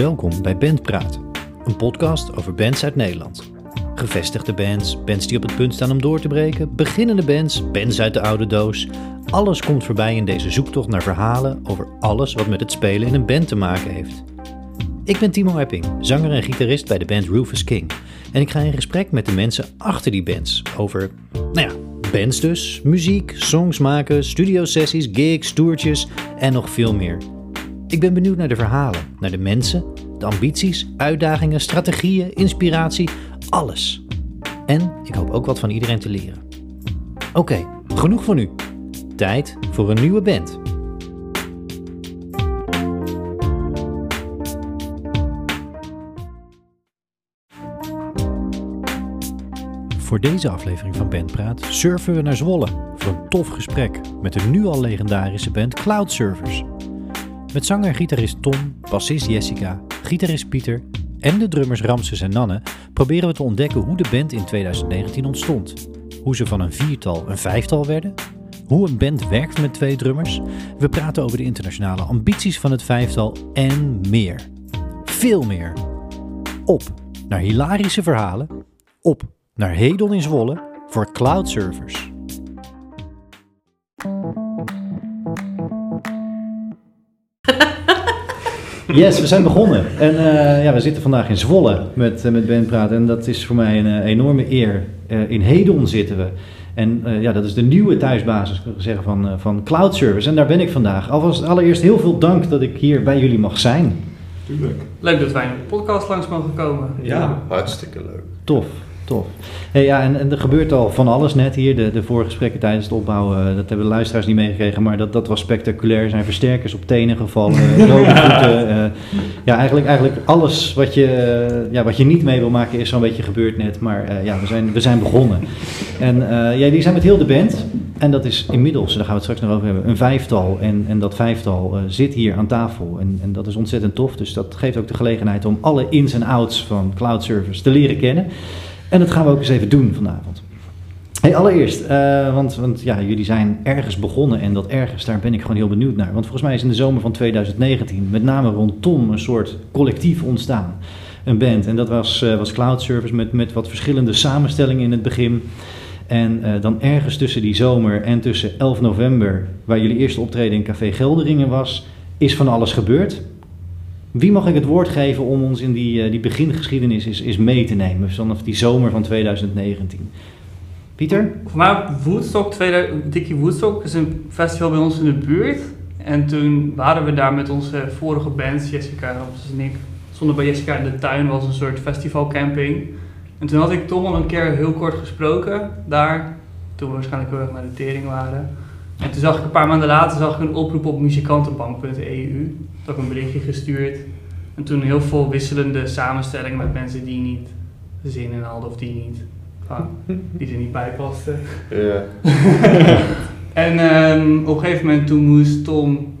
Welkom bij Bandpraat, een podcast over bands uit Nederland. Gevestigde bands, bands die op het punt staan om door te breken, beginnende bands, bands uit de oude doos. Alles komt voorbij in deze zoektocht naar verhalen over alles wat met het spelen in een band te maken heeft. Ik ben Timo Epping, zanger en gitarist bij de band Rufus King. En ik ga in gesprek met de mensen achter die bands over, nou ja, bands dus, muziek, songs maken, studiosessies, gigs, toertjes en nog veel meer. Ik ben benieuwd naar de verhalen, naar de mensen, de ambities, uitdagingen, strategieën, inspiratie, alles. En ik hoop ook wat van iedereen te leren. Oké, genoeg voor nu. Tijd voor een nieuwe band. Voor deze aflevering van Bandpraat surfen we naar Zwolle voor een tof gesprek met de nu al legendarische band Cloud Surfers. Met zanger en gitarist Tom, bassist Jessica, gitarist Pieter en de drummers Ramses en Nanne proberen we te ontdekken hoe de band in 2019 ontstond. Hoe ze van een viertal een vijftal werden. Hoe een band werkt met twee drummers. We praten over de internationale ambities van het vijftal en meer. Veel meer. Op naar hilarische verhalen. Op naar Hedel in Zwolle voor Cloud Yes, we zijn begonnen. En eh, ja, we zitten vandaag in Zwolle met, uh, met Ben praten. En dat is voor mij een uh, enorme eer. in Hedon zitten we. En ja, dat is de nieuwe thuisbasis zeggen, van, van Cloud Service. En daar ben ik vandaag. Alvast allereerst heel veel dank dat ik hier bij jullie mag zijn. Tuurlijk. Leuk dat wij in de podcast langs mogen komen. Ja, ja. hartstikke leuk. Tof tof. Hey, ja, en, en, er gebeurt al van alles net hier. De, de voorgesprekken tijdens het opbouwen, uh, dat hebben de luisteraars niet meegekregen, maar dat, dat was spectaculair. Er zijn versterkers op tenen gevallen, rode voeten. Uh, ja, eigenlijk, eigenlijk alles wat je, uh, ja, wat je niet mee wil maken is zo'n beetje gebeurd net. Maar ja, we zijn, we zijn begonnen. En ja, die zijn met heel de band. En dat is inmiddels, daar gaan we het straks nog over hebben, een vijftal. En, en dat vijftal zit hier aan tafel. En, en dat is ontzettend tof. Dus dat geeft ook de gelegenheid om alle ins en outs van cloud service te leren kennen. En dat gaan we ook eens even doen vanavond. Hey, allereerst, uh, want, want ja, jullie zijn ergens begonnen en dat ergens, daar ben ik gewoon heel benieuwd naar. Want volgens mij is in de zomer van 2019 met name rond Tom een soort collectief ontstaan. Een band. En dat was, uh, was Cloud Service met, met wat verschillende samenstellingen in het begin. En uh, dan ergens tussen die zomer en tussen 11 november, waar jullie eerste optreden in Café Gelderingen was, is van alles gebeurd. Wie mag ik het woord geven om ons in die, uh, die begingeschiedenis is, is mee te nemen vanaf die zomer van 2019? Pieter? Voor mij Woodstock, Dickie Woodstock is een festival bij ons in de buurt. En toen waren we daar met onze vorige bands, Jessica Ramses en ik. Stonden bij Jessica in de tuin, was een soort festivalcamping. En toen had ik toch al een keer heel kort gesproken daar. Toen we waarschijnlijk heel erg naar de tering waren. En toen zag ik een paar maanden later zag ik een oproep op muzikantenbank.eu. Dat ik een berichtje gestuurd. En toen heel veel wisselende samenstellingen met mensen die niet zin in hadden of die niet, ah, die er niet bij pasten. Ja. en um, op een gegeven moment toen moest Tom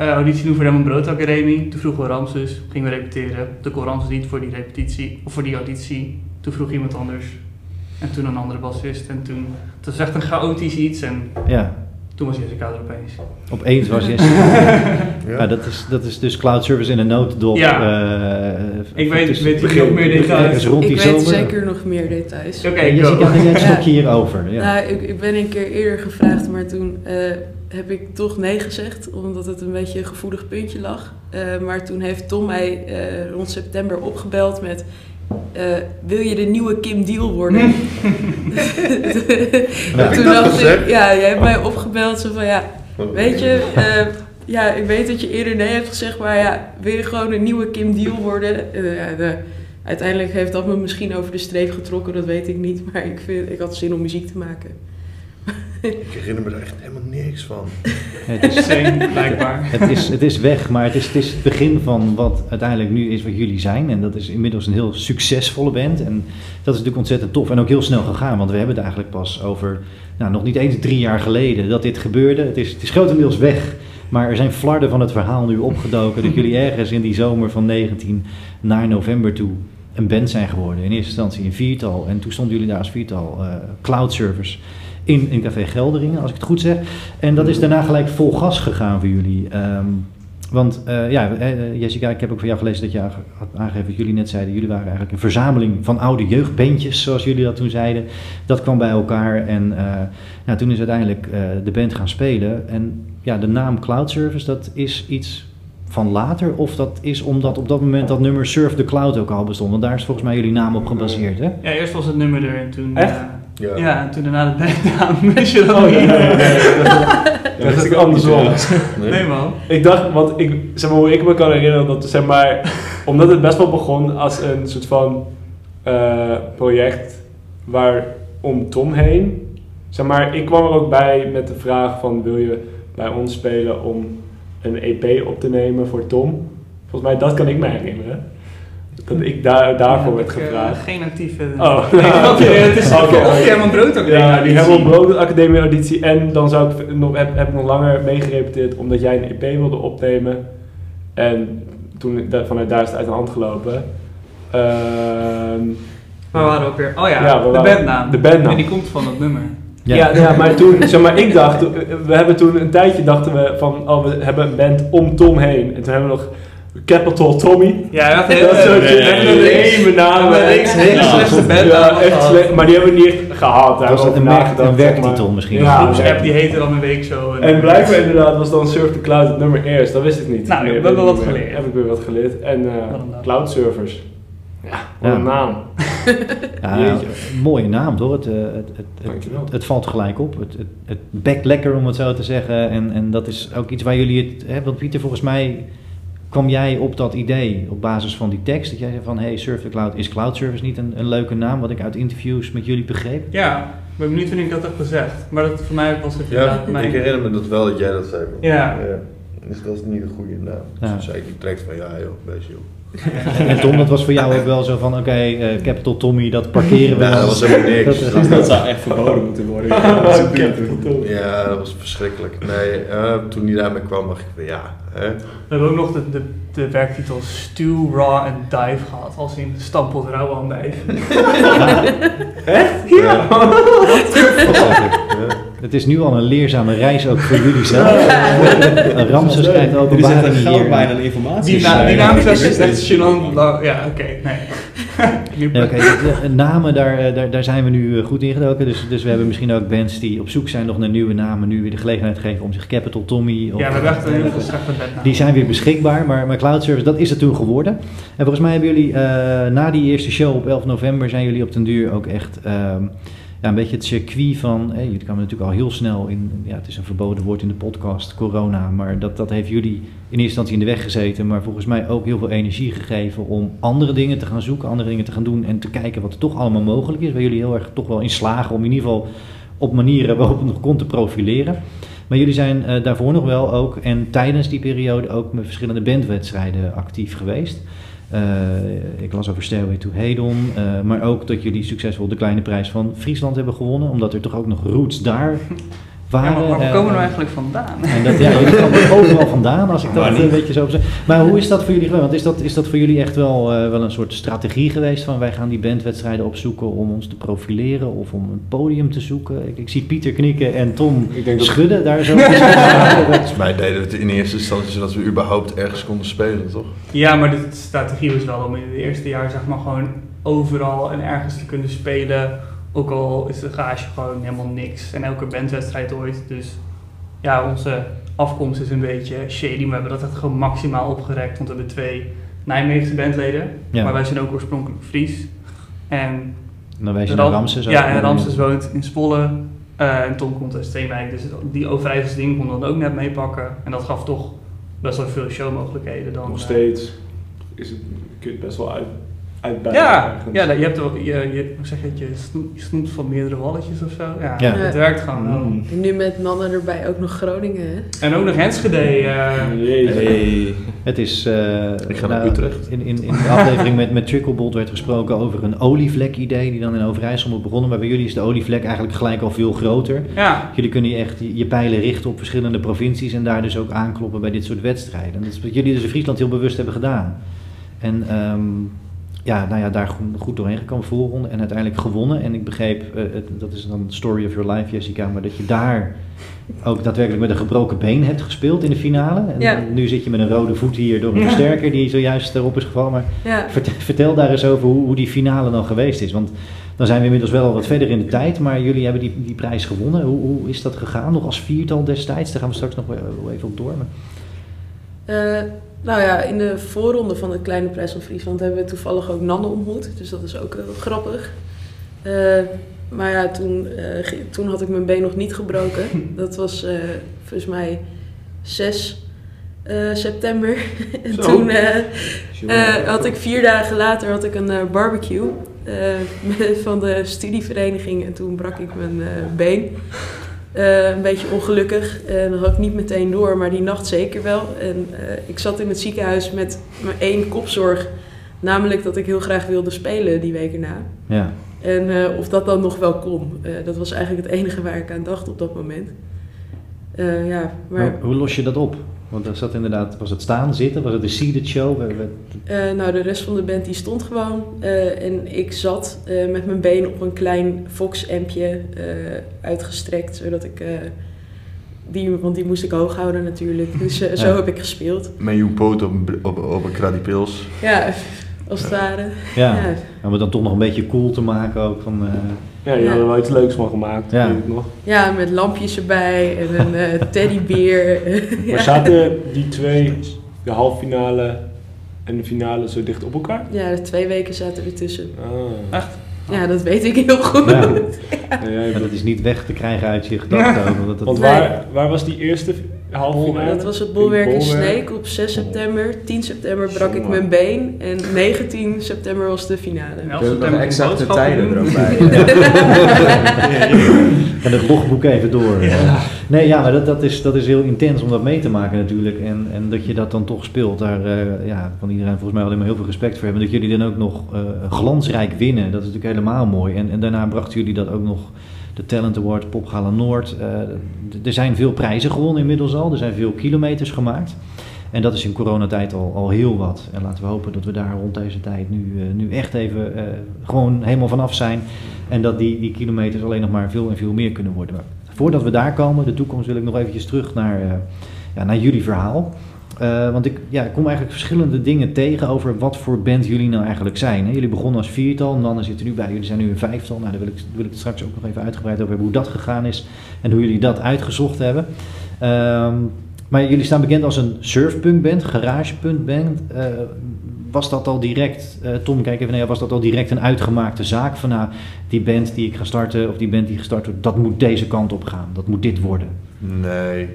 uh, auditie doen voor de Brood Academie. Toen vroegen we Ramses, gingen we repeteren. Toen kon Ramses niet voor die repetitie, of voor die auditie. Toen vroeg iemand anders. En toen een andere bassist. En toen, het was echt een chaotisch iets. En ja. Toen was Jessica er opeens. Opeens was Jessica. ja. ja. dat, is, dat is dus cloud service in een notendop. Ja. Uh, ik weet, weet nog meer details. Rond ik weet zeker nog meer details. Oké, okay, Jessica, jij een hierover. Ja. Nou, ik, ik, ben een keer eerder gevraagd, maar toen uh, heb ik toch nee gezegd, omdat het een beetje een gevoelig puntje lag. Uh, maar toen heeft Tom mij rond september opgebeld met uh, wil je de nieuwe Kim Deal worden? toen dacht ik, ja, jij hebt mij opgebeld zo van ja, weet je, uh, ja, ik weet dat je eerder nee hebt gezegd, maar ja, wil je gewoon een nieuwe Kim Deal worden? Uh, ja, de, uiteindelijk heeft dat me misschien over de streep getrokken, dat weet ik niet, maar ik, vind, ik had zin om muziek te maken. Ik herinner me er echt helemaal niks van. Het is blijkbaar. Het is, het is weg, maar het is, het is het begin van wat uiteindelijk nu is wat jullie zijn. En dat is inmiddels een heel succesvolle band. En dat is natuurlijk ontzettend tof. En ook heel snel gegaan, want we hebben het eigenlijk pas over, nou, nog niet eens drie jaar geleden dat dit gebeurde. Het is, het is grotendeels weg. Maar er zijn flarden van het verhaal nu opgedoken dat jullie ergens in die zomer van 19 naar november toe een band zijn geworden. In eerste instantie een viertal en toen stonden jullie daar als viertal uh, cloud servers in, in Café Gelderingen, als ik het goed zeg. En dat is daarna gelijk vol gas gegaan voor jullie. Um, Want uh, ja, Jessica, ik heb ook van jou gelezen dat je had aangegeven wat jullie net zeiden. Jullie waren eigenlijk een verzameling van oude jeugdbandjes, zoals jullie dat toen zeiden. Dat kwam bij elkaar en uh, nou, toen is uiteindelijk uh, de band gaan spelen. En ja, de naam Cloud Service, dat is iets van later? Of dat is omdat op dat moment dat nummer Surf the Cloud ook al bestond? Want daar is volgens mij jullie naam op gebaseerd, hè? Ja, eerst was het nummer er en toen... Echt? Ja. ja, en toen daarna de bandnaam. Wist je dat oh, niet? Nee, nee, nee, dat is ik andersom. Nee. nee man. Ik dacht, want ik, zeg maar, hoe ik me kan herinneren, dat zeg maar, omdat het best wel begon als een soort van uh, project waar om Tom heen. Zeg maar, ik kwam er ook bij met de vraag van wil je bij ons spelen om een EP op te nemen voor Tom. Volgens mij, dat kan ik me herinneren. Dat ik daar, daarvoor ja, werd ik, gevraagd. Uh, geen actieve. Oh, nee, dat, okay. het is okay. of die Herman Brood Academie Ja, die Herman Brood Academie auditie. En dan zou ik nog, heb, heb ik nog langer meegerepeteerd omdat jij een EP wilde opnemen. En toen vanuit daar is het uit de hand gelopen. Uh, Waar waren we ook weer? Oh ja, ja de bandnaam. De bandnaam. En die komt van het nummer. Ja. Ja, ja, maar toen, zeg maar, ik dacht, we hebben toen een tijdje dachten we van, oh, we hebben een band om Tom heen. En toen hebben we nog Capital Tommy. Ja, dat, dat soort leme namen. Hele slechte band. Ja, echt slecht, maar die hebben we niet echt gehad. Dat was een, merk, een werktitel misschien. Ja, de groepsapp die heette dan een week zo. En, en blijkbaar inderdaad was dan Surf the Cloud het nummer eerst, dat wist ik niet. Nou, we hebben wat geleerd. Heb ik weer wat geleerd. En uh, Cloud Servers. Ja, wat ja. een naam. ja, mooie naam hoor. Het, het, het, het, het valt gelijk op. Het, het, het bekt lekker om het zo te zeggen. En, en dat is ook iets waar jullie het. Hè, want Pieter, volgens mij kwam jij op dat idee op basis van die tekst. Dat jij zei van hey, Surf the Cloud is Cloud Service niet een, een leuke naam, wat ik uit interviews met jullie begreep? Ja, ik ben benieuwd wanneer ik dat heb gezegd. Maar dat, voor mij was het ja, mijn... ik herinner me dat wel dat jij dat zei. Ja. ja. Dus dat is niet een goede naam. Dus Ja. toen zei ik direct van ja joh, best joh. En, Tom, dat was voor jou ook wel zo van oké, eh, Capital Tommy, dat parkeren we. Ja, dat was helemaal niks. Dat, Dat- Dat zou echt verboden moeten worden. Ja, dat was verschrikkelijk. Nee, eh, toen hij daarmee kwam dacht ik van ja, hè. We hebben ook nog de, de, de werktitel Stew, Raw en Dive gehad. Als in stampot rauw andijf. Echt? Ja. Het is nu al een leerzame reis ook voor jullie zelf. Een Ramses krijgt Dit is echt openbaring een hier. goudmijn aan informatie. Die, na, die naam is echt- gênant. Ja, oké, nee. Ja, oké, de- de namen, daar, eh, daar, daar zijn we nu eh, goed ingedoken. Dus, dus we hebben misschien ook bands die op zoek zijn nog naar nieuwe namen. Nu weer de gelegenheid geven om zich Capital Tommy. Of, Ja, we hebben echt een heel veel. Die zijn weer beschikbaar, maar, maar Cloud Service, dat is het toen geworden. En volgens mij hebben jullie eh, na die eerste show op 11 november, zijn jullie op den duur ook echt ehm, ja, een beetje het circuit van, hè, jullie kwamen natuurlijk al heel snel in, ja het is een verboden woord in de podcast, corona, maar dat, dat heeft jullie in eerste instantie in de weg gezeten, maar volgens mij ook heel veel energie gegeven om andere dingen te gaan zoeken, andere dingen te gaan doen en te kijken wat er toch allemaal mogelijk is, waar jullie heel erg toch wel in slagen om in ieder geval op manieren waarop het nog kon te profileren. Maar jullie zijn eh, daarvoor nog wel ook en tijdens die periode ook met verschillende bandwedstrijden actief geweest. Eh, ik las over Stairway to Hedon, eh, maar ook dat jullie succesvol de kleine prijs van Friesland hebben gewonnen, omdat er toch ook nog roots daar Ja, maar waar komen we nou eigenlijk vandaan? en dat, ja, jullie komen er overal vandaan, als ik dat een beetje zo zeg. Maar hoe is dat voor jullie geweest? Want is dat, is dat voor jullie echt wel, eh, wel een soort strategie geweest van wij gaan die bandwedstrijden opzoeken om ons te profileren of om een podium te zoeken? Ik, ik zie Pieter knikken en Tom Ik denk dat- schudden daar zo. Volgens mij deden we het in eerste instantie zodat we überhaupt ergens konden spelen, toch? Ja, maar de strategie was wel om in het eerste jaar zeg maar gewoon overal en ergens te kunnen spelen. Ook al is de gage gewoon helemaal niks. En elke bandwedstrijd ooit. Dus ja, onze afkomst is een beetje shady. Maar we hebben dat echt gewoon maximaal opgerekt. Want we hebben twee Nijmeegse bandleden. Ja. Maar wij zijn ook oorspronkelijk Fries. En Dan wijs je Ram- naar Ramses. Ja, en Ramses woont in Zwolle. eh, en Tom komt uit Steenwijk. Dus die Overijsselse ding kon dan ook net meepakken. En dat gaf toch best wel veel showmogelijkheden. Dan, Nog eh, steeds is het, kun je het best wel uit, uitbuiten. Ja, ja, je hebt wel, je, je, hoe zeg je het, je snoept, je snoept van meerdere walletjes of zo. Ja, Ja. het werkt gewoon wel. Mm. En nu met mannen erbij ook nog Groningen, hè? En ook nog Enschede. eh, Jezus. Hey. Het is. eh, Ik ga naar Utrecht. In, in, in de aflevering met, met Tricklebolt werd gesproken over een olievlek-idee die dan in Overijssel moet begonnen. Maar bij jullie is de olievlek eigenlijk gelijk al veel groter. ja, Jullie kunnen je echt je pijlen richten op verschillende provincies en daar dus ook aankloppen bij dit soort wedstrijden. En dat is wat jullie dus in Friesland heel bewust hebben gedaan. En ehm, ja, nou ja, daar goed doorheen gekomen, voorronde en uiteindelijk gewonnen. En ik begreep, dat is dan story of your life Jessica, maar dat je daar ook daadwerkelijk met een gebroken been hebt gespeeld in de finale. En Ja. nu zit je met een rode voet hier door een Ja. versterker die zojuist erop is gevallen. Maar Ja. vertel, vertel daar eens over hoe, hoe die finale dan geweest is. Want dan zijn we inmiddels wel wat verder in de tijd, maar jullie hebben die, die prijs gewonnen. Hoe, hoe is dat gegaan? Nog als viertal destijds? Daar gaan we straks nog wel even op door. Maar... Eh, nou ja, in de voorronde van de Kleine Prijs van Friesland hebben we toevallig ook Nanne ontmoet. Dus dat is ook grappig. Eh, maar ja, toen, eh, toen had ik mijn been nog niet gebroken. Dat was volgens mij 6 eh, september. en toen had ik vier dagen later had ik een barbecue van de studievereniging. En toen brak ik mijn been. Eh, een beetje ongelukkig. En dat had ik niet meteen door, maar die nacht zeker wel. En eh, ik zat in het ziekenhuis met mijn één kopzorg. Namelijk dat ik heel graag wilde spelen die week erna. Ja. En eh, of dat dan nog wel kon. Eh, dat was eigenlijk het enige waar ik aan dacht op dat moment. Eh, ja, maar Maar hoe los je dat op? Want er zat inderdaad, was het staan, zitten? Was het een seated show? We- we- eh, nou, de rest van de band die stond gewoon. Eh, en ik zat eh, met mijn been op een klein Fox-ampje eh, uitgestrekt. Zodat ik... eh, die, want die moest ik hoog houden natuurlijk. Dus eh, zo heb ik gespeeld. Met je poot op, op, op een kradipils. Ja, als het ware. Ja. Ja. Om het dan toch nog een beetje cool te maken ook. Van, eh, Ja, die hadden er wel iets leuks van gemaakt, Ja. weet ik nog. Ja, met lampjes erbij en een eh, teddybeer. Maar zaten die twee, de halve finale en de finale, zo dicht op elkaar? ja, de twee weken zaten ertussen. Ah. Echt? Ja, dat weet ik heel goed. ja. Ja, ja, Maar dat is niet weg te krijgen uit je gedachten. Want dat, Want Nee. waar, waar was die eerste halve finale? Dat was het bolwerk in. Sneek op 6 september. 10 september brak ik mijn been. En 19 september was de finale. En elf Kun je september nog exacte tijden er ook bij? En het logboek even door. Nee, ja, maar dat, dat, is, dat is heel intens om dat mee te maken natuurlijk. En, en dat je dat dan toch speelt, daar eh, ja, kan iedereen volgens mij alleen maar heel veel respect voor hebben. Dat jullie dan ook nog eh, glansrijk winnen, dat is natuurlijk helemaal mooi. En, en daarna brachten jullie dat ook nog, de Talent Award, Popgala Noord. Eh, er zijn veel prijzen gewonnen inmiddels al, er zijn veel kilometers gemaakt. En dat is in coronatijd al, al heel wat. En laten we hopen dat we daar rond deze tijd nu, eh, nu echt even eh, gewoon helemaal vanaf zijn. En dat die, die kilometers alleen nog maar veel en veel meer kunnen worden. Maar voordat we daar komen, de toekomst, wil ik nog eventjes terug naar, ja, naar jullie verhaal. Eh, want ik, ja, ik kom eigenlijk verschillende dingen tegen over wat voor band jullie nou eigenlijk zijn. Hè? Jullie begonnen als viertal, en dan zitten nu bij, jullie zijn nu een vijftal. Nou, daar wil ik, wil ik het straks ook nog even uitgebreid over hebben hoe dat gegaan is en hoe jullie dat uitgezocht hebben. Ehm, maar jullie staan bekend als een surfpunkband, garagepunkband. Eh was dat al direct, eh, Tom, kijk even naar was dat al direct een uitgemaakte zaak van nou, die band die ik ga starten, of die band die gestart wordt, dat moet deze kant op gaan, dat moet dit worden. Nee,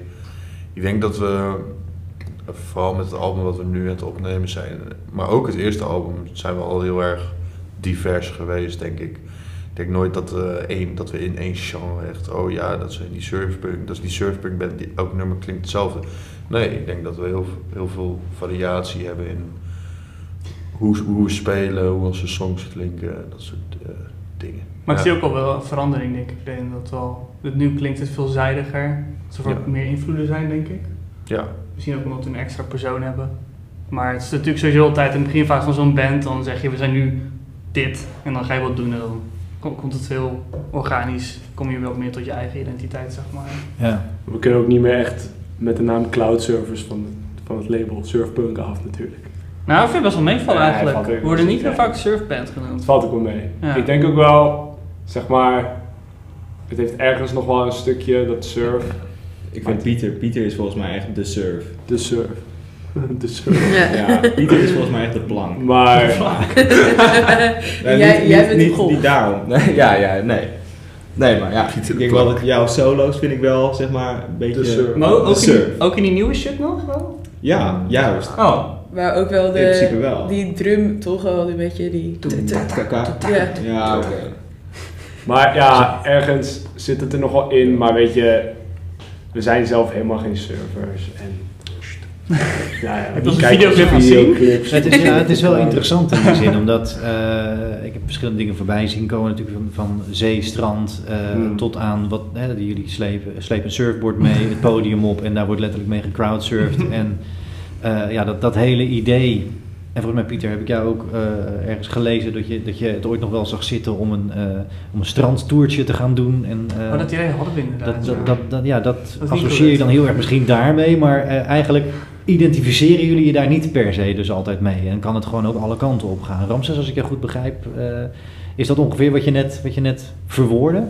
ik denk dat we, vooral met het album wat we nu aan het opnemen zijn, maar ook het eerste album, zijn we al heel erg divers geweest, denk ik. Ik denk nooit dat, eh, één, dat we in één genre echt, oh ja, dat zijn die surfpunk, dat is die surfpunk band, die, elk nummer klinkt hetzelfde. Nee, ik denk dat we heel, heel veel variatie hebben in hoe, hoe we spelen, hoe onze songs klinken, dat soort eh, dingen. Maar ik zie ook al wel een verandering, denk ik. Ik denk dat wel, dat nu klinkt het veelzijdiger. Alsof er Ja. meer invloeden zijn, denk ik. Ja, Misschien ook omdat we een extra persoon hebben. Maar het is natuurlijk sowieso altijd in het beginfase van zo'n band. Dan zeg je, we zijn nu dit. En dan ga je wat doen en dan kom- komt het heel organisch. Kom je wel meer tot je eigen identiteit, zeg maar. Ja. We kunnen ook niet meer echt met de naam Cloud Servers van, van het label Surfpunk af natuurlijk. Nou, ik vind het best wel meevallen Ja, eigenlijk. We worden niet heel ja. vaak surfband genoemd. Het valt ook wel mee. Ja. Ik denk ook wel, zeg maar, het heeft ergens nog wel een stukje dat surf, Ik vind Pieter, Pieter is volgens mij echt de surf. de surf. de surf. Ja. Ja, Pieter is volgens mij echt de plank. Maar Nee, jij, niet- jij niet- bent niet, golf. Niet daarom. Nee, ja, ja, nee. Nee, maar ja, Pieter ik denk wel dat jouw solo's vind ik wel, zeg maar, een beetje... De surf. Maar ook, de ook, in, surf. die- ook in die nieuwe shit nog wel? Ja, juist. Oh. Maar ook wel In principe de, wel. die drum toch wel een beetje die... Ja, oké. Maar ja, ergens zit het er nog wel in, maar weet je, we zijn zelf helemaal geen servers. En ja, ja, Heb je onze videoclip gezien? Het is, ja, het is wel interessant in die zin, omdat eh, ik heb verschillende dingen voorbij zien komen, natuurlijk van, van zee, strand, eh, Hmm. tot aan wat hè, die jullie slepen, slepen een surfboard mee, het podium op en daar wordt letterlijk mee gecrowdsurfd. en eh, ja, dat, dat hele idee En volgens mij, Pieter, heb ik jou ook uh, ergens gelezen dat je, dat je het ooit nog wel zag zitten om een, uh, om een strandtoertje te gaan doen. En, uh, oh, dat idee hadden we inderdaad. Dat, dat, dat, ja, dat, dat associeer je dan heel erg misschien daarmee, maar eigenlijk identificeren jullie je daar niet per se dus altijd mee. En kan het gewoon ook alle kanten op gaan. Ramses, als ik je goed begrijp, is dat ongeveer wat je net, wat je net verwoordde?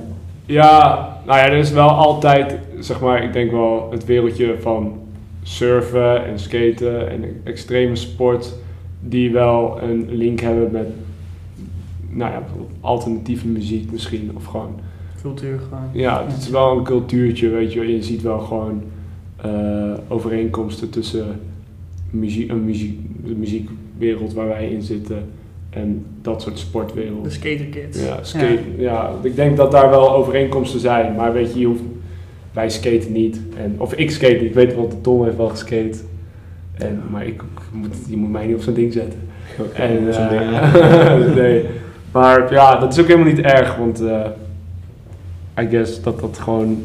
Ja, nou ja, er is wel altijd, zeg maar, ik denk wel het wereldje van surfen en skaten en extreme sport die wel een link hebben met nou ja, alternatieve muziek misschien of gewoon cultuur gewoon. Ja, het is wel een cultuurtje, weet je. Je ziet wel gewoon uh, overeenkomsten tussen muziek, een muziek, de muziekwereld waar wij in zitten en dat soort sportwereld. De skaterkids. Ja, skate, ja. ja, ik denk dat daar wel overeenkomsten zijn, maar weet je, je hoeft, wij skaten niet. En, of ik skate niet, ik weet wel, de Tom heeft wel geskate. En, maar ik, moet, je moet mij niet op zo'n ding zetten. Okay, en, uh, nee. Maar ja, dat is ook helemaal niet erg, want uh, I guess dat dat gewoon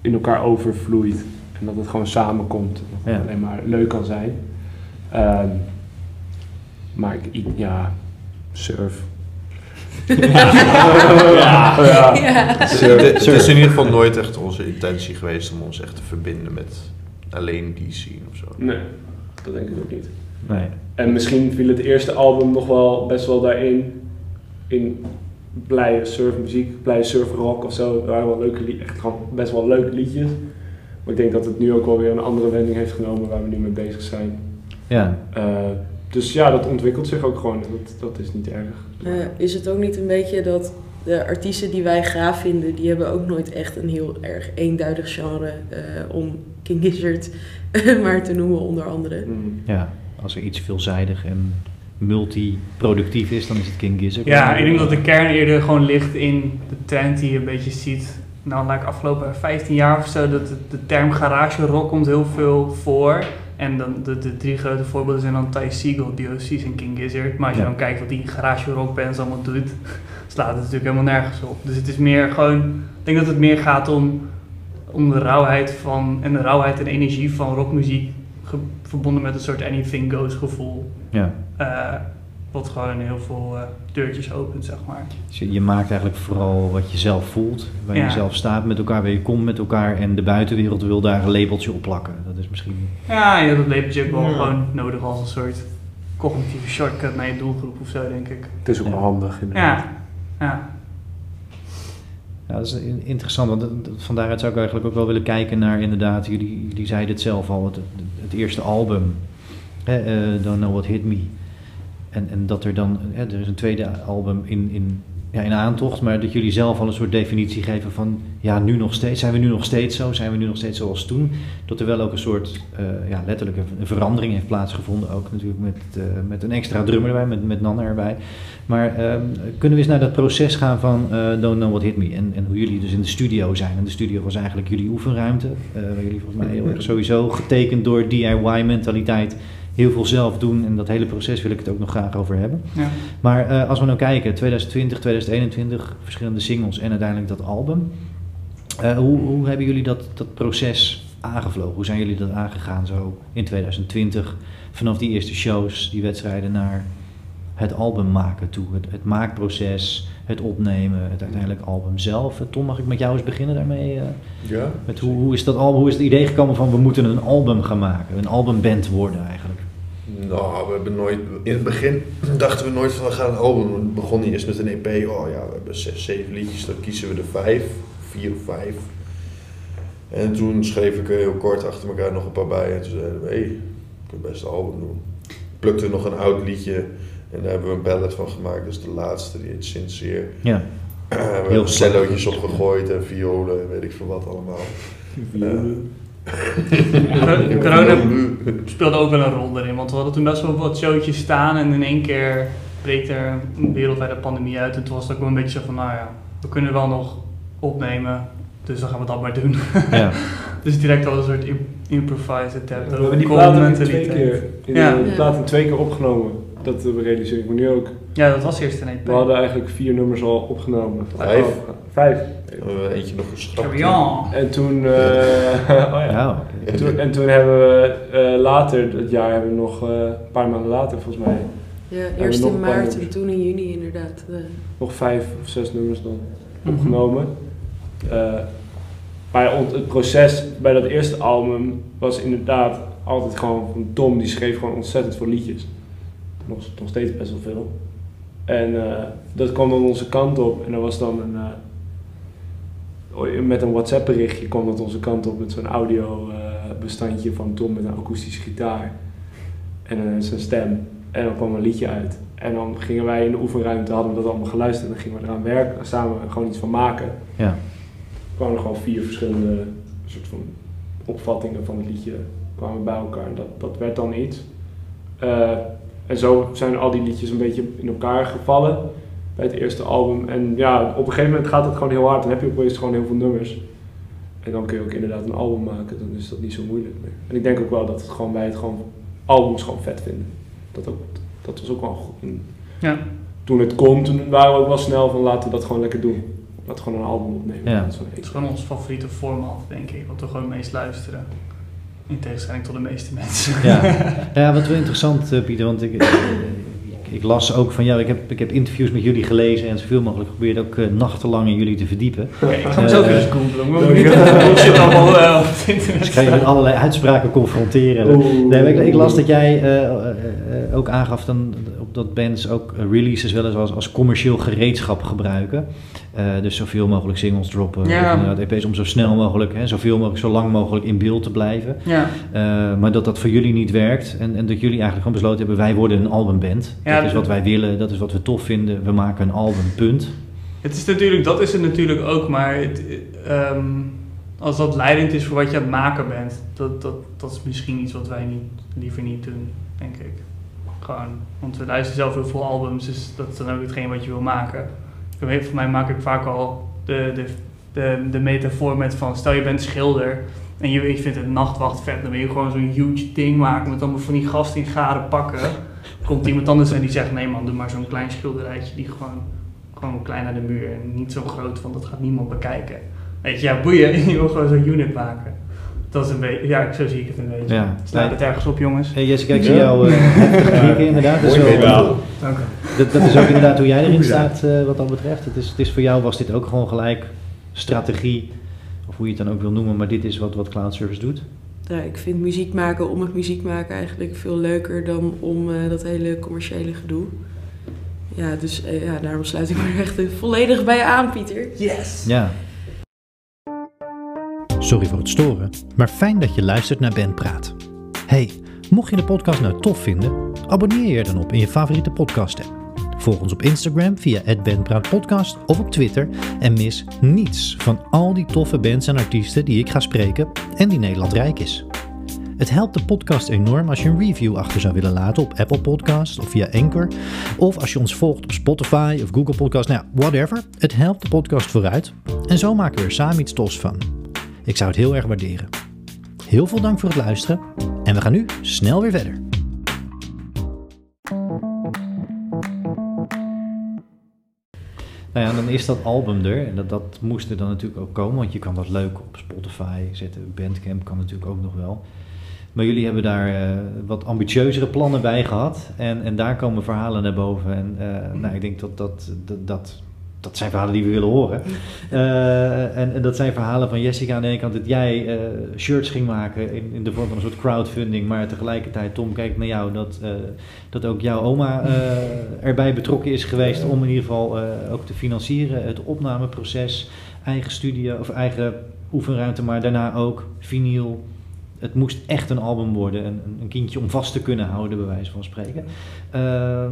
in elkaar overvloeit. En dat het gewoon samenkomt. Dat het alleen maar leuk kan zijn. Um, maar ik, ja, surf. ja, ja. ja. Het, is in ieder geval nooit echt onze intentie geweest om ons echt te verbinden met alleen die scene of zo. Nee, dat denk ik ook niet. Nee. En misschien viel het eerste album nog wel best wel daarin. In blije surfmuziek, blije surfrock of zo. Er waren wel leuke echt gewoon best wel leuke liedjes. Maar ik denk dat het nu ook wel weer een andere wending heeft genomen waar we nu mee bezig zijn. Ja. Uh, dus ja, dat ontwikkelt zich ook gewoon. Dat, dat is niet erg. Uh, is het ook niet een beetje dat de artiesten die wij gaaf vinden, die hebben ook nooit echt een heel erg eenduidig genre uh, om King Gizzard maar te noemen onder andere. Mm. Ja, als er iets veelzijdig en multiproductief is, dan is het King Gizzard. Ja, ik denk dat de kern eerder gewoon ligt in de trend die je een beetje ziet. Nou, like afgelopen 15 jaar of zo, dat de, de term garage rock komt heel veel voor. En dan de, de drie grote voorbeelden zijn dan Ty Seagull, DOC's en King Gizzard. Maar als je dan kijkt wat die garage rock bands allemaal doet, slaat het natuurlijk helemaal nergens op. Dus het is meer gewoon, ik denk dat het meer gaat om, om de rauwheid van, en de rauwheid en energie van rockmuziek verbonden met een soort anything goes gevoel. Ja. Uh, wat gewoon heel veel uh, deurtjes opent, zeg maar. Dus je, je, maakt eigenlijk vooral wat je zelf voelt, waar je zelf staat met elkaar, waar je komt met elkaar en de buitenwereld wil daar een labeltje op plakken. Dat is misschien... Ja, ja dat labeltje ook wel gewoon nodig als een soort cognitieve shortcut naar je doelgroep of zo, denk ik. Het is ook wel handig inderdaad. Ja, ja. Ja, dat is interessant, want van daaruit zou ik eigenlijk ook wel willen kijken naar inderdaad, jullie, jullie zeiden het zelf al, het, het eerste album, uh, Don't Know What Hit Me. En, en dat er dan, hè, er is een tweede album in, in, ja, in aantocht, maar dat jullie zelf al een soort definitie geven van, ja, nu nog steeds, zijn we nu nog steeds zo, zijn we nu nog steeds zoals toen? Dat er wel ook een soort, uh, ja, letterlijk een, verandering heeft plaatsgevonden, ook natuurlijk met, uh, met een extra drummer erbij, met, met Nan erbij. Maar um, kunnen we eens naar dat proces gaan van uh, Don't Know What Hit Me en, en hoe jullie dus in de studio zijn? En de studio was eigenlijk jullie oefenruimte, waar jullie volgens mij sowieso getekend door DIY-mentaliteit heel veel zelf doen en dat hele proces wil ik het ook nog graag over hebben. Ja. Maar uh, als we nou kijken, 2020, 2021, verschillende singles en uiteindelijk dat album. Uh, hoe, hoe hebben jullie dat, dat proces aangevlogen? Hoe zijn jullie dat aangegaan zo in 2020? Vanaf die eerste shows, die wedstrijden naar het album maken toe. Het, het maakproces, het opnemen, het uiteindelijk album zelf. Tom, mag ik met jou eens beginnen daarmee? Uh, ja. Met hoe, hoe, is dat album, hoe is het idee gekomen van we moeten een album gaan maken? Een albumband worden eigenlijk? Nou, we hebben nooit... In het begin dachten we nooit van we gaan een album doen. We begonnen eerst met een EP. Oh ja, we hebben zes, zeven liedjes. Dan kiezen we er vijf. Vier of vijf. En toen schreef ik heel kort achter elkaar nog een paar bij. En toen zeiden we, hé, hey, ik kan best een album doen. Plukte nog een oud liedje. En daar hebben we een ballad van gemaakt. Dus de laatste, die heet Sincere. Ja. we hebben cellootjes opgegooid en violen en weet ik veel wat allemaal. Violen. Corona speelde ook wel een rol erin, want we hadden toen best wel wat showtjes staan en in één keer breekt er een wereldwijde pandemie uit. En toen was het ook wel een beetje zo van, nou ja, we kunnen wel nog opnemen, dus dan gaan we dat maar doen. Ja. dus direct al een soort improvised attempt. we hebben die platen twee keer, in ja. de platen twee keer opgenomen. Dat realiseer ik me nu ook. Ja, dat was eerst een EP. We hadden eigenlijk vier nummers al opgenomen. Vijf? Vijf. Uh, eentje nog geschrapt. Ja. En toen... Uh, oh ja. En toen, en toen hebben we uh, later, dat jaar hebben we nog uh, een paar maanden later volgens mij. Ja, eerst in maart en toen in juni inderdaad. Uh. Nog vijf of zes nummers dan mhm. opgenomen. maar het proces bij dat eerste album was inderdaad altijd gewoon van Tom, die schreef gewoon ontzettend veel liedjes. Nog, nog steeds best wel veel. En dat kwam dan onze kant op en er was dan een met een WhatsApp berichtje kwam dat onze kant op met zo'n audio uh, bestandje van Tom met een akoestische gitaar en zijn stem. En dan kwam een liedje uit. En dan gingen wij in de oefenruimte, hadden we dat allemaal geluisterd en dan gingen we eraan werken, samen gewoon iets van maken. Ja. Er kwamen er gewoon vier verschillende soort van opvattingen van het liedje kwamen bij elkaar en dat, dat werd dan iets. En zo zijn al die liedjes een beetje in elkaar gevallen bij het eerste album. En ja, op een gegeven moment gaat het gewoon heel hard. Dan heb je opeens gewoon heel veel nummers. En dan kun je ook inderdaad een album maken. Dan is dat niet zo moeilijk meer. En ik denk ook wel dat het gewoon bij het gewoon albums gewoon vet vinden. Dat, ook, dat was ook wel goed. ja. Toen het kon, toen waren we ook wel snel van laten we dat gewoon lekker doen. Laten we gewoon een album opnemen. Ja. het is gewoon ons favoriete format, denk ik. Wat we gewoon meest luisteren. In tegenstelling tot de meeste mensen. Ja, ja wat wel interessant, uh, Pieter, want ik, ik las ook van jou, ik heb, ik heb interviews met jullie gelezen en zoveel mogelijk geprobeerd ook uh, nachtenlang in jullie te verdiepen. Okay, ik ga mezelf uh, eens googlen. allemaal uh, Dus ga je met allerlei uitspraken confronteren. Nee, ik, ik, las dat jij uh, ook aangaf dan, dat bands ook releases wel eens als, als commercieel gereedschap gebruiken. dus zoveel mogelijk singles droppen, ja. EP's om zo snel mogelijk, hè, zoveel mogelijk, zo lang mogelijk in beeld te blijven. Ja. maar dat dat voor jullie niet werkt en, en dat jullie eigenlijk gewoon besloten hebben, wij worden een albumband. Ja, dat is wat wij willen, dat is wat we tof vinden. We maken een album, punt. Het is natuurlijk, dat is het natuurlijk ook, maar het, ehm, als dat leidend is voor wat je aan het maken bent, dat, dat, dat is misschien iets wat wij niet, liever niet doen, denk ik. Gewoon, want we luisteren zelf heel veel albums, dus dat is dan ook hetgeen wat je wil maken. Voor mij maak ik vaak al de, de, de, de metafoor met van, stel je bent schilder en je, je vindt het nachtwacht vet, dan wil je gewoon zo'n huge ding maken met allemaal van die gasten in garen pakken komt iemand anders en die zegt: nee man, doe maar zo'n klein schilderijtje die gewoon, gewoon klein naar de muur en niet zo groot, want dat gaat niemand bekijken. Weet je, ja, boeien, je wil gewoon zo'n unit maken. Dat is een beetje, ja, zo zie ik het een beetje. Ja. Staat het ergens op, jongens? Hey Jessica, ik zie jou uh, inderdaad. Dat is, wel, Dank dat, dat is ook inderdaad hoe jij erin staat uh, wat dat betreft. Het is, het is voor jou was dit ook gewoon gelijk strategie, of hoe je het dan ook wil noemen, maar dit is wat, wat Cloud Service doet ja, ik vind muziek maken om het muziek maken eigenlijk veel leuker dan om uh, dat hele commerciële gedoe. Ja, dus uh, ja, daarom sluit ik me echt volledig bij aan, Pieter. Yes! Ja. Sorry voor het storen, maar fijn dat je luistert naar Ben Praat. Hey, mocht je de podcast nou tof vinden, abonneer je dan op in je favoriete podcast app. Volg ons op Instagram via @benpraatpodcast of op Twitter en mis niets van al die toffe bands en artiesten die ik ga spreken en die Nederland rijk is. Het helpt de podcast enorm als je een review achter zou willen laten op Apple Podcasts of via Anchor. Of als je ons volgt op Spotify of Google Podcasts, nou whatever. Het helpt de podcast vooruit. En zo maken we er samen iets tofs van. Ik zou het heel erg waarderen. Heel veel dank voor het luisteren en we gaan nu snel weer verder. Nou ja, dan is dat album er. En dat, dat moest er dan natuurlijk ook komen, want je kan dat leuk op Spotify zetten. Bandcamp kan natuurlijk ook nog wel. Maar jullie hebben daar uh, wat ambitieuzere plannen bij gehad. En, en daar komen verhalen naar boven. En uh, nou, ik denk dat dat, dat, dat dat zijn verhalen die we willen horen. Uh, en, en, dat zijn verhalen van Jessica aan de ene kant dat jij uh, shirts ging maken in, in de vorm van een soort crowdfunding, maar tegelijkertijd Tom kijkt naar jou dat, uh, dat ook jouw oma erbij betrokken is geweest om in ieder geval ook te financieren, het opnameproces, eigen studio of eigen oefenruimte, maar daarna ook vinyl, het moest echt een album worden. Een, een kindje om vast te kunnen houden, bij wijze van spreken. Uh,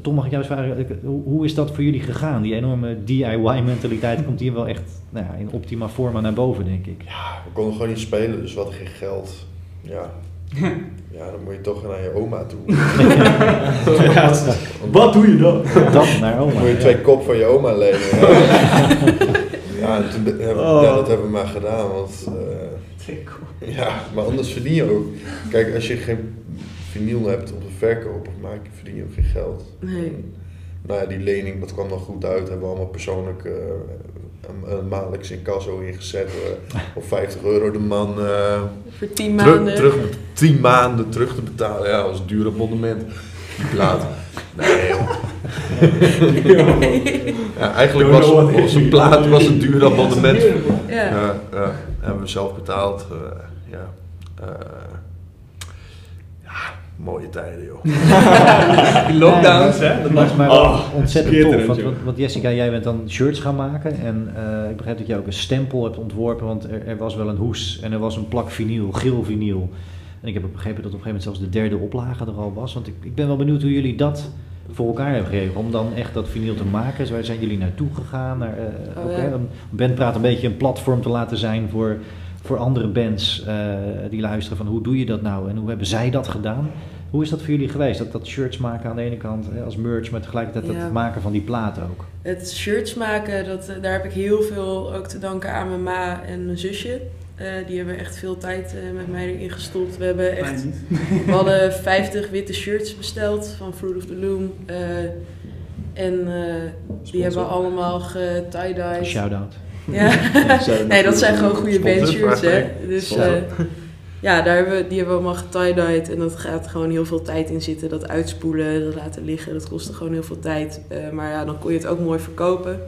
Tom, mag ik jou eens vragen, hoe is dat voor jullie gegaan? Die enorme DIY-mentaliteit komt hier wel echt nou ja, in optima forma naar boven, denk ik. Ja, we konden gewoon niet spelen, dus we hadden geen geld. Ja. Ja, dan moet je toch naar je oma toe. Wat doe je dan? Dan naar oma. Dan moet je twee kop van je oma lenen. ja, toen, ja, dat hebben we maar gedaan, want... Uh, ja, maar anders verdien je ook. Kijk, als je geen vinyl hebt om te verkopen, maak je, verdien je ook geen geld. Nee. nou ja, die lening, dat kwam dan goed uit. Hebben we allemaal persoonlijk uh, een, een maandelijks incasso ingezet uh, op 50 euro de man uh, voor 10 maanden. Terug, 10 maanden terug te betalen. Ja, dat was een duur abonnement. Die plaat. Nee, ja, eigenlijk was onze plaat was een duur abonnement. Ja. Ja, ja, hebben we zelf betaald. Uh, ja. ja, mooie tijden joh. Die lockdowns hè. Dat was maar oh, ontzettend tof. Want, want, want, Jessica, jij bent dan shirts gaan maken. En uh, ik begrijp dat jij ook een stempel hebt ontworpen. Want er, er, was wel een hoes en er was een plak vinyl, geel vinyl. En ik heb begrepen dat op een gegeven moment zelfs de derde oplage er al was. Want ik, ik ben wel benieuwd hoe jullie dat voor elkaar hebben gegeven om dan echt dat vinyl te maken. Waar zijn jullie naartoe gegaan? Naar, uh, Oh, okay. ja. Ben praat een beetje een platform te laten zijn voor, voor andere bands uh, die luisteren van hoe doe je dat nou en hoe hebben zij dat gedaan? Hoe is dat voor jullie geweest? Dat, dat shirts maken aan de ene kant hè, als merch, maar tegelijkertijd Ja. het maken van die platen ook. Het shirts maken, dat, eh, daar heb ik heel veel ook te danken aan mijn ma en mijn zusje. Eh, die hebben echt veel tijd eh, met mij erin gestopt. We hebben echt we hadden 50 witte shirts besteld van Fruit of the Loom. Uh, en uh, die hebben we allemaal getie-dyed. Shout-out. Ja, nee, dat zijn gewoon goede bandshirts, hè. Dus uh, ja, daar hebben we, die hebben we allemaal getie-dyed. En dat gaat gewoon heel veel tijd in zitten. Dat uitspoelen, dat laten liggen, dat kostte gewoon heel veel tijd. Uh, maar ja, dan kon je het ook mooi verkopen.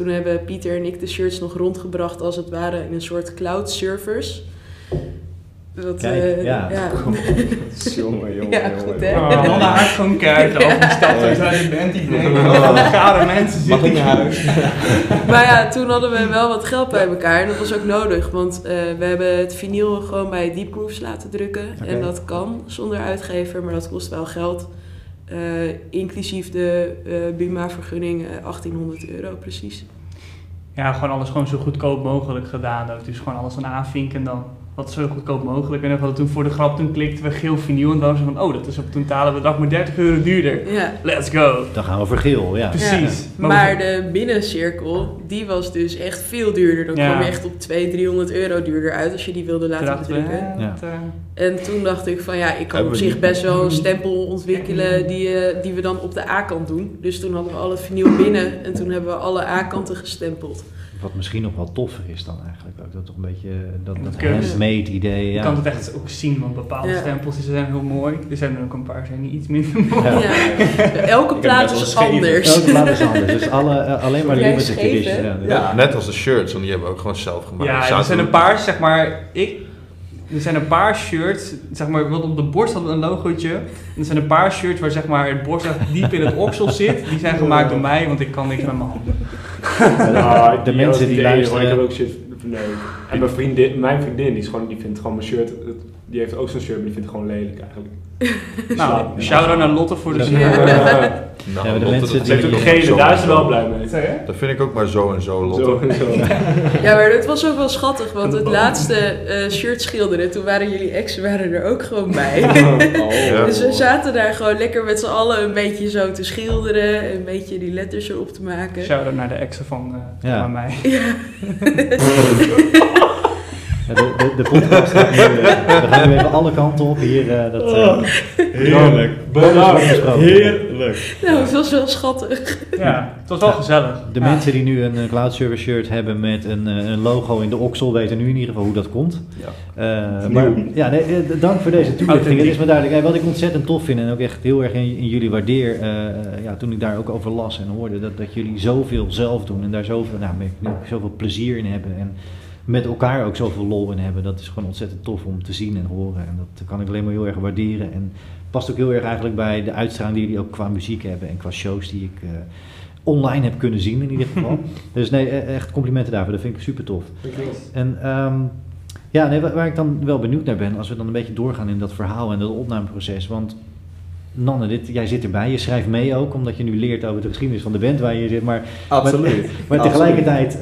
Toen hebben Pieter en ik de shirts nog rondgebracht als het ware in een soort cloud servers. Dat, Kijk, uh, ja. ja. jongen, jongen, ja, goed, hè? Oh, dan haar gewoon keihard afgestapt en zijn de band die denkt, oh, gare mensen Mag ik naar huis? maar ja, toen hadden we wel wat geld bij elkaar en dat was ook nodig, want uh, we hebben het vinyl gewoon bij Deep Grooves laten drukken okay. en dat kan zonder uitgever, maar dat kost wel geld. Uh, inclusief de uh, BUMA-vergunning 1800 euro precies. Ja, gewoon alles gewoon zo goedkoop mogelijk gedaan. Dus gewoon alles aan aanvinken en dan wat zo goedkoop mogelijk. En dan toen voor de grap, toen klikten we geel vinyl en dan was van, oh, dat is op een totale bedrag maar 30 euro duurder. Ja. Let's go. Dan gaan we voor geel, ja. Precies. Ja. Maar, maar de binnencirkel, die was dus echt veel duurder. Dan ja. kwam je echt op 200, 300 euro duurder uit als je die wilde laten drukken. Ja. En toen dacht ik van ja, ik kan op zich best wel een stempel ontwikkelen die, uh, die we dan op de A-kant doen. Dus toen hadden we alle vinyl binnen en toen hebben we alle A-kanten gestempeld. Wat misschien nog wel toffer is dan eigenlijk ook. Dat toch een beetje dat, dat handmade idee. Je ja. kan het echt ook zien, want bepaalde ja. stempels die zijn heel mooi. Er zijn er ook een paar zijn die iets minder mooi. Ja. Elke plaat is anders. Elke plaat is anders. Dus alle, uh, alleen maar limited edition. Ja, ja, net als de shirts, want die hebben we ook gewoon zelf gemaakt. Ja, er zijn een paar, zeg maar, ik er zijn een paar shirts, zeg maar, want op de borst hadden we een logootje. Er zijn een paar shirts waar zeg maar het borst echt diep in het oksel zit. Die zijn gemaakt door mij, want ik kan niks met mijn handen. Ja, de mensen die luisteren. Ik heb ook shit verneukt. En mijn vriendin, mijn vriendin, die, is gewoon, die vindt gewoon mijn shirt, die heeft ook zo'n shirt, maar die vindt het gewoon lelijk eigenlijk. Nou, shout-out naar Lotte voor de shirt. Ja. Nou, ja, de Lotte, mensen die... heeft ook gele, daar is ze wel blij mee. Dat vind ik ook maar zo en zo, Lotte. Zo en zo. ja, maar het was ook wel schattig, want het laatste uh, shirt schilderen, toen waren jullie exen waren er ook gewoon bij. Oh, ja. Dus we zaten daar gewoon lekker met z'n allen een beetje zo te schilderen, een beetje die letters erop te maken. Shout-out naar de exen van, uh, ja. van mij. Ja. Ja, de, de, de podcast gaat nu, uh, we gaan nu even alle kanten op hier. Uh, dat, uh, oh, heerlijk. Bedankt. Heerlijk. Nou, het was wel schattig. Ja, het was wel gezellig. De ja. mensen die nu een cloud service shirt hebben met een, een, logo in de oksel weten nu in ieder geval hoe dat komt. Ja. maar ja, nee, dank voor deze toelichting. Het is me duidelijk. Hey, wat ik ontzettend tof vind en ook echt heel erg in, in jullie waardeer, ja, toen ik daar ook over las en hoorde, dat, dat jullie zoveel zelf doen en daar zoveel, nou, zoveel plezier in hebben. En, met elkaar ook zoveel lol in hebben. Dat is gewoon ontzettend tof om te zien en horen. En dat kan ik alleen maar heel erg waarderen. En past ook heel erg eigenlijk bij de uitstraling die jullie ook qua muziek hebben en qua shows die ik uh, online heb kunnen zien in ieder geval. dus nee, echt complimenten daarvoor. Dat vind ik super tof. En um, ja, nee, waar, waar ik dan wel benieuwd naar ben, als we dan een beetje doorgaan in dat verhaal en dat opnameproces. Want Nanne, dit, jij zit erbij, je schrijft mee ook, omdat je nu leert over de geschiedenis van de band waar je zit. Maar, Absoluut. Maar, maar tegelijkertijd... Uh,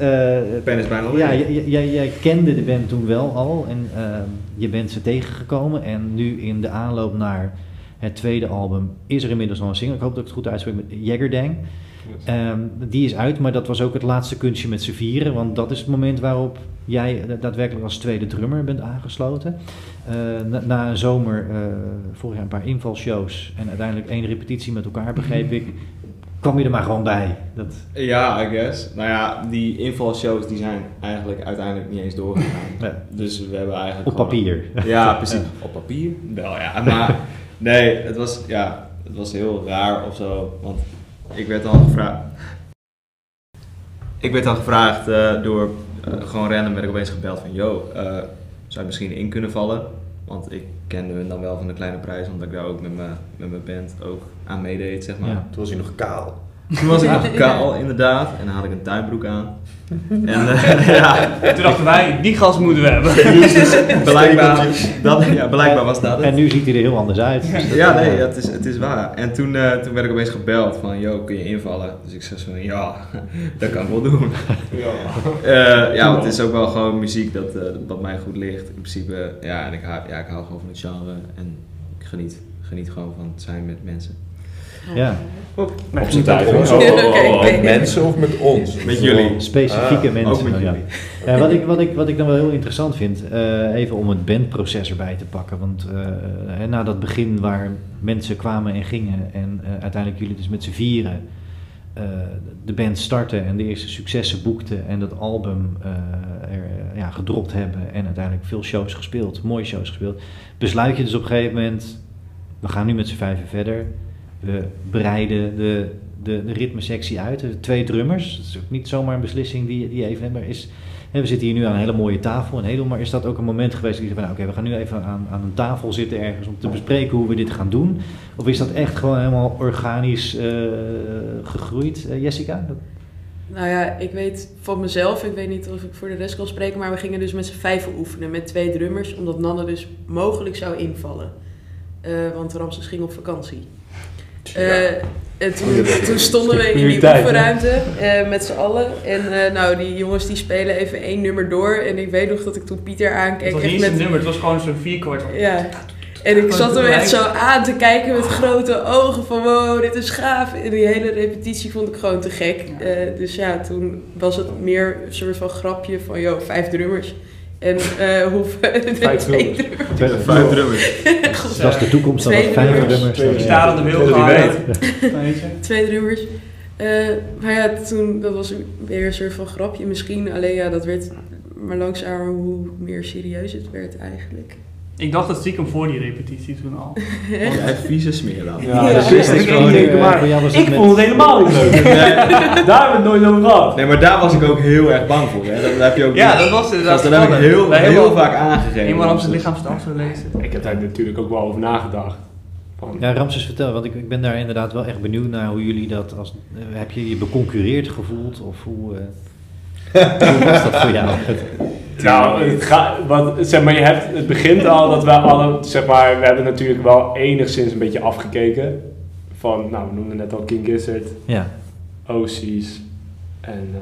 ben is bijna Ja, jij, jij kende de band toen wel al en uh, je bent ze tegengekomen. En nu in de aanloop naar het tweede album is er inmiddels al een single. Ik hoop dat ik het goed uitspreek met Jaggerdang. Um, die is uit, maar dat was ook het laatste kunstje met z'n vieren. Want dat is het moment waarop jij daadwerkelijk als tweede drummer bent aangesloten. Uh, na, na, een zomer, uh, vorig jaar een paar invalshows en uiteindelijk één repetitie met elkaar, begreep ik. kwam je er maar gewoon bij? Dat... Ja, I guess. Nou ja, die invalshows die zijn eigenlijk uiteindelijk niet eens doorgegaan. Ja. Dus we hebben eigenlijk Op gewoon- papier. Ja, precies. Op papier? Wel ja, maar nee, het was, ja, het was heel raar of zo. Want ik werd dan gevraagd. Ik werd dan gevraagd eh, door, eh, gewoon random werd ik opeens gebeld van, yo, eh, zou je misschien in kunnen vallen? Want ik kende hun dan wel van de kleine prijs, omdat ik daar ook met mijn met mijn band ook aan meedeed, zeg maar. Toen was hij nog kaal. Toen was ik nog kaal, inderdaad, en dan had ik een tuinbroek aan. En eh, ja, En toen dachten wij, die gas moeten we hebben. blijkbaar, dat, ja, blijkbaar was dat het. En nu ziet hij er heel anders uit. Dus dat- Ja, nee, het is, het is waar. En toen, eh, toen werd ik opeens gebeld van, yo, kun je invallen? Dus ik zei zo van, ja, dat kan ik wel doen. Eh, ja, want het is ook wel gewoon muziek dat, eh, wat mij goed ligt. In principe, ja, en ik hou, ja, ik hou gewoon van het genre en ik geniet, geniet gewoon van het zijn met mensen. Ja. Op zijn tijd. Met of- Oké, oké. met mensen of met ons? Met jullie. Specifieke Ah, mensen. ook met nou ja. jullie. Ja, wat, ik, wat, ik, wat ik dan wel heel interessant vind, eh, even om het bandproces erbij te pakken. Want eh, hè, na dat begin waar mensen kwamen en gingen en eh, uiteindelijk jullie dus met z'n vieren eh, de band starten en de eerste successen boekten en dat album eh, er, ja, gedropt hebben en uiteindelijk veel shows gespeeld, mooie shows gespeeld, besluit je dus op een gegeven moment, we gaan nu met z'n vijven verder. We breiden de, de, de ritmesectie uit. Twee drummers. Dat is ook niet zomaar een beslissing die, die even. Maar is, we zitten hier nu aan een hele mooie tafel. Een hele, maar is dat ook een moment geweest dat je van... nou, Oké, we gaan nu even aan, aan een tafel zitten ergens om te bespreken hoe we dit gaan doen. Of is dat echt gewoon helemaal organisch eh, gegroeid, eh, Jessica? Nou ja, ik weet van mezelf, ik weet niet of ik voor de rest kan spreken, maar we gingen dus met z'n vijven oefenen met twee drummers, omdat Nanne dus mogelijk zou invallen. Eh, want Ramses ging op vakantie. Eh, en toen, toen stonden we in die oefenruimte eh, met z'n allen. En eh, nou, die jongens die spelen even één nummer door. En ik weet nog dat ik toen Pieter Het aankeek. was echt niet eens een met, nummer, het was gewoon zo'n vierkwart. ja. En ik zat hem echt zo aan te kijken met grote ogen van wow, dit is gaaf. En die hele repetitie vond ik gewoon te gek. Eh, dus ja, toen was het meer een soort van grapje van yo, vijf drummers. En eh hoeveel... Vijf drummers. drummers. Dat is de toekomst, het vijf drummers. Twee dan, ja. staan aan de je? Twee drummers. Eh, maar ja, toen, dat was weer een soort van grapje misschien. Alleen ja, dat werd maar langzamer hoe meer serieus het werd eigenlijk. Ik dacht dat stiekem voor die repetitie toen al. Jij vieze smeerlap. Ja, Ja. dat wist ik Gewoon, maar ik met- vond het helemaal niet leuk. Daar hebben we het nooit over gehad. Nee, maar daar was ik ook heel erg bang voor. Hè. Dat, dat heb je ook Ja, niet- dat was inderdaad dat heb ik heel, vaak aangegeven. Eenmaal op zijn lichaamstaal zo lezen. Ik heb daar natuurlijk ook wel over nagedacht. Van, Ja, Ramses, vertel, want ik, ik ben daar inderdaad wel echt benieuwd naar hoe jullie dat als. eh, heb je je beconcurreerd gevoeld of hoe, eh, hoe was dat voor jou? Nou, het, gaat, wat, zeg maar, je hebt, het begint al dat we alle, zeg maar, we hebben natuurlijk wel enigszins een beetje afgekeken. Van, nou, we noemden net al King Gizzard, Ja, OC's en eh,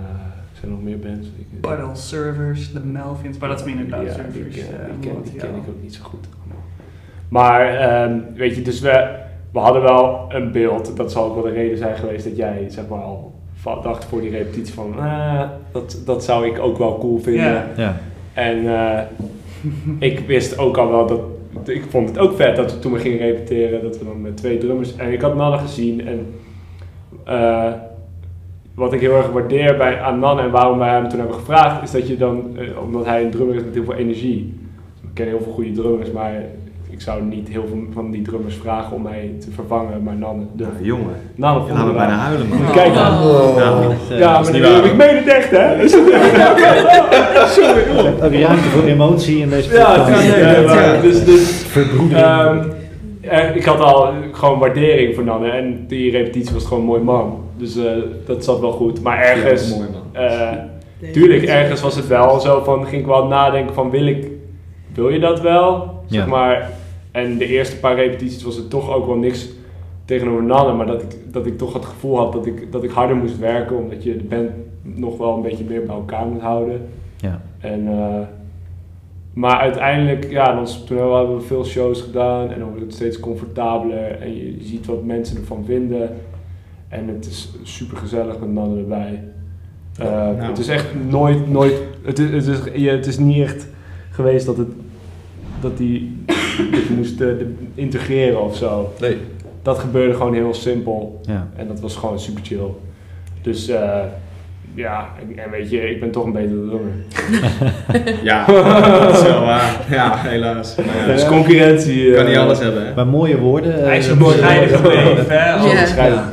zijn er nog meer bands? Puddle Servers, de Melvins, maar dat is minder Ja, Duits die, ken, eh, die, ken, die ik ook niet zo goed. allemaal. Maar, ehm, weet je, dus we, we hadden wel een beeld. Dat zal ook wel de reden zijn geweest dat jij, zeg maar, al dacht voor die repetitie van, ah, dat, dat zou ik ook wel cool vinden. En eh, ik wist ook al wel dat. Ik vond het ook vet dat we toen we gingen repeteren, dat we dan met twee drummers. En ik had Nanne gezien en. eh, wat ik heel erg waardeer bij, aan Nanne en waarom wij hem toen hebben gevraagd, is dat je dan, eh, omdat hij een drummer is met heel veel energie. Ik ken heel veel goede drummers, maar ik zou niet heel veel van die drummers vragen om mij te vervangen. Maar Nanne, de, Nou, jongen, Nanne je vond me bijna huilen, man. Kijk dan. Oh. Ja. eh, Ja, is maar dan ik meen het echt, hè? Sorry, joh. ook ruimte voor emotie in deze Ja, podcast. ja, nee, Ja, nee, maar ja. dus, dus Verbroedering. ehm, eh, ik had al gewoon waardering voor Nanne en die repetitie was gewoon een mooi man. Dus eh, dat zat wel goed. Maar ergens, Ja, mooi, man. eh, Nee. tuurlijk, ergens was het wel zo van, ging ik wel nadenken van, wil ik, wil je dat wel? Zeg Ja. maar, en de eerste paar repetities was het toch ook wel niks tegenover Nanne, maar dat ik, dat ik toch het gevoel had dat ik, dat ik harder moest werken, omdat je de band nog wel een beetje meer bij elkaar moet houden. ja. En, eh, maar uiteindelijk, ja, dan, toen hebben we veel shows gedaan en dan wordt het steeds comfortabeler en je, ziet wat mensen ervan vinden. En het is super gezellig met mannen erbij. Eh, Nou. Het is echt nooit, nooit, het is, het, is, het is niet echt geweest dat, het, dat, die, dat je moest eh, integreren of zo. Nee. dat gebeurde gewoon heel simpel. Ja. En dat was gewoon super chill. Dus uh, ja, en weet je, ik ben toch een betere drummer. ja, dat is wel waar. Ja, helaas. Maar ja, dus concurrentie. kan niet eh, alles hebben. Hè? Maar mooie woorden. Hij is een ja.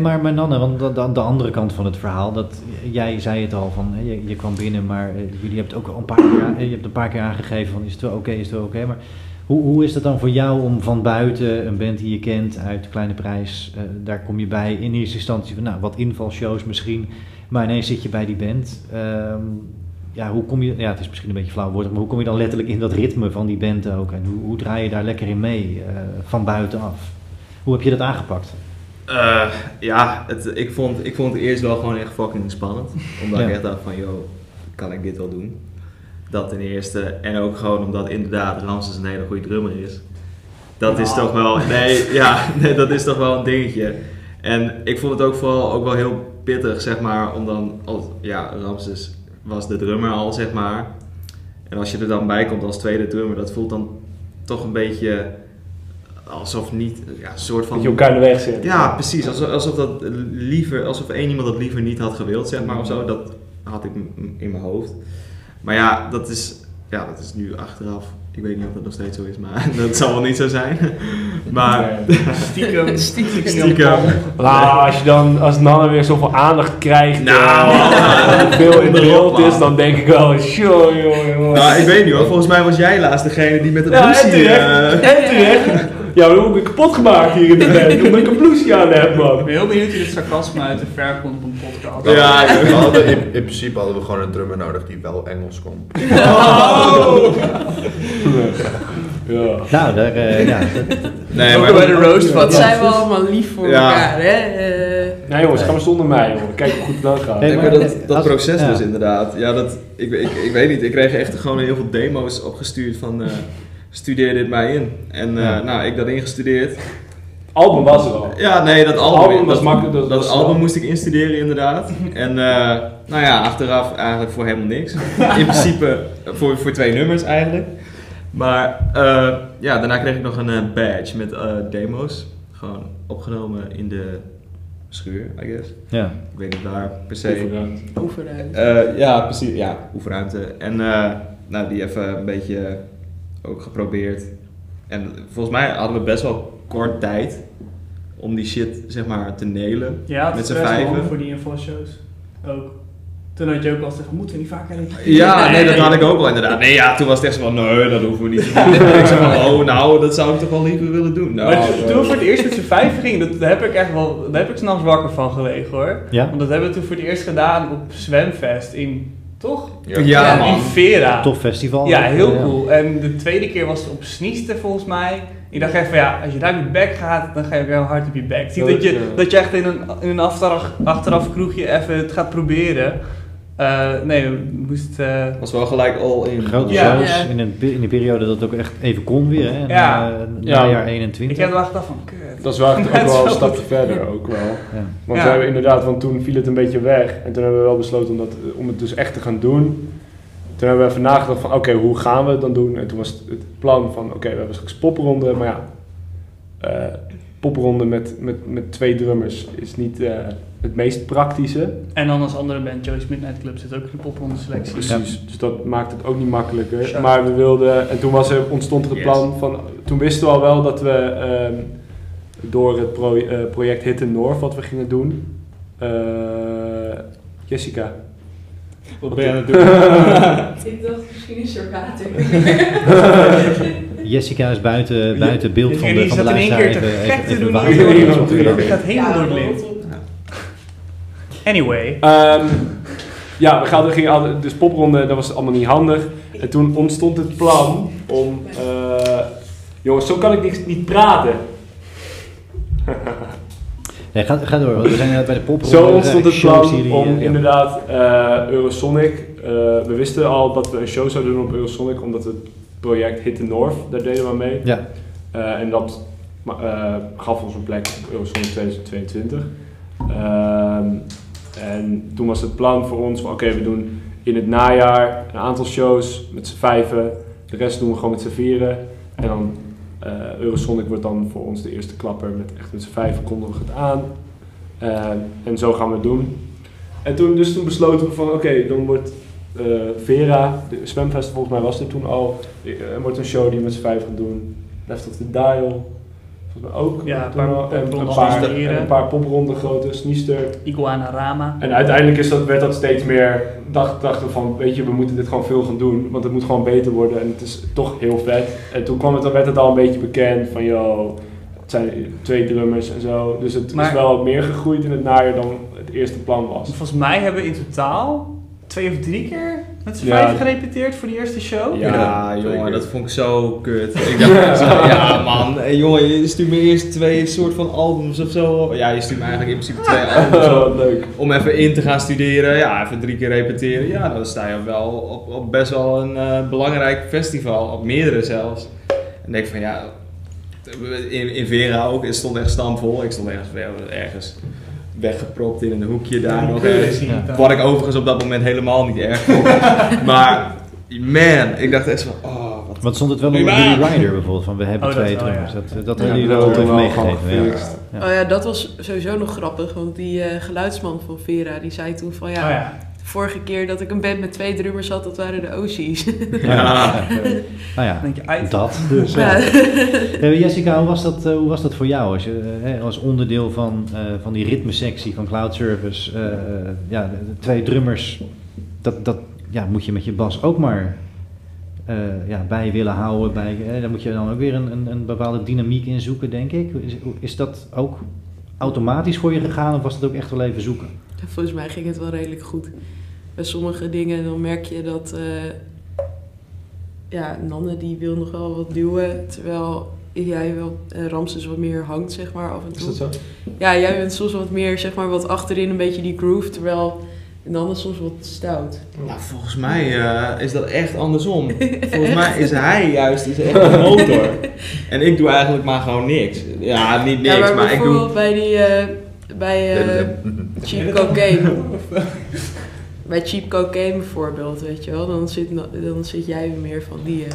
Maar, maar Nanne, want de, de, andere kant van het verhaal, dat, jij zei het al, van, je, je kwam binnen, maar jullie hebben het ook al een paar keer, je hebt een paar keer aangegeven van is het wel oké, is het wel oké, maar hoe, hoe is het dan voor jou om van buiten een band die je kent uit Kleine Prijs, uh, daar kom je bij in eerste instantie van nou, wat invalshows misschien, maar ineens zit je bij die band. Um, ja, hoe kom je, ja, het is misschien een beetje flauw woord, maar hoe kom je dan letterlijk in dat ritme van die band ook? En hoe, hoe draai je daar lekker in mee uh, van buitenaf? Hoe heb je dat aangepakt? Uh, ja, het, ik, vond, ik vond het eerst wel gewoon echt fucking spannend. Omdat ja. ik echt dacht van, joh, kan ik dit wel doen? Dat ten eerste. En ook gewoon omdat inderdaad Ramses een hele goede drummer is. Dat is toch wel, nee, ja, nee, dat is toch wel een dingetje. En ik vond het ook vooral ook wel heel pittig, zeg maar, om dan, als, ja, Ramses was de drummer al, zeg maar. En als je er dan bij komt als tweede drummer, dat voelt dan toch een beetje alsof niet, ja, een soort van... Dat je elkaar in de weg zit. Ja, precies. Alsof, alsof dat liever, alsof één iemand dat liever niet had gewild, zeg maar, of zo. Dat had ik in mijn hoofd. Maar ja, dat is, ja, dat is nu achteraf. Ik weet niet of dat nog steeds zo is, maar dat zal wel niet zo zijn. Maar stiekem, stiekem. stiekem. Nou, als je dan, als Nanne weer zoveel aandacht krijgt, nou, uh, veel in beeld is, dan denk ik wel, joh, joh, joh. Nou, ik weet niet hoor. Volgens mij was jij laatst degene die met het ja. En terecht. Uh, en terecht. Ja, dan heb ik kapot gemaakt hier in de band. Omdat ik een blouseje aan heb, man. Ik ben heel benieuwd hoe dit sarcasme uit de ver komt op een podcast. Ja, we hadden in, in, principe hadden we gewoon een drummer nodig die wel Engels kon. Oh. ja. Nou, daar, uh, ja. Nee, maar bij de roast van. zijn we allemaal lief voor ja. elkaar, hè? Uh, nee jongens, ga maar zonder mij, jongen. Kijk hoe goed het dan gaat. Nee, maar dat, dat proces dus inderdaad. Ja, dat, ik, ik, ik weet niet, ik kreeg echt gewoon heel veel demo's opgestuurd van... Uh, studeer dit mij in. En uh, ja. nou, ik dat ingestudeerd. album was er al. Ja, nee, dat album, album was dat, makkelijk. Dat, dat album moest ik instuderen inderdaad. en uh, nou ja, achteraf eigenlijk voor helemaal niks. In principe voor, voor twee nummers eigenlijk. Maar uh, ja, daarna kreeg ik nog een badge met demo's. Gewoon opgenomen in de schuur, I guess. Ja. Ik weet niet waar per se. Oefenruimte. Oefenruimte. ja, precies. Ja, oefenruimte. En nou, die even een beetje ook geprobeerd. En volgens mij hadden we best wel kort tijd om die shit zeg maar te nelen. Ja, met z'n vijven. voor die infoshows ook. Toen had je ook al gezegd, moeten we niet vaker Ja, nee, dat had ik ook wel inderdaad. Nee, ja, toen was het echt zo van, nee, dat hoeven we niet te doen. ik zei van, oh, nou, dat zou ik toch wel liever willen doen. Nou, maar toen we voor het eerst met z'n vijf gingen, dat, daar heb ik echt wel, daar heb ik s'nachts wakker van gelegen hoor. Ja? Want dat hebben we toen voor het eerst gedaan op Zwemfest in toch? Ja, ja, ja in Vera. Tof festival. Ja, heel cool. En de tweede keer was het op Sniester volgens mij. Ik dacht van ja, als je daar op je bek gaat, dan ga je ook heel hard op je bek. Zie dat je, dat je echt in een, in een achteraf, achteraf kroegje even het gaat proberen. Uh, nee, we moesten... Uh, was wel gelijk al in. Grote Ja. shows Ja. in, een, in de periode dat het ook echt even kon weer. Hè? Ja. Na, Ja. najaar 21. ik heb wel gedacht van, kut. Dat is wel echt ook wel een stapje verder ook wel. Ja. Want Ja. we hebben inderdaad, want toen viel het een beetje weg. En toen hebben we wel besloten om, dat, om het dus echt te gaan doen. Toen hebben we even nagedacht van, oké, hoe gaan we het dan doen? En toen was het, het plan van, oké, we hebben straks popronde. Maar ja, eh popronde met, met, met twee drummers is niet eh, het meest praktische. En dan als andere band, Joey's Midnight Club, zit ook in de popronde selectie. Precies, dus dat maakt het ook niet makkelijker. Sure. Maar we wilden, en toen was er, ontstond er het Yes. plan van, toen wisten we al wel dat we ehm, door het pro- eh, project Hit in North wat we gingen doen. eh, Jessica. Wat ben je aan het doen? Ik dacht misschien is er water. Jessica is buiten, buiten beeld van de, van de zat in één luisteraar. keer te Even, gek even, te doen. water. Het gaat helemaal door. Anyway. Ehm, ja, we gaan, gingen dus popronde, dat was allemaal niet handig. En toen ontstond het plan om, eh, jongens, zo kan ik niet, niet praten. Nee, ga, ga door, want we zijn net bij de pop. Zo ontstond het plan showserie, om ja. inderdaad eh, Eurosonic. eh, we wisten al dat we een show zouden doen op Eurosonic, omdat het project Hit the North, daar deden we mee. Ja, Eh, en dat eh, gaf ons een plek op Eurosonic 2022. En toen was het plan voor ons oké, we doen in het najaar een aantal shows met z'n vijven. De rest doen we gewoon met z'n vieren. En dan Uh, Eurosonic wordt dan voor ons de eerste klapper met echt met z'n vijf kondigen we het aan. Uh, en zo gaan we het doen. En toen, dus toen besloten we van oké, dan wordt uh, Vera, de zwemfest volgens mij was er toen al, er wordt een show die we met z'n vijf gaan doen. Left of the Dial, ook. Ja, een paar, en, een, paar, en een paar popronden grote, Sniester. Iguana Rama. En uiteindelijk is dat, werd dat steeds meer, dacht, dachten van, weet je, we moeten dit gewoon veel gaan doen, want het moet gewoon beter worden en het is toch heel vet. En toen kwam het, dan werd het al een beetje bekend van, yo, het zijn twee drummers en zo. Dus het Maar- is wel meer gegroeid in het najaar dan het eerste plan was. Volgens mij hebben we in totaal twee of drie keer met z'n Ja. vijf gerepeteerd voor die eerste show. Ja, Ja, jongen, dat vond ik zo kut. Ik dacht zo, ja man, hey, jongen, je stuurt me eerst twee soort van albums of zo. Ja, je stuurt me eigenlijk in principe twee albums Oh, op. leuk. Om even in te gaan studeren, ja, even drie keer repeteren. Ja, dan sta je wel op, op best wel een eh, belangrijk festival, op meerdere zelfs. En denk van ja, in, in Vera ook, het stond echt stampvol. Ik stond ergens, ergens weggepropt in een hoekje daar nog. Wat ik overigens op dat moment helemaal niet erg vond. maar man, ik dacht echt van, oh, wat Want stond het wel Ja. jullie rider bijvoorbeeld, van we hebben Oh, dat twee drummers. Dat, dat Ja, hebben jullie dat wel even meegegeven. Ja. Oh ja, dat was sowieso nog grappig, want die eh, geluidsman van Vera, die zei toen van ja, Oh ja. De vorige keer dat ik een band met twee drummers had, dat waren de OC's. Ja. Nou ja, Dan denk je, uit. dat. Dus, Ja. ja. Eh, Jessica, hoe was, dat, eh, hoe was dat voor jou als, je, eh, hè, als onderdeel van, eh, van die ritmesectie van Cloud Service? ja, de, de twee drummers, dat, dat ja, moet je met je bas ook maar eh, ja, bij willen houden. Bij, eh, daar moet je dan ook weer een, een, een bepaalde dynamiek in zoeken, denk ik. Is, is dat ook automatisch voor je gegaan of was dat ook echt wel even zoeken? Volgens mij ging het wel redelijk goed. Bij sommige dingen dan merk je dat eh, ja, Nanne die wil nog wel wat duwen, terwijl jij wel eh, Ramses wat meer hangt zeg maar af en Is toe. dat zo? Ja, jij bent soms wat meer zeg maar wat achterin een beetje die groove, terwijl Nanne soms wat stout. Nou, volgens mij eh, is dat echt andersom. Volgens mij is hij juist is echt de motor. En ik doe eigenlijk maar gewoon niks. Ja, niet niks, ja, maar, maar, ik bijvoorbeeld doe... bij die eh, bij eh, cheap cocaine. Bij cheap cocaine bijvoorbeeld, weet je wel, dan zit, dan zit jij meer van die, eh,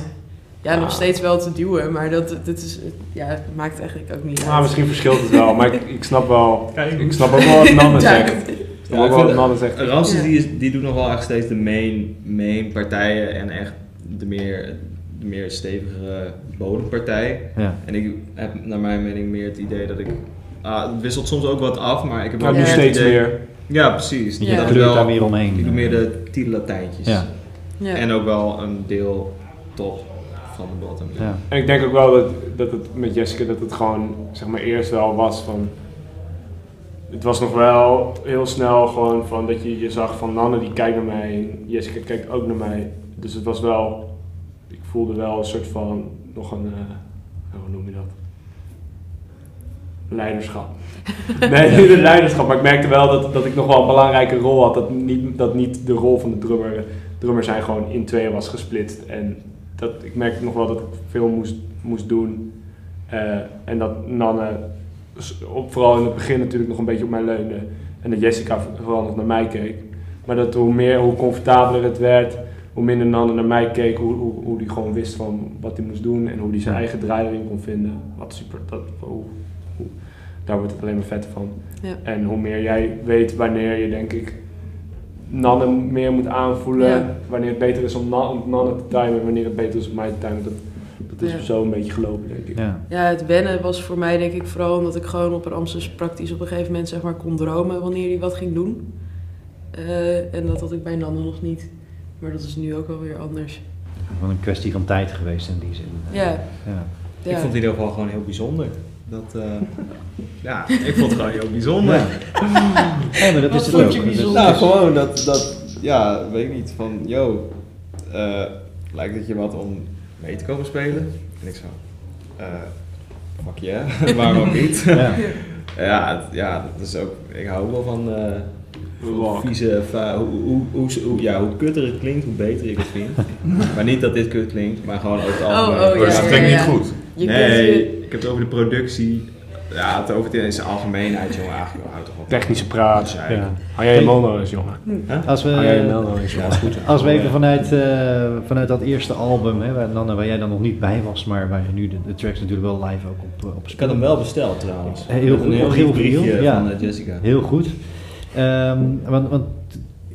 ja, nog Ah. steeds wel te duwen, maar dat, dat is, ja, het maakt eigenlijk ook niet Nou, uit. misschien verschilt het wel, maar ik, ik snap wel, ik snap ook wel wat Nanne Ja. zegt. Ik snap Ja, ik vind- zegt. Ramses die, is, die doet nog wel echt steeds de main, main partijen en echt de meer, de meer stevige bodempartij. Ja. En ik heb naar mijn mening meer het idee dat ik... ah, het wisselt soms ook wat af, maar ik heb ook nu steeds idee- meer. Ja, precies. Je Ja. Wel- daar meer omheen. Ik doe meer de titellatijntjes. Ja. Ja. En ook wel een deel top van de bottom. Ja. En ik denk ook wel dat, dat het met Jessica, dat het gewoon, zeg maar, eerst wel was van... Het was nog wel heel snel gewoon van dat je, je zag van Nanne die kijkt naar mij en Jessica kijkt ook naar mij. Dus het was wel, ik voelde wel een soort van, nog een, eh, hoe noem je dat? Leiderschap. Nee, niet een leiderschap, maar ik merkte wel dat, dat ik nog wel een belangrijke rol had. Dat niet, dat niet de rol van de drummer, drummer zijn gewoon in tweeën was gesplitst. En dat, ik merkte nog wel dat ik veel moest, moest doen. Eh, en dat Nanne op, vooral in het begin natuurlijk nog een beetje op mij leunde. En dat Jessica vooral nog naar mij keek. Maar dat hoe meer, hoe comfortabeler het werd, hoe minder Nanne naar mij keek, hoe, hoe, hoe die gewoon wist van wat hij moest doen en hoe hij zijn eigen draai erin kon vinden. Wat super, dat, hoe- daar wordt het alleen maar vetter van. Ja. En hoe meer jij weet wanneer je, denk ik, Nanne meer moet aanvoelen, Ja. wanneer het beter is om, Na- om te timen en wanneer het beter is om mij te timen. Dat, dat is Ja. zo een beetje gelopen, denk ik. Ja. Ja, het wennen was voor mij denk ik vooral omdat ik gewoon op Ramses praktisch op een gegeven moment zeg maar kon dromen wanneer hij wat ging doen. Eh, en dat had ik bij Nanne nog niet. Maar dat is nu ook wel weer anders. Gewoon een kwestie van tijd geweest in die zin. Ja, Ja. ja. Ik vond het in ieder geval gewoon heel bijzonder. Dat, eh, ja, ik vond het gewoon heel bijzonder. Ja, maar dat Wat is het ook. je bijzonder? Nou, gewoon dat, dat, ja, weet ik niet, van, yo, eh, lijkt het je wat om mee te komen spelen? En ik zo, eh, fuck yeah, waarom ook niet? Ja. ja, het- ja, dat is ook, ik hou wel van eh, Rock. vieze, va- hoe, hoe, hoe, hoe- ja, hoe kutter het klinkt, hoe beter ik het vind. maar niet dat dit kut klinkt, maar gewoon over het Oh, algemeen. oh, Maar ja, dus het ja, klinkt ja. niet goed. Je nee, kunt je- ik heb het over de productie. Ja, het over in zijn algemeenheid, jongen, eigenlijk houdt toch op. Technische praat. Ja. Ja. Hou jij je mond nou eens, jongen. Als we, Hou jij je nou eens, Ja, jongen. is goed. Als we even vanuit, eh, vanuit dat eerste album, hè, waar, Nanne, waar jij dan nog niet bij was, maar waar je nu de, de tracks natuurlijk wel live ook op, eh, op Ik had hem wel besteld trouwens. Heel goed, Een heel heel veel, ja. van eh, Jessica. Heel goed. Ehm, want, want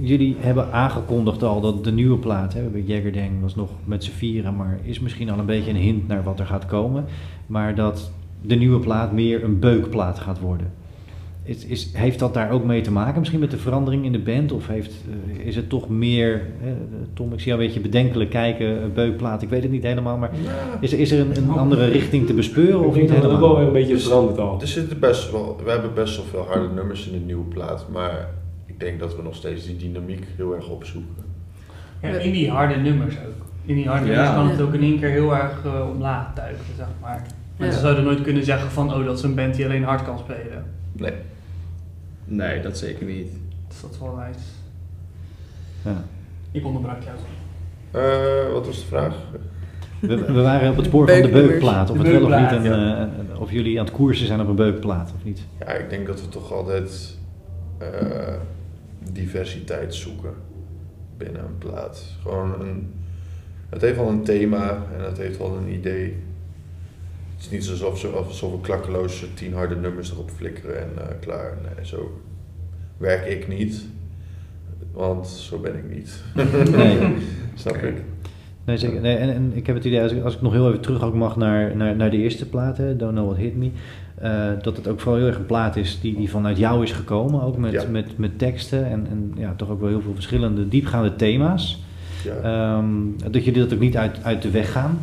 jullie hebben aangekondigd al dat de nieuwe plaat, hè, bij Jaggerdang was nog met z'n vieren, maar is misschien al een beetje een hint naar wat er gaat komen. Maar dat de nieuwe plaat meer een beukplaat gaat worden. Is, is, heeft dat daar ook mee te maken, misschien met de verandering in de band? Of heeft, eh, is het toch meer, hè, Tom, ik zie jou een beetje bedenkelijk kijken, een beukplaat, ik weet het niet helemaal, maar is, er- is er een, een andere richting te bespeuren Ik of niet dat het ook helemaal? wel weer een beetje veranderd al. Er zitten best wel, we hebben best wel veel harde nummers in de nieuwe plaat, maar denk dat we nog steeds die dynamiek heel erg opzoeken. Ja, in die harde nummers ook. In die harde Ja. nummers kan het ook in één keer heel erg eh, omlaag duiken, zeg maar. Mensen Ja. zouden nooit kunnen zeggen van, oh, dat is een band die alleen hard kan spelen. Nee. Nee, dat zeker niet. Dus dat is wel nice. Ja. Ik onderbrak jou. Eh, wat was de vraag? We, we waren op het spoor van de beukplaat. Of, De het wel of, niet beukplaat, een, ja. eh, een- of jullie aan het koersen zijn op een beukplaat of niet. Ja, ik denk dat we toch altijd eh, diversiteit zoeken binnen een plaat. Gewoon een, het heeft wel een thema en het heeft wel een idee. Het is niet alsof, ze- alsof we klakkeloos tien harde nummers erop flikkeren en eh, klaar. Nee, zo werk ik niet. Want zo ben ik niet. Nee. Snap ik? Nee, zeker. Nee, en, en ik heb het idee, als ik, als ik nog heel even terug ook mag naar, naar, naar de eerste plaat, hè, Don't Know What Hit Me, eh, dat het ook vooral heel erg een plaat is die, die vanuit jou is gekomen, ook met, Ja. met, met teksten en, en ja, toch ook wel heel veel verschillende diepgaande thema's. Ja. Ehm, dat jullie dat ook niet uit, uit de weg gaan.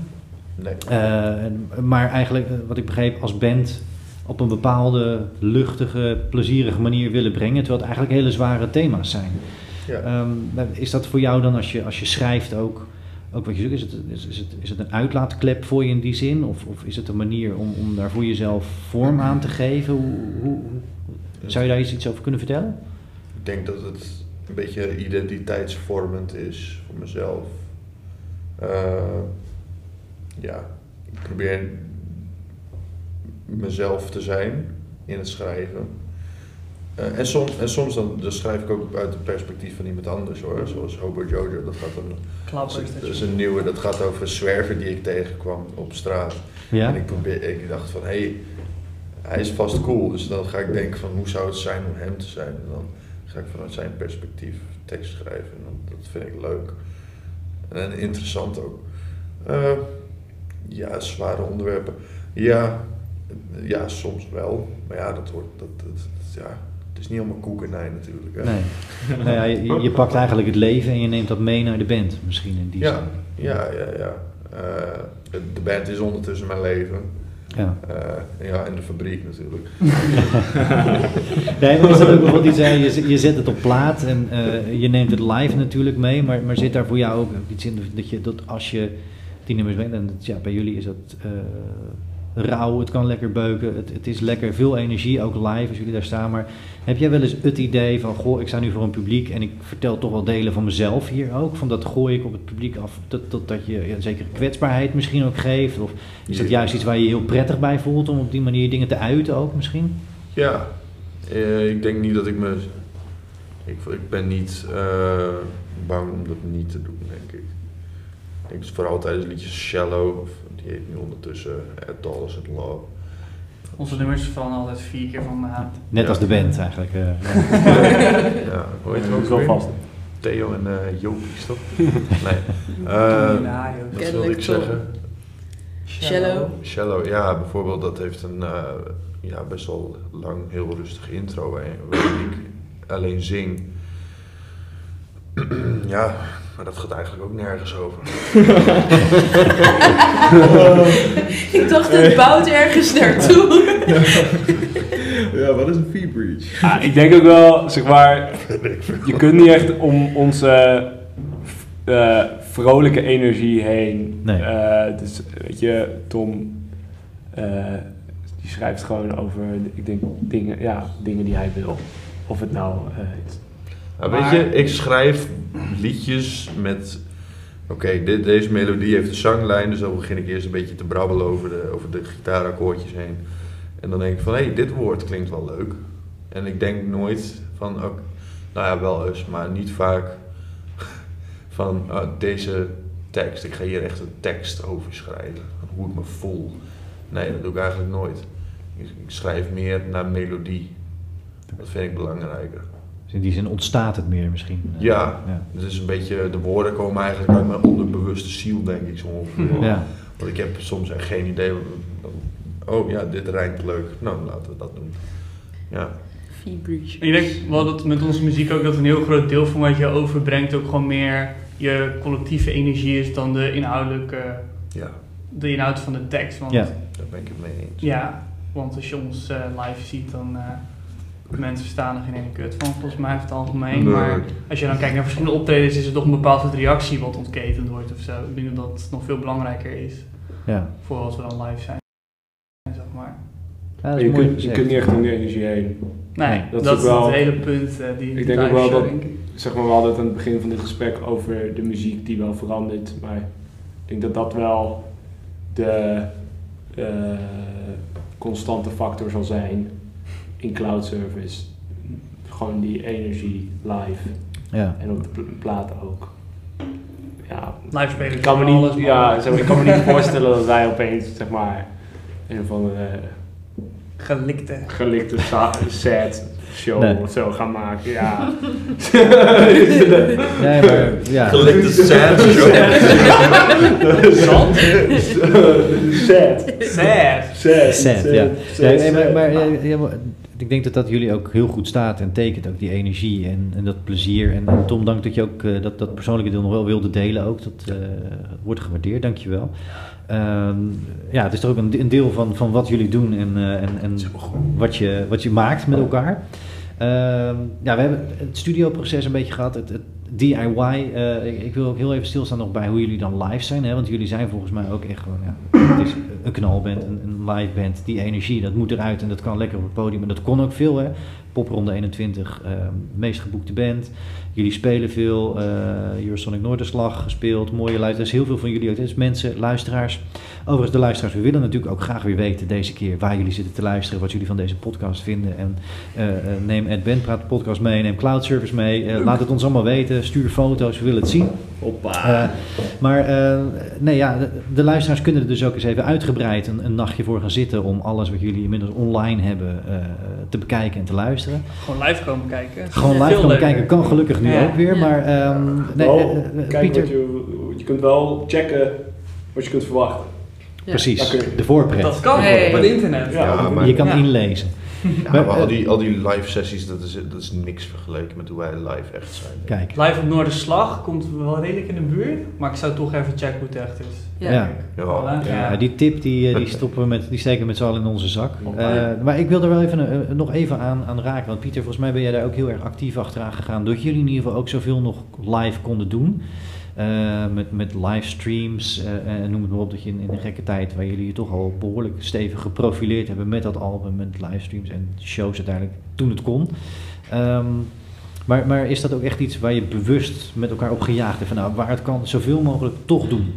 Nee. Eh, maar eigenlijk, eh, wat ik begreep, als band op een bepaalde luchtige, plezierige manier willen brengen, terwijl het eigenlijk hele zware thema's zijn. Ja. Ehm, is dat voor jou dan als je, als je schrijft ook, ook wat je zoekt? Is het, is, is, het, is het een uitlaatklep voor je in die zin? Of, of is het een manier om, om daar voor jezelf vorm aan te geven? Hoe, hoe, zou je daar iets, iets over kunnen vertellen? Ik denk dat het een beetje identiteitsvormend is voor mezelf. Eh, ja, ik probeer mezelf te zijn in het schrijven. Eh, en, soms, en soms dan, dan schrijf ik ook uit het perspectief van iemand anders hoor. Zoals Hobo Jojo, dat gaat dan. Klappers. Dat is een nieuwe, dat gaat over een zwerver die ik tegenkwam op straat. Ja? En ik, probeer, ik dacht van, hé, hey, hij is vast cool. Dus dan ga ik denken van, hoe zou het zijn om hem te zijn? En dan ga ik vanuit zijn perspectief tekst schrijven. En dan, dat vind ik leuk. En interessant ook. Eh, ja, zware onderwerpen. Ja, ja, soms wel. Maar ja, dat wordt, dat, dat, dat- ja, het is niet allemaal koekenij natuurlijk. Hè? Nee. nou ja, je, je pakt eigenlijk het leven en je neemt dat mee naar de band, misschien in die Ja, zin. ja, ja, ja. Eh, de, de band is ondertussen mijn leven. Ja. Eh, ja, en de fabriek natuurlijk. Nee, maar is dat ook bijvoorbeeld iets, hè, je, je zet het op plaat en eh, je neemt het live natuurlijk mee, maar, maar zit daar voor jou ook iets in dat je dat als je die nummers brengt, en ja, bij jullie is dat rauw, het kan lekker beuken, het, het is lekker, veel energie, ook live als jullie daar staan, maar heb jij wel eens het idee van, goh, ik sta nu voor een publiek en ik vertel toch wel delen van mezelf hier ook, van dat gooi ik op het publiek af, dat, dat, dat je ja, een zekere kwetsbaarheid misschien ook geeft, of is dat juist iets waar je je heel prettig bij voelt om op die manier dingen te uiten ook misschien? Ja, eh, ik denk niet dat ik me. Ik, ik ben niet eh, bang om dat niet te doen, denk ik. Ik denk vooral tijdens liedjes Shallow, of nu ondertussen At Dollars in Love. Onze nummers vallen altijd vier keer van maand. Net Ja. als de band eigenlijk. eh, ja. hoe heet het Dat ook is wel weer? vast. Theo en eh Joopie, toch? nee. Eh, Tommy Lajo. wat wilde ik zeggen? Shallow. Shallow, ja, bijvoorbeeld, dat heeft een eh, ja, best wel lang, heel rustige intro, waarin ik alleen zing. ja, maar dat gaat eigenlijk ook nergens over. Ik dacht, het bouwt ergens naartoe. Ja, wat is een fee breach? Ah, ik denk ook wel, zeg maar, je kunt niet echt om onze eh, vrolijke energie heen. Nee. Eh, dus weet je, Tom, eh, die schrijft gewoon over, ik denk, dingen, ja, dingen die hij wil. Of het nou eh. Nou, weet Maar- je, ik schrijf liedjes met. Oké, dit- deze melodie heeft een zanglijn, dus dan begin ik eerst een beetje te brabbelen over de, over de gitaarakkoordjes heen. En dan denk ik van, hé, hey, dit woord klinkt wel leuk. En ik denk nooit van, nou ja, wel eens, maar niet vaak van uh, deze tekst. Ik ga hier echt een tekst over schrijven, hoe ik me voel. Nee, dat doe ik eigenlijk nooit. Ik, ik schrijf meer naar melodie. Dat vind ik belangrijker. Dus in die zin ontstaat het meer misschien. Ja, ja. het is een beetje, de woorden komen eigenlijk uit mijn onderbewuste ziel, denk ik zo ongeveer. Ja. Want ik heb soms echt geen idee. Oh ja, dit rijmt leuk. Nou, laten we dat doen. Ja. Ik denk wel dat met onze muziek ook dat een heel groot deel van wat je overbrengt ook gewoon meer je collectieve energie is dan de inhoudelijke, ja. de inhoud van de tekst. Want, ja, daar ben ik het mee eens. Ja, want als je ons uh, live ziet, dan uh, mensen verstaan er geen ene kut van, volgens mij heeft het algemeen. Nee. Maar als je dan kijkt naar verschillende optredens, is er toch een bepaald soort reactie wat ontketend wordt of zo. Ik denk dat dat nog veel belangrijker is ja. voor als we dan live zijn. Zeg maar. Ja, je, kunt, je kunt niet echt om die energie heen. Nee, dat, dat is, wel, het hele punt uh, die Ik denk ook wel dat, zeg maar, we hadden het aan het begin van dit gesprek over de muziek die wel verandert, maar ik denk dat dat wel de uh, constante factor zal zijn in cloud service. Gewoon die energie live. Ja. En op de plaat ook. Ja, live spelen. Ik kan me niet, ja, zeg maar, ik kan me niet voorstellen dat wij opeens, zeg maar, een van de gelikte, gelikte set show nee. of zo gaan maken. Ja. nee, maar ja. Gelikte set show. Zand? Set. Sad. Sad. Sad, ja. Nee, maar, maar ja, ik denk dat dat jullie ook heel goed staat en tekent ook die energie en, en dat plezier. En, en, Tom, dank dat je ook uh, dat, dat persoonlijke deel nog wel wilde delen ook. Dat uh, wordt gewaardeerd, dank je wel. Um, ja, het is toch ook een, een, deel van, van wat jullie doen en, uh, en, en wat, je, wat je maakt met elkaar. Um, ja, we hebben het studioproces een beetje gehad, het, het DIY. Ik, ik, wil ook heel even stilstaan nog bij hoe jullie dan live zijn. Hè? Want jullie zijn volgens mij ook echt gewoon, ja, het is een knalband, een, een live band. Die energie, dat moet eruit en dat kan lekker op het podium. En dat kon ook veel, hè. Popronde 21, uh, meest geboekte band. Jullie spelen veel, uh, Eurosonic Noorderslag gespeeld, mooie luisteraars. Heel veel van jullie ook, mensen, luisteraars. Overigens, de luisteraars, we willen natuurlijk ook graag weer weten deze keer waar jullie zitten te luisteren, wat jullie van deze podcast vinden. En uh, neem Ed Praat podcast mee, neem Cloud Service mee. Uh, laat het ons allemaal weten, stuur foto's, we willen het zien. Hoppa. maar nee, ja, de, de, luisteraars kunnen er dus ook eens even uitgebreid een, een, nachtje voor gaan zitten om alles wat jullie inmiddels online hebben te bekijken en te luisteren. Gewoon live komen kijken. Gewoon live komen kijken, kan gelukkig nu ook weer, maar um, nee, wel, kijk Pieter. Wat je, je kunt wel checken wat je kunt verwachten. Ja. Precies, de voorpret. Dat kan hey. op het internet. Ja, maar, je kan inlezen. Ja, maar, al, die, al die live sessies, dat is, dat is niks vergeleken met hoe wij live echt zijn. Kijk. Live op Noorderslag komt wel redelijk in de buurt, maar ik zou toch even checken hoe het echt is. Ja, ja. ja. ja die tip die, die stoppen we met, die steken we met z'n allen in onze zak. Uh, maar ik wil er wel even, uh, nog even aan, aan raken, want Pieter, volgens mij ben jij daar ook heel erg actief achteraan gegaan, doordat jullie in ieder geval ook zoveel nog live konden doen. Uh, met, met livestreams uh, en noem het maar op, dat je in, in een gekke tijd waar jullie je toch al behoorlijk stevig geprofileerd hebben met dat album, met livestreams en shows uiteindelijk toen het kon. Um, maar, maar is dat ook echt iets waar je bewust met elkaar op gejaagd hebt van nou, waar het kan zoveel mogelijk toch doen?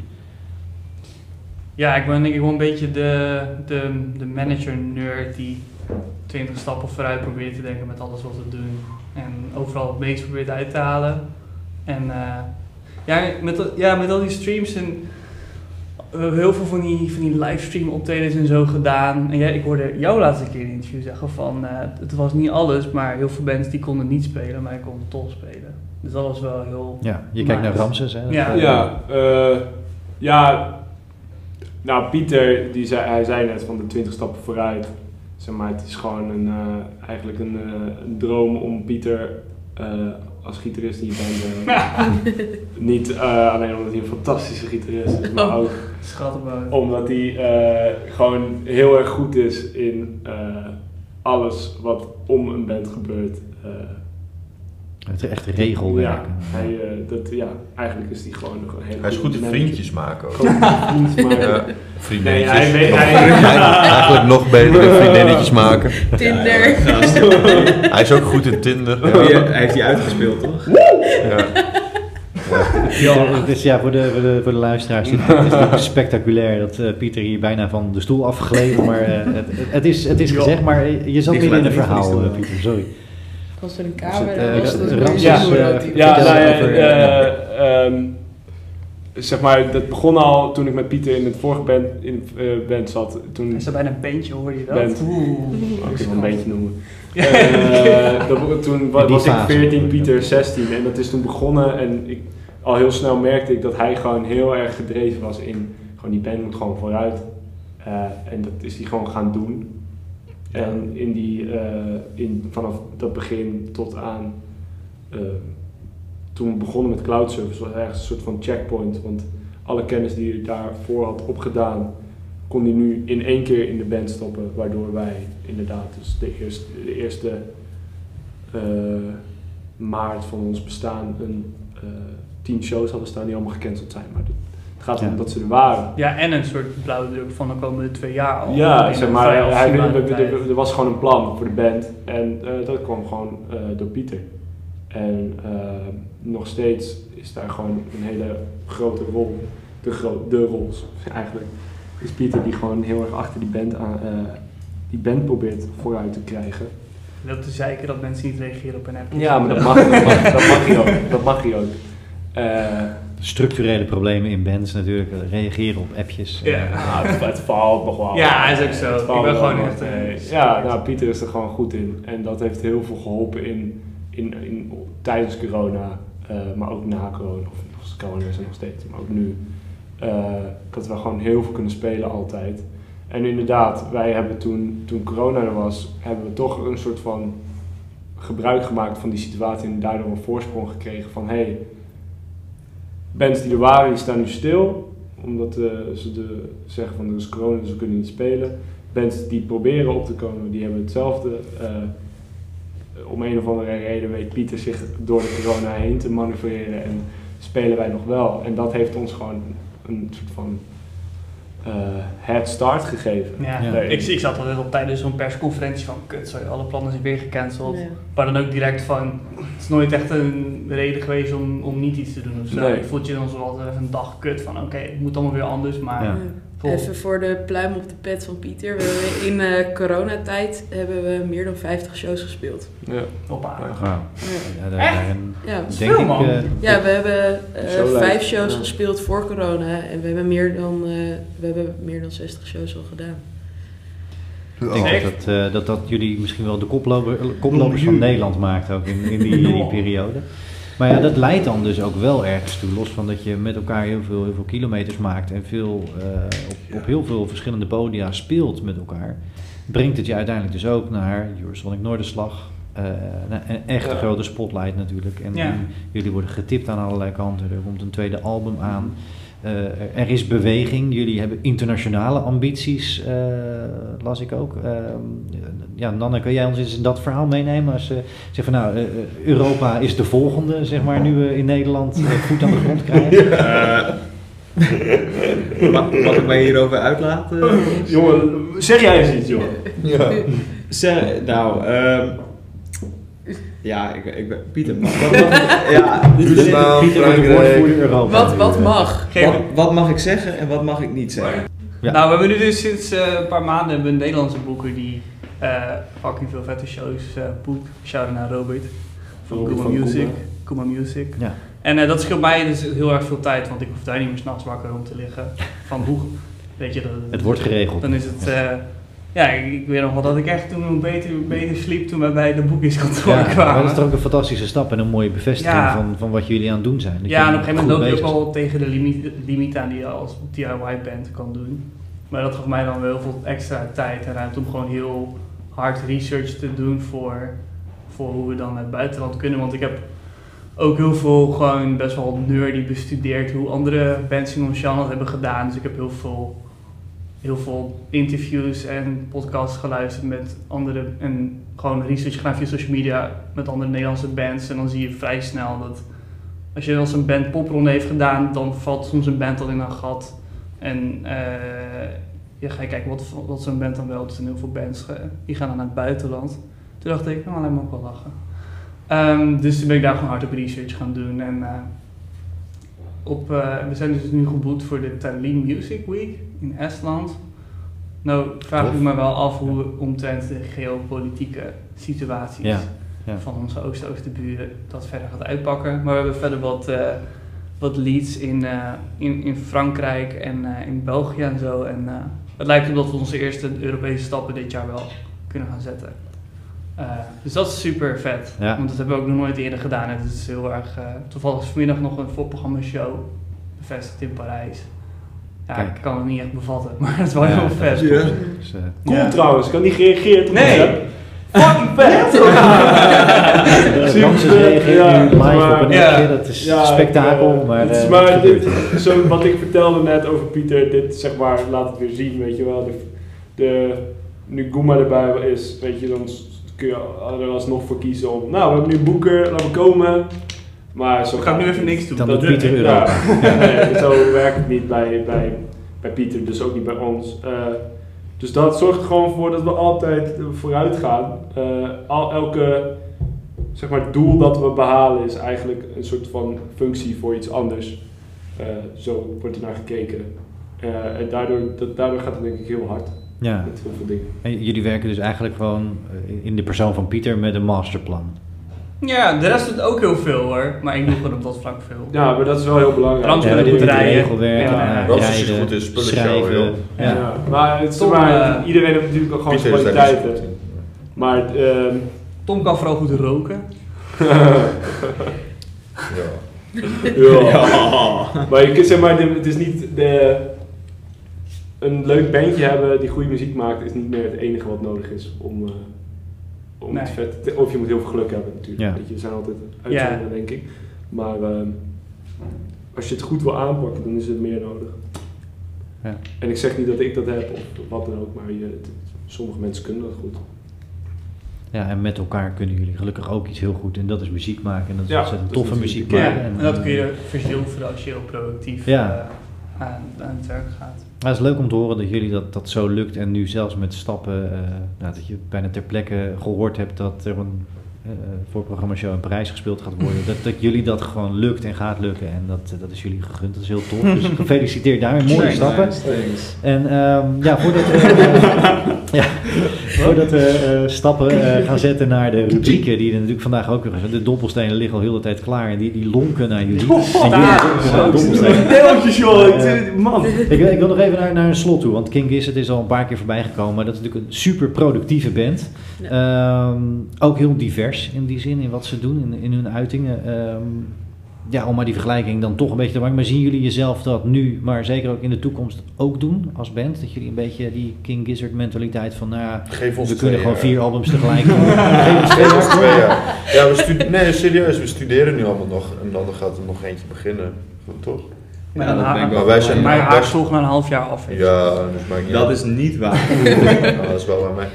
Ja, ik ben denk ik wel een beetje de, de, de manager-nerd die 20 stappen vooruit probeert te denken met alles wat we doen. En overal het meest probeert uit te halen. En ja, met, ja, met al die streams en we hebben heel veel van die, van die livestream optredens en zo gedaan. En ja, ik hoorde jou laatste keer in een interview zeggen van, uh, het was niet alles, maar heel veel bands die konden niet spelen, maar ik kon toch spelen. Dus dat was wel heel Ja, je kijkt naar Ramses hè? Ja, ja, uh, ja nou Pieter, die zei, hij zei net van de 20 stappen vooruit. Zeg maar, het is gewoon een, uh, eigenlijk een, een droom om Pieter als gitarist in je band. Uh, niet uh, alleen omdat hij een fantastische gitarist is, maar ook omdat hij uh, gewoon heel erg goed is in alles wat om een band gebeurt. Het is echt regelwerk. Ja, hij, dat, ja, eigenlijk is hij gewoon nog een hele Hij is goed in vriendjes maken ook. vriendjes maken. Ja, vriendinnetjes. Nee, hij weet, hij, eigenlijk nog beter in vriendinnetjes maken. Tinder. hij is ook goed in Tinder. Ja. Hij heeft die uitgespeeld, toch? Ja. ja. Dus ja, voor de, voor de, voor de luisteraars, het is spectaculair dat uh, Pieter hier bijna van de stoel afgeleden, maar uh, het, het, is, het is gezegd, maar je zat weer in een verhaal, uh, Pieter, sorry. Was er een camera? Dus het, was ja, ja, nou ja, um, zeg maar, dat begon al toen ik met Pieter in het vorige band, in, uh, band zat. Toen is er bijna een bandje, hoor je dat? Band. Oeh, ik kan een bandje noemen. uh, dat, toen was, was ik 14, Pieter 16 en dat is toen begonnen en ik, al heel snel merkte ik dat hij gewoon heel erg gedreven was in, gewoon die band moet gewoon vooruit. Uh, en dat is hij gewoon gaan doen. En in die, in, vanaf dat begin tot aan toen we begonnen met cloud service was ergens een soort van checkpoint. Want alle kennis die hij daarvoor had opgedaan, kon hij nu in één keer in de band stoppen. Waardoor wij inderdaad dus de eerste, de eerste uh, maart van ons bestaan een tien shows hadden staan die allemaal gecanceld zijn. Maar het gaat om dat ze er waren. Ja, en een soort blauwe druk van de komende twee jaar al. Ja, zeg maar, hij, er, er, was gewoon een plan voor de band en uh, dat kwam gewoon door Pieter. En uh, nog steeds is daar gewoon een hele grote rol, de, gro de rol eigenlijk, is Pieter die gewoon heel erg achter die band, aan, uh, die band probeert vooruit te krijgen. Dat te zeiken dat mensen niet reageren op een app. Ja, maar dat mag, dat mag, dat mag hij ook. Dat mag hij ook. Structurele problemen in bands natuurlijk, reageren op appjes. Ja, nou, het, het, valt nog wel. Ja, is ook zo. Ik ben gewoon echt... Uh, ja, nou, Pieter is er gewoon goed in. En dat heeft heel veel geholpen in, in, in, tijdens corona uh, maar ook na corona, of corona is er nog steeds, maar ook nu, uh, dat we gewoon heel veel kunnen spelen altijd. En inderdaad, wij hebben toen, toen corona er was, hebben we toch een soort van gebruik gemaakt van die situatie en daardoor een voorsprong gekregen van hey, bands die er waren, die staan nu stil, omdat uh, ze de, zeggen van er is corona, dus kunnen niet spelen. Bands die proberen op te komen, die hebben hetzelfde om een of andere reden weet Pieter zich door de corona heen te manoeuvreren en spelen wij nog wel. En dat heeft ons gewoon een soort van uh, head start gegeven. Ja. Ik, ik zat altijd op tijdens zo'n persconferentie van kut, sorry, alle plannen zijn weer gecanceld. Maar dan ook direct van, het is nooit echt een reden geweest om, om niet iets te doen of zo. Nee. voelt je dan zo altijd even een dag kut van oké, het moet allemaal weer anders, maar... Ja. Even voor de pluim op de pet van Pieter. We hebben in uh, coronatijd hebben we meer dan 50 shows gespeeld. Ja. Hoppa. Ja. Ja, Echt? ja, dat denk veel, man. Ik, uh, ja, we hebben uh, vijf shows gespeeld voor corona. En we hebben meer dan, we hebben meer dan 60 shows al gedaan. Ik denk dat, dat, dat, dat jullie misschien wel de koploper, koplopers van Nederland maakt ook in, in die, in die periode. Maar ja, dat leidt dan dus ook wel ergens toe. Los van dat je met elkaar heel veel, heel veel kilometers maakt en veel, uh, op, op, heel veel verschillende podia speelt met elkaar. Brengt het je uiteindelijk dus ook naar Eurosonic Noorderslag. Uh, een echte grote spotlight natuurlijk. En, jullie worden getipt aan allerlei kanten. Er komt een tweede album aan. Uh, er is beweging. Jullie hebben internationale ambities, uh, las ik ook. Uh, ja, Nanne, kun jij ons eens in dat verhaal meenemen? Als ze zegt van nou, Europa is de volgende, zeg maar, nu we in Nederland voet aan de grond krijgen. mag, mag, ik mij hierover uitlaten? jongen, zeg jij eens iets, jongen. Ja. Zeg, nou, ehm, ja, ik, ik ben Pieter. Wat, wat mag, ja, dit is Pieter Wat, wat mag? Wat, wat, mag ik zeggen en wat mag ik niet zeggen? Ja. Nou, we hebben nu dus sinds uh, een paar maanden hebben een Nederlandse boeker die uh, fucking veel vette shows uh, boekt. Shout naar Robert van Kuma Music. Kuma Music. Ja. En uh, dat scheelt mij dus heel erg veel tijd, want ik hoef daar niet meer s'nachts wakker om te liggen. Van hoe, weet je, dat, het wordt geregeld. Dan is het ja, ik, weet nog wel dat ik echt toen beter, beter sliep toen we bij de boekjeskantoor ja, kwamen. dat is toch ook een fantastische stap en een mooie bevestiging van, van wat jullie aan het doen zijn. Dat ja, en op een gegeven moment loop je ook al tegen de limiet, limiet aan die je als DIY-band kan doen. Maar dat gaf mij dan wel heel veel extra tijd en ruimte om gewoon heel hard research te doen voor, voor hoe we dan naar het buitenland kunnen. Want ik heb ook heel veel gewoon best wel nerdy bestudeerd hoe andere bands in ons genre hebben gedaan. Dus ik heb heel veel heel veel interviews en podcasts geluisterd met andere en gewoon research gedaan via social media met andere Nederlandse bands. En dan zie je vrij snel dat als je als een band popronde heeft gedaan, dan valt soms een band al in een gat. En uh, je gaat kijken wat, wat zo'n band dan wel. Er zijn heel veel bands die gaan dan naar het buitenland. Toen dacht ik, nou, alleen maar ook wel lachen. Um, dus toen ben ik daar gewoon hard op research gaan doen. En uh, op, we zijn dus nu geboekt voor de Tallinn Music Week in Estland. Nou, vraag ik me wel af hoe omtrent de geopolitieke situaties ja, ja. van onze Oost-Oostenburen dat verder gaat uitpakken. Maar we hebben verder wat, uh, wat leads in, uh, in, in Frankrijk en uh, in België en zo. En het lijkt erop dat we onze eerste Europese stappen dit jaar wel kunnen gaan zetten. dus dat is super vet, ja. want dat hebben we ook nog nooit eerder gedaan. Het is heel erg, toevallig is vanmiddag nog een voorprogramma show bevestigd in Parijs. Ja, ik kan het niet echt bevatten, maar het is wel heel vet. Ja. Dus, uh, cool trouwens, ik had niet gereageerd op Nee! Fucking vet! Nu live op een ja. dat is spektakel, maar, het is maar dit, zo, wat ik vertelde net over Pieter, dit zeg maar, laat het weer zien, weet je wel. De, de, nu Goema erbij is, weet je, dan kun je er alsnog voor kiezen om, nou, we hebben nu Boeker, laten we komen. Maar zo ga nu even niks doen. Dan doet Pieter Europa. Ja, nee, zo werkt het niet bij, bij, bij Pieter, dus ook niet bij ons. Uh, dus dat zorgt er gewoon voor dat we altijd vooruit gaan. Uh, al, elke zeg maar, doel dat we behalen is eigenlijk een soort van functie voor iets anders. Uh, zo wordt er naar gekeken. en daardoor, dat, daardoor gaat het denk ik heel hard. Ja. Met heel veel dingen. En jullie werken dus eigenlijk gewoon in de persoon van Pieter met een masterplan. Ja, de rest doet ook heel veel hoor. Maar ik doe gewoon op dat vlak veel. Ja, maar dat is wel heel belangrijk. Trans ja, de regelwerken, ja, dat is goed is, schrijven. Ja. ja. Maar, het, Tom, maar uh, iedereen heeft natuurlijk ook gewoon zijn kwaliteiten. Maar uh, Tom kan vooral goed roken. ja. ja. Maar je kunt zeg maar, het is niet de, een leuk bandje hebben die goede muziek maakt, is niet meer het enige wat nodig is om. Uh, om nee. vet te, of je moet heel veel geluk hebben natuurlijk. Ja. je, er zijn altijd uitzonderingen denk ik. Maar uh, als je het goed wil aanpakken, dan is het meer nodig. Ja. En ik zeg niet dat ik dat heb of wat dan ook, maar je, het, sommige mensen kunnen dat goed. Ja, en met elkaar kunnen jullie gelukkig ook iets heel goed en dat is muziek maken. En dat is ja, ontzettend toffe muziek maken. Ja, en, en, dat kun je verzilveren als je heel productief ja. uh, aan, aan het werk gaat. Maar het is leuk om te horen dat jullie dat, dat zo lukt en nu zelfs met stappen, uh, nou, dat je bijna ter plekke gehoord hebt dat er een uh, voorprogramma show in Parijs gespeeld gaat worden. Dat, dat jullie dat gewoon lukt en gaat lukken en dat, dat is jullie gegund, dat is heel tof. Dus gefeliciteerd daar, mooie stappen. En um, ja, voordat we, uh, ja, voordat we stappen gaan zetten naar de rubrieken die er natuurlijk vandaag ook weer zijn. De dobbelstenen liggen al heel de tijd klaar en die, die lonken naar jullie. Oh, en jullie man. Ik, ik, wil nog even naar, naar een slot toe, want King Gizzard is al een paar keer voorbij gekomen. Maar dat is natuurlijk een super productieve band. Um, ook heel divers in die zin, in wat ze doen, in, in hun uitingen. Um, ja, om maar die vergelijking dan toch een beetje te maken. Maar zien jullie jezelf dat nu, maar zeker ook in de toekomst ook doen als band? Dat jullie een beetje die King Gizzard mentaliteit van, nou ja, we kunnen gewoon vier albums tegelijk doen. Geef ons twee jaar. Ja, we nee, serieus, we studeren nu allemaal nog en dan gaat er nog eentje beginnen, toch? Maar, ja, dat denk wij zijn toch na een half jaar af. Ja, dus maakt niet Dat is niet waar. nou, dat is wel waar mij.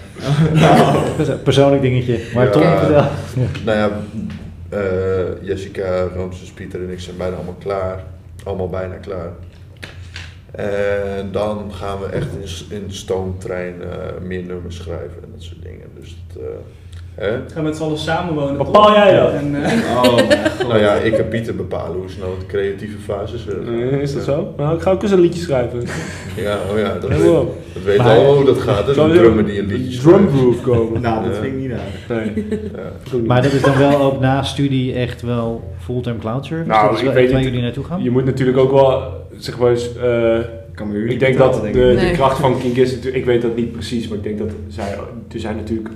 nou. Persoonlijk dingetje. Maar ja, Tom, vertel. Nou ja, uh, Jessica, Ramses, Pieter en ik zijn bijna allemaal klaar. Allemaal bijna klaar. En dan gaan we echt in, in de stoomtrein uh, meer nummers schrijven en dat soort dingen. Dus dat, uh, Hè? Gaan met z'n allen samenwonen. Bepaal jij dat? En, uh... oh, nou ja, ik heb Pieter bepalen hoe snel de creatieve fases uh, Is dat zo? Nou, ik ga ook eens een liedje schrijven. ja, oh ja, dat, weet, dat weet al hoe dat gaat. Dat is een drummer die een liedje Drum groove komen. nou, dat vind ik niet aan. Nee. Ja. Maar dat is dan wel ook na studie echt wel fulltime cloud service? Nou, dat is ik weet waar jullie naartoe gaan? Je moet natuurlijk ook wel, zeg maar eens... Uh, ik denk dat de, de, kracht van King is, ik weet dat niet precies, maar ik denk dat zij, er zijn natuurlijk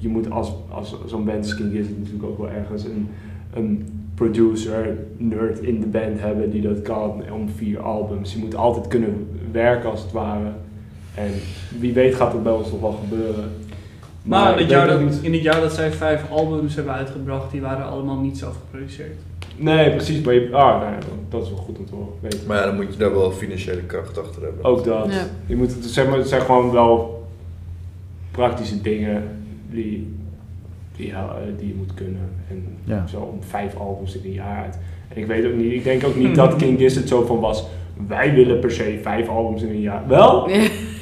je moet als, als zo'n band Skin is natuurlijk ook wel ergens een, een producer, nerd in de band hebben die dat kan om vier albums. Je moet altijd kunnen werken als het ware. En wie weet gaat het bij ons nog wel gebeuren. Maar, maar in, het jaar dat, in het jaar dat zij vijf albums hebben uitgebracht, die waren allemaal niet zelf geproduceerd. Nee, precies. Maar je, ah, nee, dat is wel goed om te weten. Maar ja, dan moet je daar wel financiële kracht achter hebben. Ook dat. Ja. Je moet, zeg maar, het zijn gewoon wel praktische dingen die, die, uh, die je moet kunnen. En zo om vijf albums in een jaar uit. En ik weet ook niet, ik denk ook niet dat King Gizzard zo van was. Wij willen per se vijf albums in een jaar. Wel?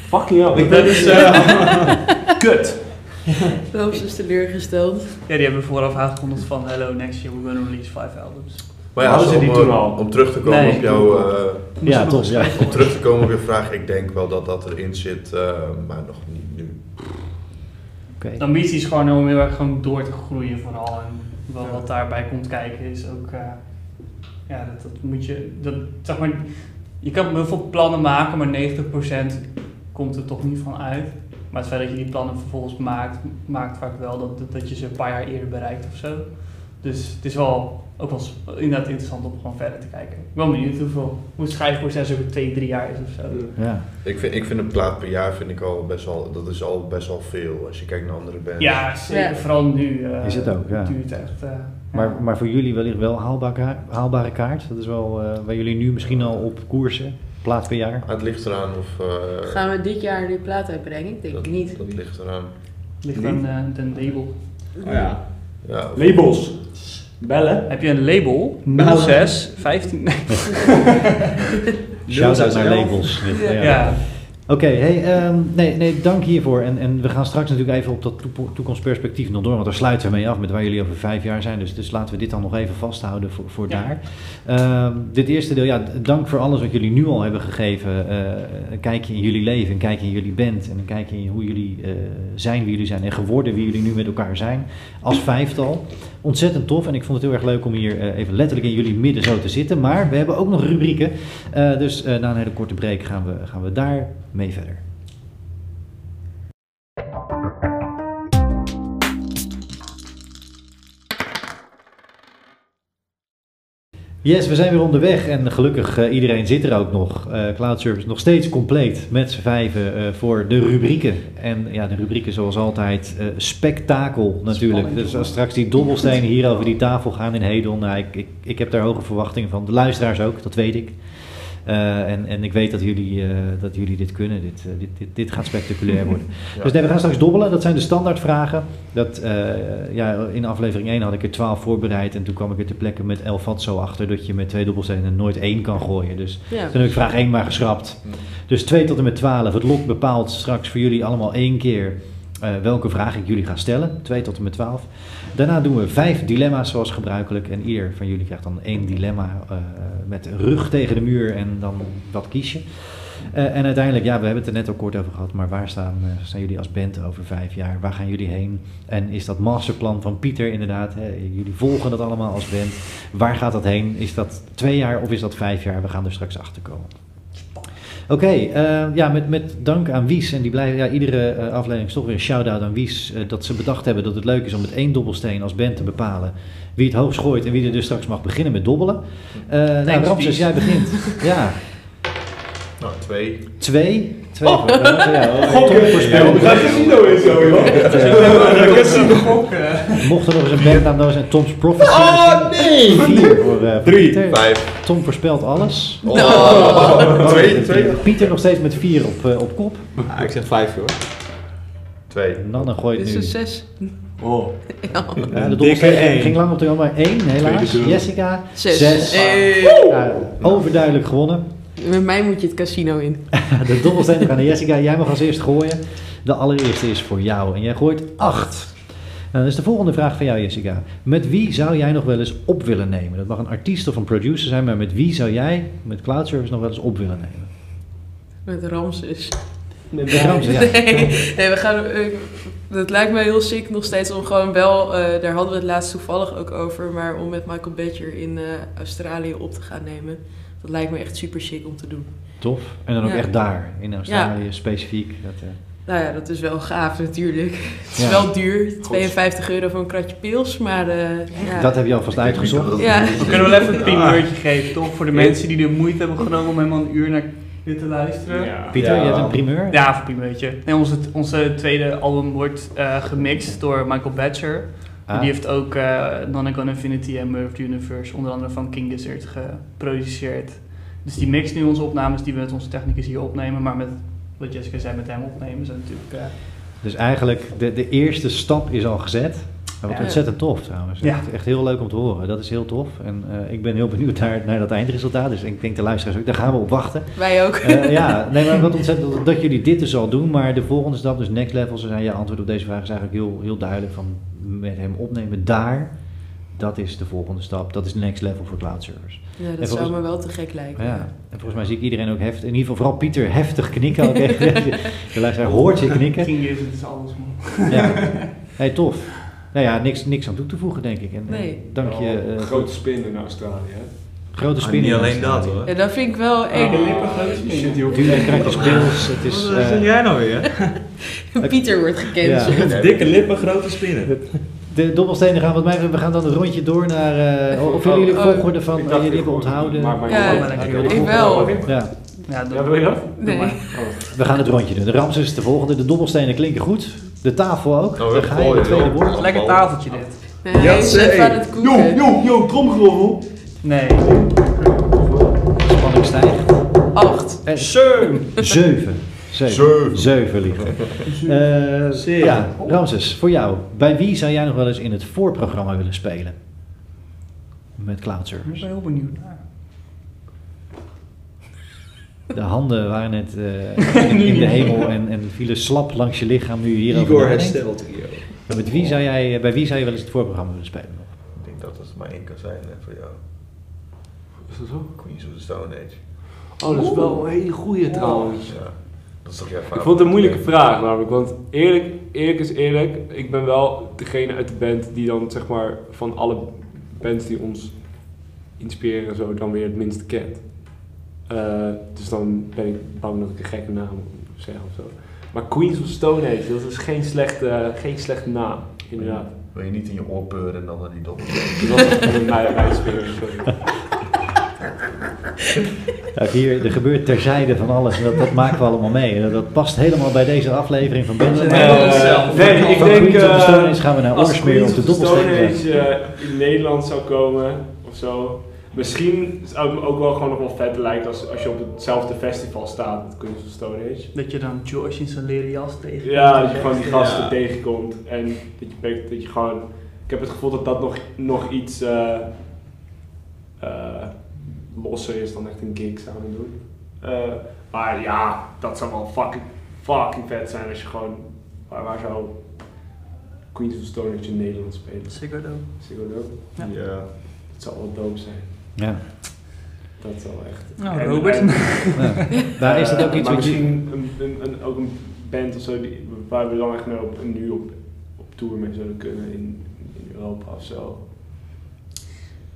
Fucking hell. Ik dat is uh, kut. Waarom is teleurgesteld? Ja, die hebben vooraf aangekondigd van hello, next year we're gonna release five albums. Maar ja, Hadden ze die eh, toen al? Om terug te komen Nee. op jouw... eh, Ja, toch. Ja. om terug te komen op je vraag, ik denk wel dat dat erin zit, eh, maar nog niet nu. De ambitie is gewoon om heel erg gewoon door te groeien vooral. En wat, wat daarbij komt kijken is ook... eh, ja, dat, dat moet je... Dat, zeg maar, je kan heel veel plannen maken, maar 90% komt er toch niet van uit. Maar het feit dat je die plannen vervolgens maakt, maakt vaak wel dat, dat, dat je ze een paar jaar eerder bereikt of zo. Dus het is wel ook wel inderdaad interessant om gewoon verder te kijken. Ik ben wel benieuwd hoeveel, hoe het schrijfproces over twee, drie jaar is of zo. Ja. Ik vind, ik vind een plaat per jaar vind ik al best wel, dat is al best wel veel als je kijkt naar andere bands. Ja, zeker. Ja. Vooral nu. eh, Is het ook, ja. duurt echt. eh, Maar, ja. maar voor jullie wellicht wel haalbare, haalbare kaart. Dat is wel eh, waar jullie nu misschien al op koersen. Plaat per jaar. Maar het ligt eraan of... eh, Gaan we dit jaar die plaat uitbrengen? Ik denk dat, niet. Dat ligt eraan. ligt aan eh, de label. Oh ja. Ja, of- Labels. Bellen. Heb je een label? Nou. 06 15. Nee. Shout-out naar 0611. labels. Ja. Ja. Oké, hey, ehm, nee, nee, dank hiervoor. En, en we gaan straks natuurlijk even op dat toekomstperspectief nog door, want daar sluiten we mee af met waar jullie over vijf jaar zijn. Dus, dus laten we dit dan nog even vasthouden voor, voor Ja. daar. Ehm, dit eerste deel, ja, dank voor alles wat jullie nu al hebben gegeven. Eh, een kijkje in jullie leven, een kijkje in jullie band en een kijkje in hoe jullie eh, zijn wie jullie zijn en geworden wie jullie nu met elkaar zijn. Als vijftal. Ontzettend tof en ik vond het heel erg leuk om hier eh, even letterlijk in jullie midden zo te zitten. Maar we hebben ook nog rubrieken. Dus na een hele korte break gaan we, gaan we daar mee verder. Yes, we zijn weer onderweg en gelukkig uh, iedereen zit er ook nog. Uh, Cloud Service nog steeds compleet met z'n vijven uh, voor de rubrieken. En ja, de rubrieken zoals altijd spektakel natuurlijk. Spannend, dus als straks die dobbelstenen hier over die tafel gaan in Hedel, nou, ik, ik, ik heb daar hoge verwachtingen van. De luisteraars ook, dat weet ik. Uh, en, en ik weet dat jullie, uh, dat jullie dit kunnen. Dit, uh, dit, dit, dit gaat spectaculair worden. ja. Dus nee, we gaan straks dobbelen. Dat zijn de standaardvragen. Dat, ja, in aflevering 1 had ik er 12 voorbereid. En toen kwam ik er ter plekke met El Fatso achter. Dat je met twee dobbelstenen nooit één kan gooien. Dus ja. toen heb ik vraag 1 maar geschrapt. Dus 2 tot en met 12. Het lot bepaalt straks voor jullie allemaal één keer uh, welke vraag ik jullie ga stellen. 2 tot en met 12. Daarna doen we vijf dilemma's zoals gebruikelijk. En ieder van jullie krijgt dan één dilemma uh, met rug tegen de muur en dan wat kies je. Uh, en uiteindelijk, ja, we hebben het er net al kort over gehad, maar waar staan, uh, jullie als band over vijf jaar? Waar gaan jullie heen? En is dat masterplan van Pieter inderdaad? Hè? Jullie volgen dat allemaal als band. Waar gaat dat heen? Is dat twee jaar of is dat vijf jaar? We gaan er straks achter komen. Oké, okay, uh, ja, met, met dank aan Wies. En die blijven, ja, iedere uh, aflevering is toch weer een shout-out aan Wies. Uh, dat ze bedacht hebben dat het leuk is om met één dobbelsteen als band te bepalen wie het hoogst gooit en wie er dus straks mag beginnen met dobbelen. nou, Ramses, jij begint. ja. Nou, twee. Twee? Twee oh. voor. Gokken. We gaan casino in zo, joh. Casino Mocht er nog eens een bandnaam nou zijn, Tom's Prophecy. Oh, nee! Vier voor, uh, Drie, Pieter. vijf. Tom voorspelt alles. Oh. No. twee, twee. Pieter nog steeds met vier op, uh, op kop. Ah, ik zeg vijf hoor. Twee. Nanne gooit Dit is nu. een zes. Oh. Ja. De dobbelsteen ging lang op de maar één helaas. Jessica, Zes. zes. Hey. Ja, overduidelijk gewonnen. Met mij moet je het casino in. de dobbelstenen gaan naar Jessica. Jij mag als eerst gooien. De allereerste is voor jou. En jij gooit acht. Nou, dan is de volgende vraag van jou, Jessica. Met wie zou jij nog wel eens op willen nemen? Dat mag een artiest of een producer zijn, maar met wie zou jij met Cloud Service nog wel eens op willen nemen? Met Ramses. Met Ramses, ja. Nee, nee we gaan. Uh, het lijkt me heel sick nog steeds om gewoon wel. Uh, daar hadden we het laatst toevallig ook over. Maar om met Michael Badger in uh, Australië op te gaan nemen. Dat lijkt me echt super chic om te doen. Tof. En dan ook Ja. echt daar, in Australië Ja. specifiek. Dat, eh, Nou ja, dat is wel gaaf natuurlijk. Het is Ja. wel duur. 52 euro voor een kratje pils. Maar uh, ja. dat heb je alvast uitgezocht. Ja. We kunnen wel even een primeurtje geven, toch? Voor de mensen die de moeite hebben genomen om helemaal een uur naar dit te luisteren. Ja. Pieter, Ja. je hebt een primeur? Ja, voor primeurtje. Nee, onze, onze tweede album wordt eh, gemixt door Michael Badger. Ah, Die heeft ook uh, Infinity en Murph Universe, onder andere van King Gizzard, geproduceerd. Dus die mixt nu onze opnames die we met onze technicus hier opnemen, maar met wat Jessica zei, met hem opnemen is natuurlijk... Uh, Dus eigenlijk, de, de eerste stap is al gezet. Ja. ontzettend tof trouwens. Ja. Echt, echt heel leuk om te horen. Dat is heel tof. En uh, ik ben heel benieuwd naar, naar dat eindresultaat. Dus ik denk de luisteraars ook, daar gaan we op wachten. Wij ook. Uh, ja, nee, maar wat ontzettend dat jullie dit dus al doen. Maar de volgende stap, dus next level, ze zijn je antwoord op deze vraag is eigenlijk heel, heel duidelijk van met hem opnemen daar. dat is de volgende stap. Dat is de next level voor cloud servers. Ja, dat zou me wel te gek lijken. Ja, en volgens mij zie ik iedereen ook heftig, in ieder geval vooral Pieter heftig knikken. Ook echt. De luisteraar hoort je knikken. Ging je, het is alles man. Ja, hey, tof. Nou ja, niks, niks aan toe te voegen denk ik. En, en Nee. dank je. Eh, grote spin in Australië, hè? grote Ah, spin. niet in alleen dat hoor. Ja, dat vind ik wel eng. Oh, lippen grote Die spin. shit die ook Tuurlijk krijg je speels. Het is, Wat eh, zeg jij nou weer? Pieter wordt gecanceld. Ja. Dikke lippen, grote spinnen. de dobbelstenen gaan wat mij betreft, we gaan dan een rondje door naar... eh, of willen jullie Oh, volgorde van, uh, jullie ik- hebben onthouden? Maar Ja, niet je Ik wel. Ja, Ja, Ja, wil je dat? Nee. maar. we gaan het rondje doen. De Ramses is de volgende, de dobbelstenen klinken goed. De tafel ook. Oh, Daar ga je, het tweede joh. woord. Lekker tafeltje dit. Nee, Jatzee. even aan het koeken. yo, yo, tromgeroffel. Nee. Spanning stijgt. Acht. Eh, Zeun. Zeven. Zeven. Zeven. Zeven liever. Eh, Zeven. ja, Ramses, voor jou. Bij wie zou jij nog wel eens in het voorprogramma willen spelen? Met cloud Ik servers. ben heel benieuwd naar. De handen waren net eh, in, in de hemel en, en vielen slap langs je lichaam nu hierover Igor herstelt trio. Met wie zou jij, bij wie zou je wel eens het voorprogramma willen spelen? nog? Ik denk dat het maar één kan zijn hè, voor jou. Is dat zo? Queens of the Stone Age. Oh, dat is wel een hele goeie trouwens. Ja, dat is toch jouw Ik vond het een moeilijke vraag namelijk, want eerlijk, eerlijk is eerlijk, ik ben wel degene uit de band die dan zeg maar van alle bands die ons inspireren en zo dan weer het minste kent. Eh, dus dan ben ik bang dat ik een gekke naam zeg of zo. Maar Queens of Stone Age, dat is geen slechte, geen slechte naam, inderdaad. Wil je niet in je oor peuren en dan naar die. Ja, hier, er gebeurt terzijde van alles en dat, dat maken we allemaal mee. En dat, dat past helemaal bij deze aflevering van Band Nee, nee, ik Van denk Queens Stone eh, Age gaan we naar als Oorsmeer Queens op de of the Stone dobbelsteen. Age eh, in Nederland zou komen of zo. Misschien zou het me ook wel gewoon nog wel vet lijken als, als je op hetzelfde festival staat met Queens of Stone Age. Dat je dan George in zijn leren jas tegen. Ja, dat je gewoon die gasten Ja. tegenkomt en dat je, dat je gewoon... Ik heb het gevoel dat dat nog, nog iets eh, eh, losser is dan echt een gig zouden doen. Eh, maar ja, dat zou wel fucking, fucking vet zijn als je gewoon... Waar, waar zou Queens of Stone Age in Nederland spelen? Ziggo Dome. Ziggo Dome? Ja. Ja. Het zal wel dope zijn. Ja. Dat zal echt. Nou, En- Robert. en- Ja. Daar is dat ook iets maar wat je... misschien een, een, een, ook een band of zo die, waar we dan echt mee op, nu op, op tour mee zouden kunnen in, in Europa of zo.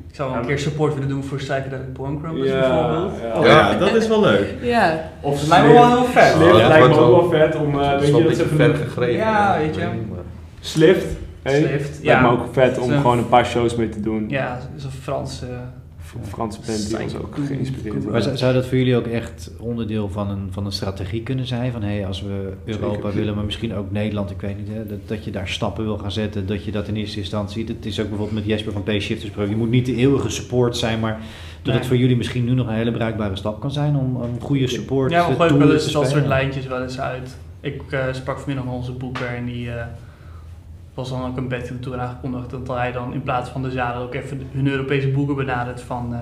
Ik zou wel een keer support willen doen voor Psychedelic Porn Crumpets Ja, bijvoorbeeld. ja. Oh ja, dat is wel leuk. Ja. Of Dat lijkt me wel heel vet. Slift Ja, lijkt me ook wel vet om, eh, dat weet is wel je, een dat ze ver gegrepen. Ja, weet je. Slift. hè? Slift, Lijkt ja. me ook vet om gewoon een paar shows mee te doen. Ja, zo'n Franse... Een Franse band die ons ook geïnspireerd Maar zou, zou dat voor jullie ook echt onderdeel van een, van een strategie kunnen zijn? Van hey, als we Europa Zeker. willen, maar misschien ook Nederland, ik weet niet, hè, dat, dat je daar stappen wil gaan zetten, dat je dat in eerste instantie, het is ook bijvoorbeeld met Jesper van P-Shifters Pro, je moet niet de eeuwige support zijn, maar dat het voor jullie misschien nu nog een hele bruikbare stap kan zijn om, om goede support Ja, we gooien wel eens dat soort lijntjes wel eens uit. Ik eh, sprak vanmiddag met onze boeker en die eh, was dan ook een bed toe aangekondigd dat hij dan in plaats van de zadel ook even hun Europese boeken benadert van... eh,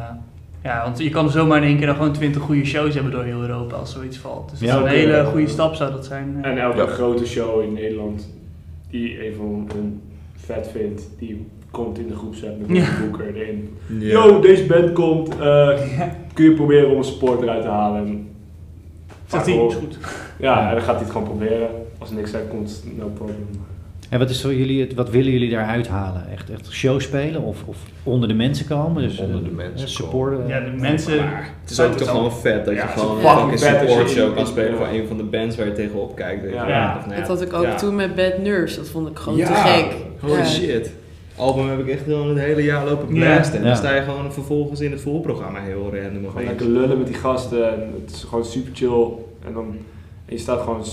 ja, want je kan zomaar in één keer dan gewoon twintig goede shows hebben door heel Europa als zoiets valt. Dus dat Ja, is een hele goede stap zou dat zijn. eh. En elke Ja. grote show in Nederland die een van hun vet vindt, die komt in de groepsapp met een Ja. boeker erin. Ja. Yo, deze band komt, eh, kun je proberen om een support eruit te halen? En Zegt hij, is goed. Ja, en dan gaat hij het gewoon proberen. Als niks uitkomt, no problem. En wat, is voor jullie het, wat willen jullie daaruit halen? Echt, echt show spelen of, of onder de mensen komen? Dus, Onder eh, de mensen eh, supporten? Ja, de mensen... Het is ook toch gewoon vet dat je Ja, gewoon een je support show kan spelen voor een van de bands waar je tegenop kijkt. weet je Ja. Dat had ik ook ja. toen met Bad Nurse. Dat vond ik gewoon Ja. te gek. Holy Ja. shit. Album heb ik echt gewoon het hele jaar lopen blasten. En Ja. dan sta je gewoon vervolgens in het voorprogramma heel random Gewoon lekker lullen met die gasten. En het is gewoon super chill. En dan en je staat gewoon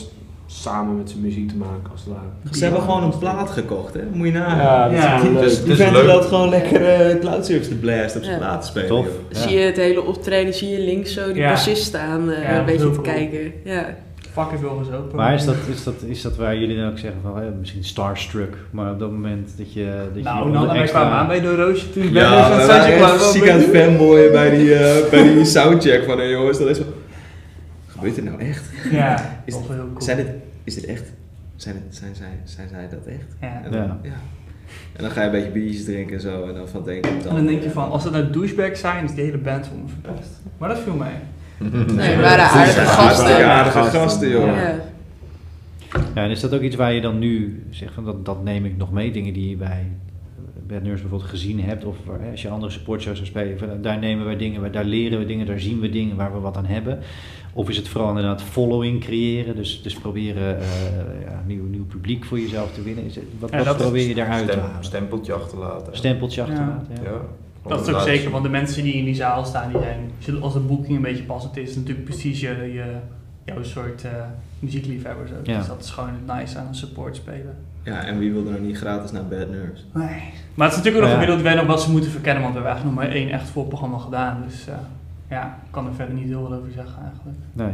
samen met zijn muziek te maken als het ware. Ze hebben gewoon een plaat gekocht, hè? Moet je nagaan. Ja, dat is Ja. Dus- Die is vent leuk. loopt gewoon lekker eh cloud service te blasten op zijn Ja. plaat te spelen. Tof. Zie je het hele optreden, zie je links zo die Ja. bassist staan, eh, Ja, een beetje te cool. kijken. Ja. Fucking veel gezopen. Maar is dat, is, dat, is dat waar jullie dan ook zeggen van, hè, misschien starstruck, maar op dat moment dat je, dat nou, je nou, onder wij extra- kwamen aan bij de roosje toen. Ja, we waren ziek aan het fanboyen bij die, eh, bij die soundcheck van, hey jongens, dat is wel... Gebeurt dit nou echt? Ja, Is dat was wel heel cool. Zijn dit, is dit echt? Zijn, het, zijn, zij, zijn zij dat echt? Ja. En dan- Ja. ja. En dan ga je een beetje biertjes drinken en zo. En dan van het komt het En dan denk je van, als het nou douchebags zijn, is de hele band voor me verpest. Maar dat viel mij. Nee, we waren aardige gasten. Ja, aardige gasten, joh. Ja. Ja, en is dat ook iets waar je dan nu zegt van dat, dat neem ik nog mee, dingen die je bij Bad Nurse bijvoorbeeld gezien hebt, of hè, als je andere supportshows zou spelen, daar nemen we dingen, daar leren we dingen, daar zien we dingen waar we wat aan hebben. Of is het vooral inderdaad following creëren, dus, dus proberen eh, ja, nieuw, nieuw publiek voor jezelf te winnen. Is het, wat Ja, wat probeer je daaruit te halen? stempeltje achterlaten. Stempeltje achterlaten, ja. Ja. Dat is ook zeker, want de mensen die in die zaal staan, die zijn, als de boeking een beetje passend is, is natuurlijk precies je, je, jouw soort eh, muziekliefhebbers ook. Ja. Dus dat is gewoon het nice aan een support spelen. Ja, en wie wil er nou niet gratis naar Bad Nurse? Nee. Maar het is natuurlijk ook nog Ja. gemiddeld wij nog wat ze moeten verkennen, want we hebben eigenlijk nog maar één echt voorprogramma gedaan. Dus eh, ja, ik kan er verder niet heel veel over zeggen eigenlijk. Nee.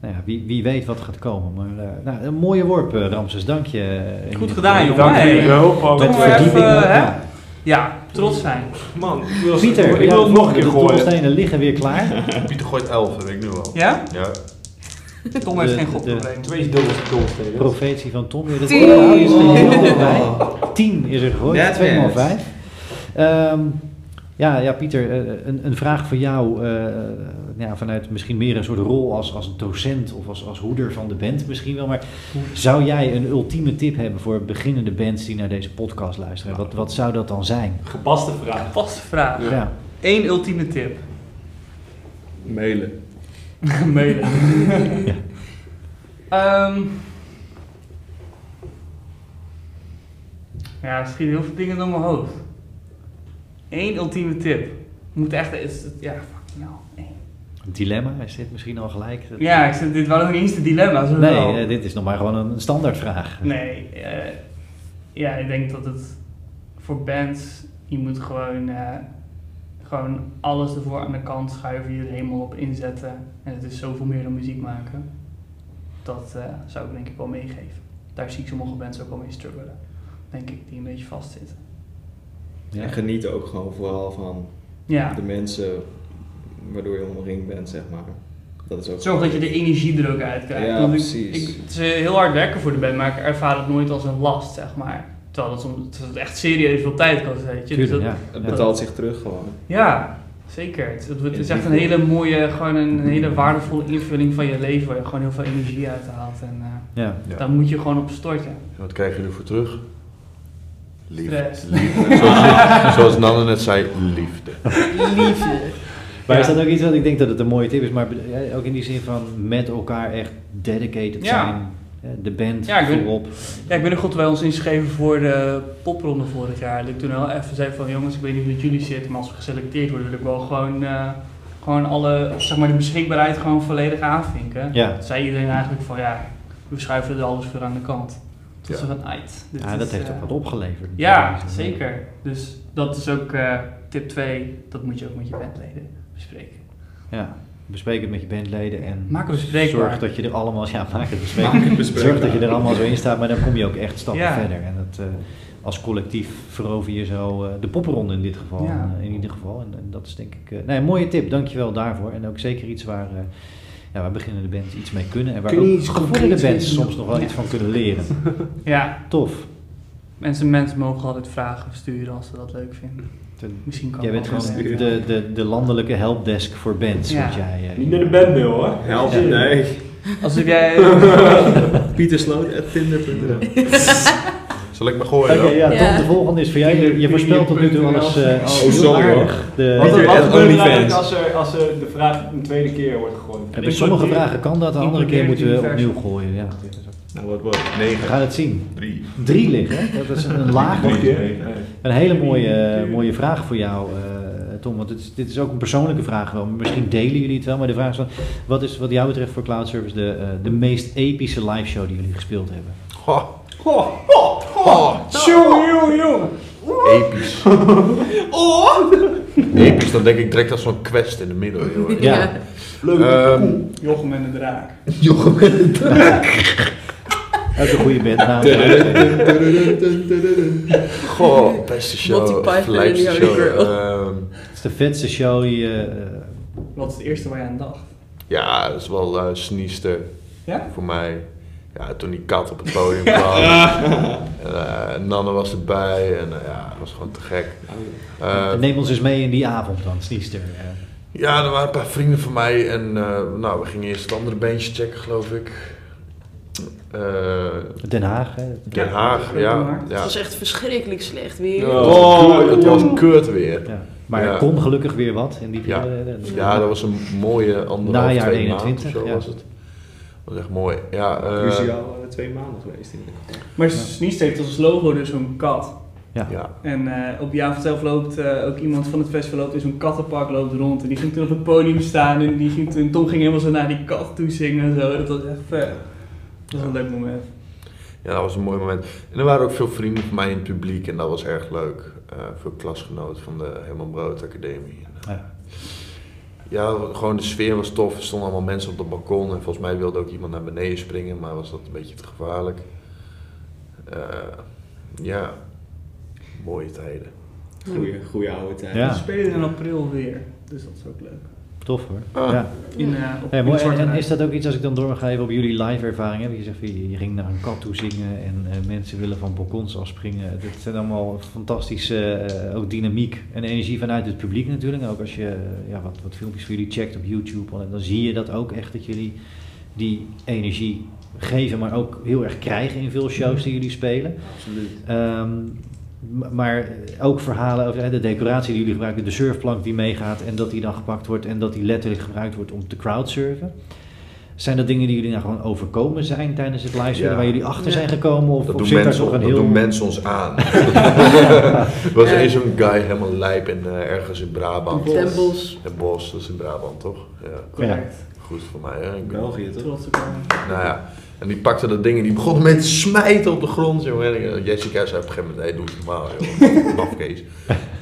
Nou ja, wie, wie weet wat gaat komen. Maar, eh, nou, een mooie worp, eh, Ramses. Dank je. eh, Goed gedaan, jongen. Dank je Hey. hulp. ook. Toch Met verdieping. ja. Ja, trots zijn. Man, ik wil, Pieter, ik wil ja, het nog een keer de gooien. doelstenen liggen weer klaar. Pieter gooit 11, dat weet ik nu al. Ja? Ja. Tom heeft De- geen de- godprobleem. Twee doelstenen. Profetie van Tom. weer. Dat Tien. oh, is er heel dichtbij. Tien is er gegooid. 2 maal weer. 5. Ja, ja, Pieter, eh, een, een vraag voor jou. eh, ja, vanuit misschien meer een soort rol als, als docent of als, als hoeder van de band misschien wel. Maar zou jij een ultieme tip hebben voor beginnende bands die naar deze podcast luisteren? Wat, wat zou dat dan zijn? Gepaste vraag. Vaste vraag. Ja. Eén ultieme tip. Mailen. Mailen. Ehm. ja, er schieten heel veel dingen door mijn hoofd. Eén ultieme tip. Moet echt, is het, ja, fucking hell. dilemma, is dit misschien al gelijk? Ja, ik zit, dit was nog niet eens de dilemma. Zo Nee, wel. eh, dit is nog maar gewoon een standaardvraag. Nee, eh, ja, ik denk dat het voor bands, je moet gewoon, eh, gewoon alles ervoor aan de kant schuiven, je er helemaal op inzetten. En het is zoveel meer dan muziek maken. Dat zou ik denk ik wel meegeven. Daar zie ik sommige bands ook wel mee struggelen, denk ik, die een beetje vastzitten. Ja. En geniet ook gewoon vooral van Ja, de mensen waardoor je omringd bent, zeg maar. Dat is ook zorg dat je de energie er ook uit krijgt. Ja, Want ik- precies. Ik, het is eh, heel hard werken voor de band, maar ik ervaar het nooit als een last, zeg maar. Terwijl het, soms, het echt serieus veel tijd kost, weet je. Dus Tuurlijk, dat- ja. Het Ja. betaalt zich terug gewoon. Ja, zeker. Het, het- het is echt een hele mooie, gewoon een, een hele waardevolle invulling van je leven waar je gewoon heel veel energie uit haalt. En eh, Ja. Ja. daar moet je gewoon op storten. En wat krijg je ervoor terug? Liefde. Zoals, zoals Nanne net zei, liefde. Liefde. Maar Ja. is dat ook iets wat ik denk dat het een mooie tip is, maar ook in die zin van met elkaar echt dedicated Ja. zijn, hè, de band Ja, ik ben- voorop. Ja, ik ben er goed bij ons ingeschreven voor de popronde vorig jaar. Dat ik toen wel even zei van jongens, ik weet niet hoe het jullie zit, maar als we geselecteerd worden wil ik wel gewoon, eh, gewoon alle, zeg maar de beschikbaarheid gewoon volledig aanvinken. Ja. Toen zei iedereen eigenlijk van ja, we schuiven er alles voor aan de kant. Toen Ja. ze van uit. Ja, dat is, heeft eh, ook wat opgeleverd. Ja, zeker. Dus dat is ook eh, tip 2. Dat moet je ook met je bandleden bespreken. Ja, bespreek het met je bandleden en Maak het bespreekbaar. zorg dat je er allemaal, ja, maak het Maak het bespreekbaar. bespreekbaar. Zorg dat je er allemaal zo in staat, maar dan kom je ook echt stappen Ja. verder. En dat, eh, als collectief verover je zo eh, de popronde in dit geval, Ja. eh, in ieder geval. En, en dat is denk ik, eh, nee, een mooie tip, dankjewel daarvoor. En ook zeker iets waar, eh ja, waar beginnende bands iets mee kunnen en waar Kun je ook iets bands soms nog wel Ja. iets van kunnen leren. Ja, Tof. mensen, mensen mogen altijd vragen sturen als ze dat leuk vinden. Ten- Misschien kan Jij bent gewoon de, de, de landelijke helpdesk voor bands. Ja. Jij, eh, Niet naar de bandmail hoor. Help, Ja. nee. Alsof jij... Pieter Sloot at tinder.nl. Zal ik maar gooien? Oké, ja, Tom, Ja. de volgende is voor jou. Je, je voorspelt tot nu toe alles eh al Oh, sorry, hoor. De, Wat, Pieter wat at gebeurt er als, er, als er de vraag een tweede keer wordt gegooid? Bij sommige vragen kan dat, de andere keer moeten we opnieuw gooien. Ja. Nou, wat wordt We 9, gaan het zien. 3. Drie liggen, hè? dat is een laag. Een keer? Nee. Een hele mooie, mooie vraag voor jou, eh, Tom. Want dit is, dit is ook een persoonlijke vraag wel. Misschien delen jullie het wel. Maar de vraag is: van, wat is wat jou betreft voor Cloud Service de, eh, de meest epische live show die jullie gespeeld hebben? Goh, Goh, goh, goh. Jongen, jongen, jongen. episch. Episch, dan denk ik direct als zo'n quest in de middeleeuwen. Ja. Leuk. Ehm, Jochem en de draak. Ook een goede band. Nou, goh, beste show. Lijpste en die show. Ehm, het is de vetste show die je... eh, Wat is het eerste waar je aan dacht? ja, dat is wel eh Sneester Ja? voor mij. Ja, toen die kat op het podium kwam. en, uh, Nanne was erbij en uh, ja, dat was gewoon te gek. Uh, Neem ons eens mee in die avond dan, Sniester. Ja, er waren een paar vrienden van mij en nou, we gingen eerst het andere beentje checken, geloof ik. Den Haag, hè? Den Haag, ja, ja. Het was echt verschrikkelijk slecht weer. Oh, het was kut weer. Ja. Maar er kon gelukkig weer wat in die periode. Ja. ja, dat was een mooie anderhalf, Najaar twee 21, maanden, zo was het. Dat was echt mooi. Ja, uh, Cruciaal uh, twee maanden geweest in de Maar Sniest heeft als logo dus zo'n kat. Ja. ja. En uh, op die avond zelf loopt uh, ook iemand van het festival loopt in zo'n kattenpark loopt rond. En die ging toen op het podium staan en die ging toen, Tom ging helemaal zo naar die kat toe zingen en zo. Dat was echt vet. Dat was een leuk moment. Ja, dat was een mooi moment. En er waren ook veel vrienden van mij in het publiek en dat was erg leuk. veel klasgenoten van de Herman Brood Academie. Ja ja, gewoon de sfeer was tof. Er stonden allemaal mensen op het balkon en volgens mij wilde ook iemand naar beneden springen, maar was dat een beetje te gevaarlijk. Uh, ja, mooie tijden. Goeie, goeie oude tijden. Ja. We spelen in april weer, dus dat is ook leuk. Tof hoor. Ah. Ja. In, uh, op, Hey, mooi. En, is dat ook iets als ik dan door ga even op jullie live ervaring heb? Je zegt je, je ging naar een kat toe zingen en eh, mensen willen van balkons afspringen. Dit zijn allemaal fantastische eh, ook dynamiek en energie vanuit het publiek natuurlijk. Ook als je ja, wat, wat filmpjes van jullie checkt op YouTube, dan zie je dat ook echt dat jullie die energie geven, maar ook heel erg krijgen in veel shows die jullie spelen. Absoluut. Ehm, maar ook verhalen over hè, de decoratie die jullie gebruiken, de surfplank die meegaat en dat die dan gepakt wordt en dat die letterlijk gebruikt wordt om te crowdsurfen. Zijn dat dingen die jullie nou gewoon overkomen zijn tijdens het livestreamen, Ja. waar jullie achter Ja. zijn gekomen? Of, Dat, of doen mensen, toch een dat heel... doen mensen ons aan. er was Ja. eens zo'n guy helemaal lijp in, eh, ergens in Brabant. Den Bosch. Het bos, dat is in Brabant toch? Ja, Correct. goed voor mij. Hè? Ik ben- België toch? Trots op jou. Nou ja, en die pakte dat ding en die begon met te smijten op de grond, jongen. En Jessica zei op een gegeven moment, hey, doe het normaal, joh. Mafkees.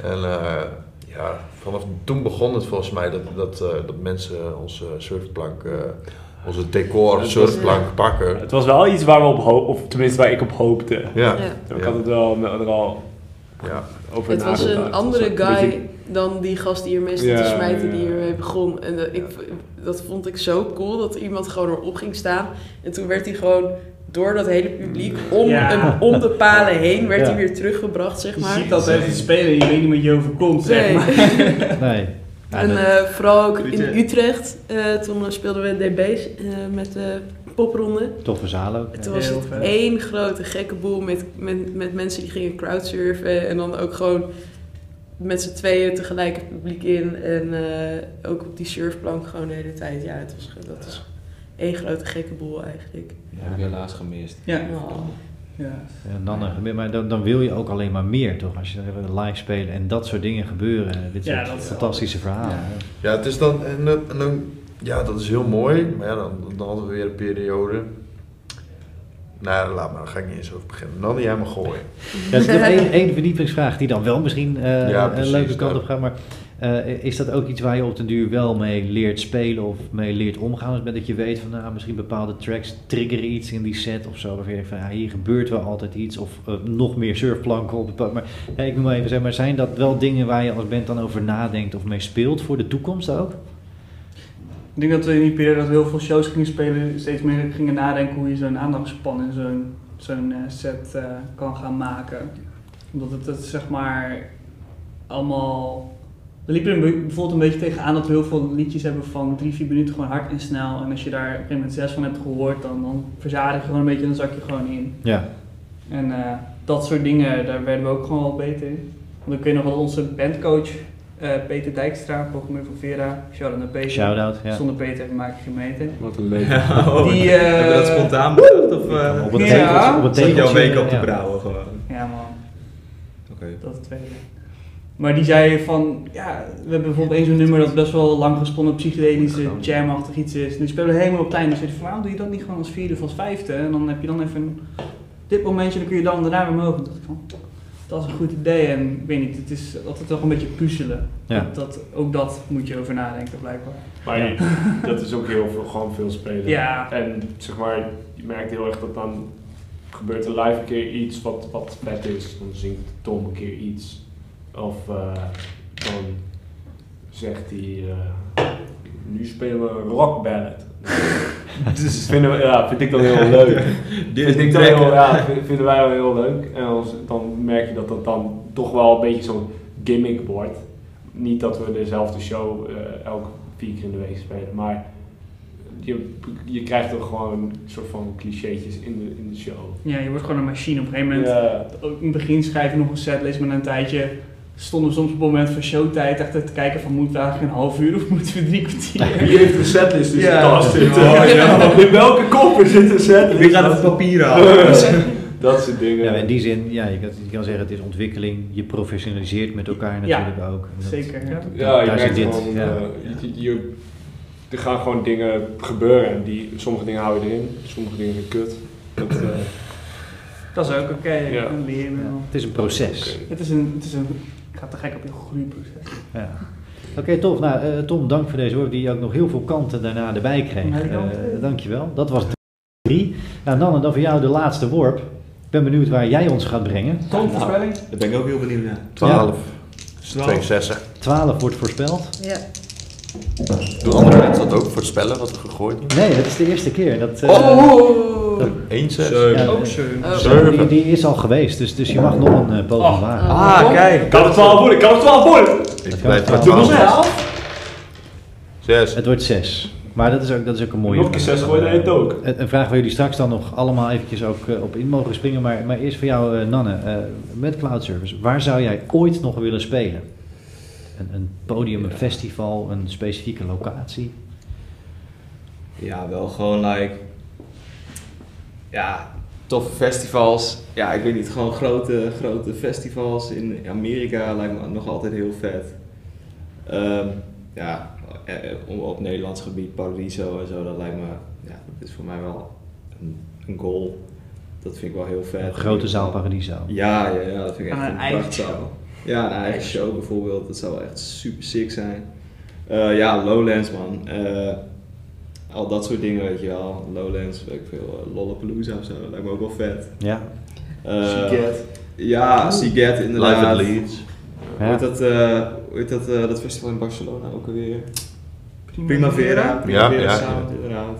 En eh, ja, vanaf toen begon het volgens mij dat, dat, eh, dat mensen onze surfplank, eh, onze decor surfplank pakken. Het was wel iets waar we op hoopten, of tenminste waar ik op hoopte. Ja, Ja. Ik had het wel er al ja. over Het was een andere guy beetje- dan die gast die ermee stond Ja, te smijten die ja. ermee begon. En ik, dat vond ik zo cool dat iemand gewoon erop ging staan. En toen werd hij gewoon door dat hele publiek om, Ja. een- om de palen heen werd Ja. hij weer teruggebracht, zeg Je maar. ziet dat tijdens het spelen en je weet niet wat je overkomt, zeg maar. Nee. Ja, En eh, vooral ook in je- Utrecht, eh, toen speelden we DB's eh, met de popronde. toffe zaal ook. En ja. toen was het één grote gekke boel met, met, met mensen die gingen crowdsurfen. En dan ook gewoon met z'n tweeën tegelijk het publiek in. En eh, ook op die surfplank gewoon de hele tijd. Ja, het was, dat is één grote gekke boel eigenlijk. Heb ik helaas gemist. Ja. Oh. ja. En dan, maar dan, dan wil je ook alleen maar meer, toch? Als je dan live spelen en dat soort dingen gebeuren. Dit Ja, soort dat is fantastische verhalen. Ja, het is dan, en, dan- en dan, ja, dat is heel mooi, maar ja, dan, dan hadden we weer een periode. Nou, laat maar, daar ga ik niet eens over beginnen. Dan jij maar gooien. Ja, er is nog één, één verdiepingsvraag die dan wel misschien eh, Ja, een leuke kant dat. op gaat. Maar eh, is dat ook iets waar je op den duur wel mee leert spelen of mee leert omgaan? Dus met dat je weet van nou, misschien bepaalde tracks triggeren iets in die set of zo. Waarvan je denkt van ja, hier gebeurt wel altijd iets. Of eh, nog meer surfplanken op het pad. Maar ja, ik moet maar even zeggen, maar zijn dat wel dingen waar je als band dan over nadenkt of mee speelt voor de toekomst ook? Ik denk dat we in die periode dat we heel veel shows gingen spelen, steeds meer gingen nadenken hoe je zo'n aandachtspan in zo'n zo'n eh, set eh, kan gaan maken. Omdat het, het zeg maar allemaal. We liepen er bijvoorbeeld een beetje tegenaan dat we heel veel liedjes hebben van drie, vier minuten gewoon hard en snel. En als je daar op een gegeven moment zes van hebt gehoord, dan, dan verzadig je gewoon een beetje en dan zak je gewoon in. Ja, En eh, dat soort dingen, daar werden we ook gewoon wel beter in. Want ik weet nog wel onze bandcoach, eh, Peter Dijkstra, programmeur van Vera, shout-out naar Peter. shout-out. Ja. Zonder Peter maak ik geen meter. Wat een leuk. Oh, Die, heb je eh, dat spontaan bedacht? Of uh, Op het Ja. tegeltje. Op het tegeltje, weken op te ja. brouwen gewoon? Ja man, Oké. dat is het tweede. Maar die zei van, ja, we hebben bijvoorbeeld één zo'n nummer dat best wel lang gesponnen psychedelische jamachtig iets is. En die spelen we helemaal op het einde. Dus zei van, waarom doe je dat niet gewoon als vierde of als vijfde? En dan heb je dan even een, dit momentje, dan kun je dan daarna weer omhoog. En dacht ik van, dat is een goed idee. En ik weet niet, het is altijd toch een beetje puzzelen. Ja. Dat, dat, ook dat moet je over nadenken blijkbaar. Maar dat is ook heel veel, gewoon veel spelen. Ja. En zeg maar, je merkt heel erg dat dan gebeurt er live een keer iets wat, wat vet is. Dan zingt Tom een keer iets. Of eh, dan zegt hij, eh, nu spelen we een rock ballad. Dus vinden we, ja, vind ik dan heel leuk. vind ik dan heel, ja, vinden wij wel heel leuk. En als, dan merk je dat dat dan toch wel een beetje zo'n gimmick wordt. Niet dat we dezelfde show uh, elke vier keer in de week spelen, maar je, je krijgt toch gewoon een soort van clichétjes in de, in de show. Ja, je wordt gewoon een machine. Op een gegeven moment, ja. in het begin schrijf je nog een setlist, maar een tijdje stonden we soms op het moment van showtijd echt te kijken van moeten we eigenlijk een half uur of moeten we drie kwartier? Je heeft een setlist dus ja. in zitten. Oh, ja. In welke koffer zit een setlist? Wie gaat het papier halen? dat soort dingen. Ja, in die zin, ja, je kan, je kan zeggen het is ontwikkeling. Je professionaliseert met elkaar natuurlijk ook. Dat, zeker. Ja, ja je merkt dit, gewoon, ja. Uh, je, je, er gaan gewoon dingen gebeuren en die, sommige dingen hou je erin, sommige dingen zijn kut. Dat, uh, dat is ook oké, okay. ja. Het is een proces. Het is een, het is een ik ga te gek op je groeiproces. Ja. Oké, okay, tof. Nou, uh, Tom, dank voor deze woord die ook nog heel veel kanten daarna erbij kreeg. Uh, dankjewel. Dat was drie. Nou, dan en dan voor jou de laatste worp. Ik ben benieuwd waar jij ons gaat brengen. Tom, voorspelling? Nou, daar ben ik ook heel benieuwd naar. 12. Ja. Twee zessen. 12 wordt voorspeld. Ja. Doen andere mensen dat ook voorspellen wat er gegooid wordt? Nee, dat is de eerste keer. Dat, uh, oh! Dat, Eén zes. Ja, ook zeven. Die, die, is al geweest, dus, dus je mag nog een uh, poging oh. wagen. Ah, kijk. Kan het 12 worden? Kan het 12 worden? Ik blijf bij 12. Zes. Het wordt 6. Maar dat is ook, dat is ook een mooie Nog een keer 6 gooien en het ook. Een vraag waar jullie straks dan nog allemaal eventjes ook uh, op in mogen springen. Maar, maar eerst voor jou, uh, Nanne. Uh, met Cloud Service, waar zou jij ooit nog willen spelen? Een, een podium, een festival, een specifieke locatie? Ja, wel gewoon like ja, toffe festivals. Ja, ik weet niet, gewoon grote, grote festivals in Amerika lijkt me nog altijd heel vet. Um, ja, eh, op Nederlands gebied, Paradiso en zo, dat lijkt me, ja, dat is voor mij wel een, een goal. Dat vind ik wel heel vet. Een grote zaal Paradiso. Ja, ja, ja, dat vind ik echt een, een show. Ja, een eigen show bijvoorbeeld, dat zou wel echt super sick zijn. Uh, ja, Lowlands man. Uh, al dat soort dingen, weet je wel. Lowlands, weet ik veel, uh, Lollapalooza of zo, dat lijkt me ook wel vet. Ja. Uh, Seagate. Ja, Seagate inderdaad. Live Leeds. Ja. Hoe heet dat, uh, hoe heet dat, uh, dat festival in Barcelona ook alweer? Primavera. Primavera, ja, ja, Sound, ja. inderdaad.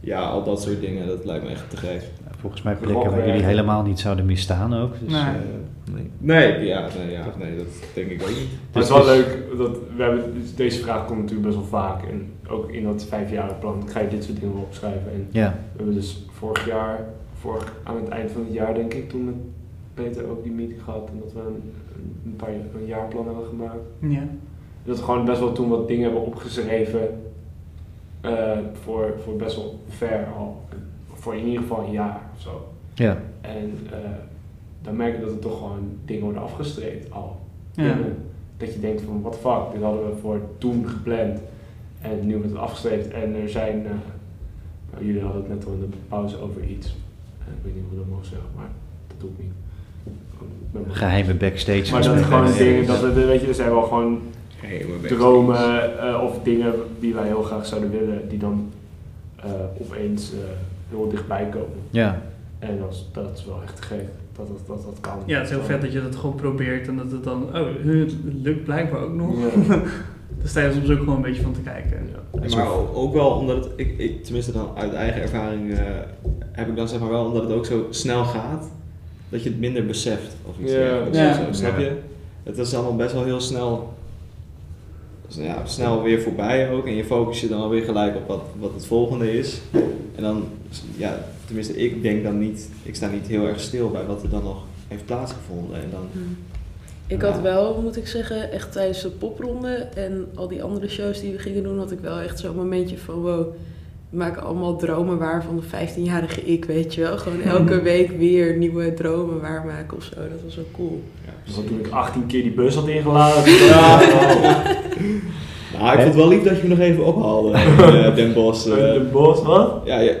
Ja, al dat soort dingen, dat lijkt me echt te gek. Volgens mij plekken waar jullie helemaal niet zouden misstaan ook. Dus, nee. Uh, nee. nee. ja, nee, ja, nee, dat denk ik ook niet. Maar het is wel leuk, dat we hebben, deze vraag komt natuurlijk best wel vaak. En ook in dat plan ga je dit soort dingen opschrijven. En ja. we hebben dus vorig jaar, vorig, aan het eind van het jaar denk ik, toen met Peter ook die meeting gehad. En dat we een, een, paar, een jaarplan hebben gemaakt. Ja. Dat we gewoon best wel toen wat dingen hebben opgeschreven. Uh, voor, voor best wel ver al voor in ieder geval een jaar of zo. Ja. En uh, dan merk je dat er toch gewoon dingen worden afgestreept al. Ja. dat je denkt van, what the fuck, dit hadden we voor toen gepland. En nu wordt het afgestreept en er zijn, uh, nou, jullie hadden het net al in de pauze over iets. Uh, ik weet niet hoe dat mogen zeggen, maar dat doe ik niet. Geheime backstage. Maar dat is gewoon dingen, dat we, weet je, er zijn wel gewoon dromen uh, of dingen die wij heel graag zouden willen, die dan opeens heel dichtbij komen. Ja. En dat is, dat is wel echt gek dat dat, dat dat kan. Ja, het is heel vet dat je dat gewoon probeert en dat het dan, oh, het lukt blijkbaar ook nog. Ja. Daar sta je soms ook gewoon een beetje van te kijken. Ja. Maar ook wel omdat het, ik, ik, tenminste dan uit eigen ervaring, uh, heb ik dan zeg maar wel omdat het ook zo snel gaat, dat je het minder beseft of iets ja. ja. Zo, snap je? Het is allemaal best wel heel snel, ja, snel weer voorbij ook en je focus je dan alweer gelijk op wat, wat het volgende is. En dan, ja, tenminste, ik denk dan niet, ik sta niet heel erg stil bij wat er dan nog heeft plaatsgevonden. En dan, hmm. Ik had wel, moet ik zeggen, echt tijdens de popronde en al die andere shows die we gingen doen, had ik wel echt zo'n momentje van wow, we maken allemaal dromen waar van de 15-jarige ik, weet je wel. Gewoon elke week weer nieuwe dromen waarmaken of zo. Dat was wel cool. Ja, dus toen ik 18 keer die bus had ingeladen. ja, Nou, ik vond het wel lief dat je me nog even ophaalde uh, Den Bosch. Uh, Den Bosch, wat? Ja, ja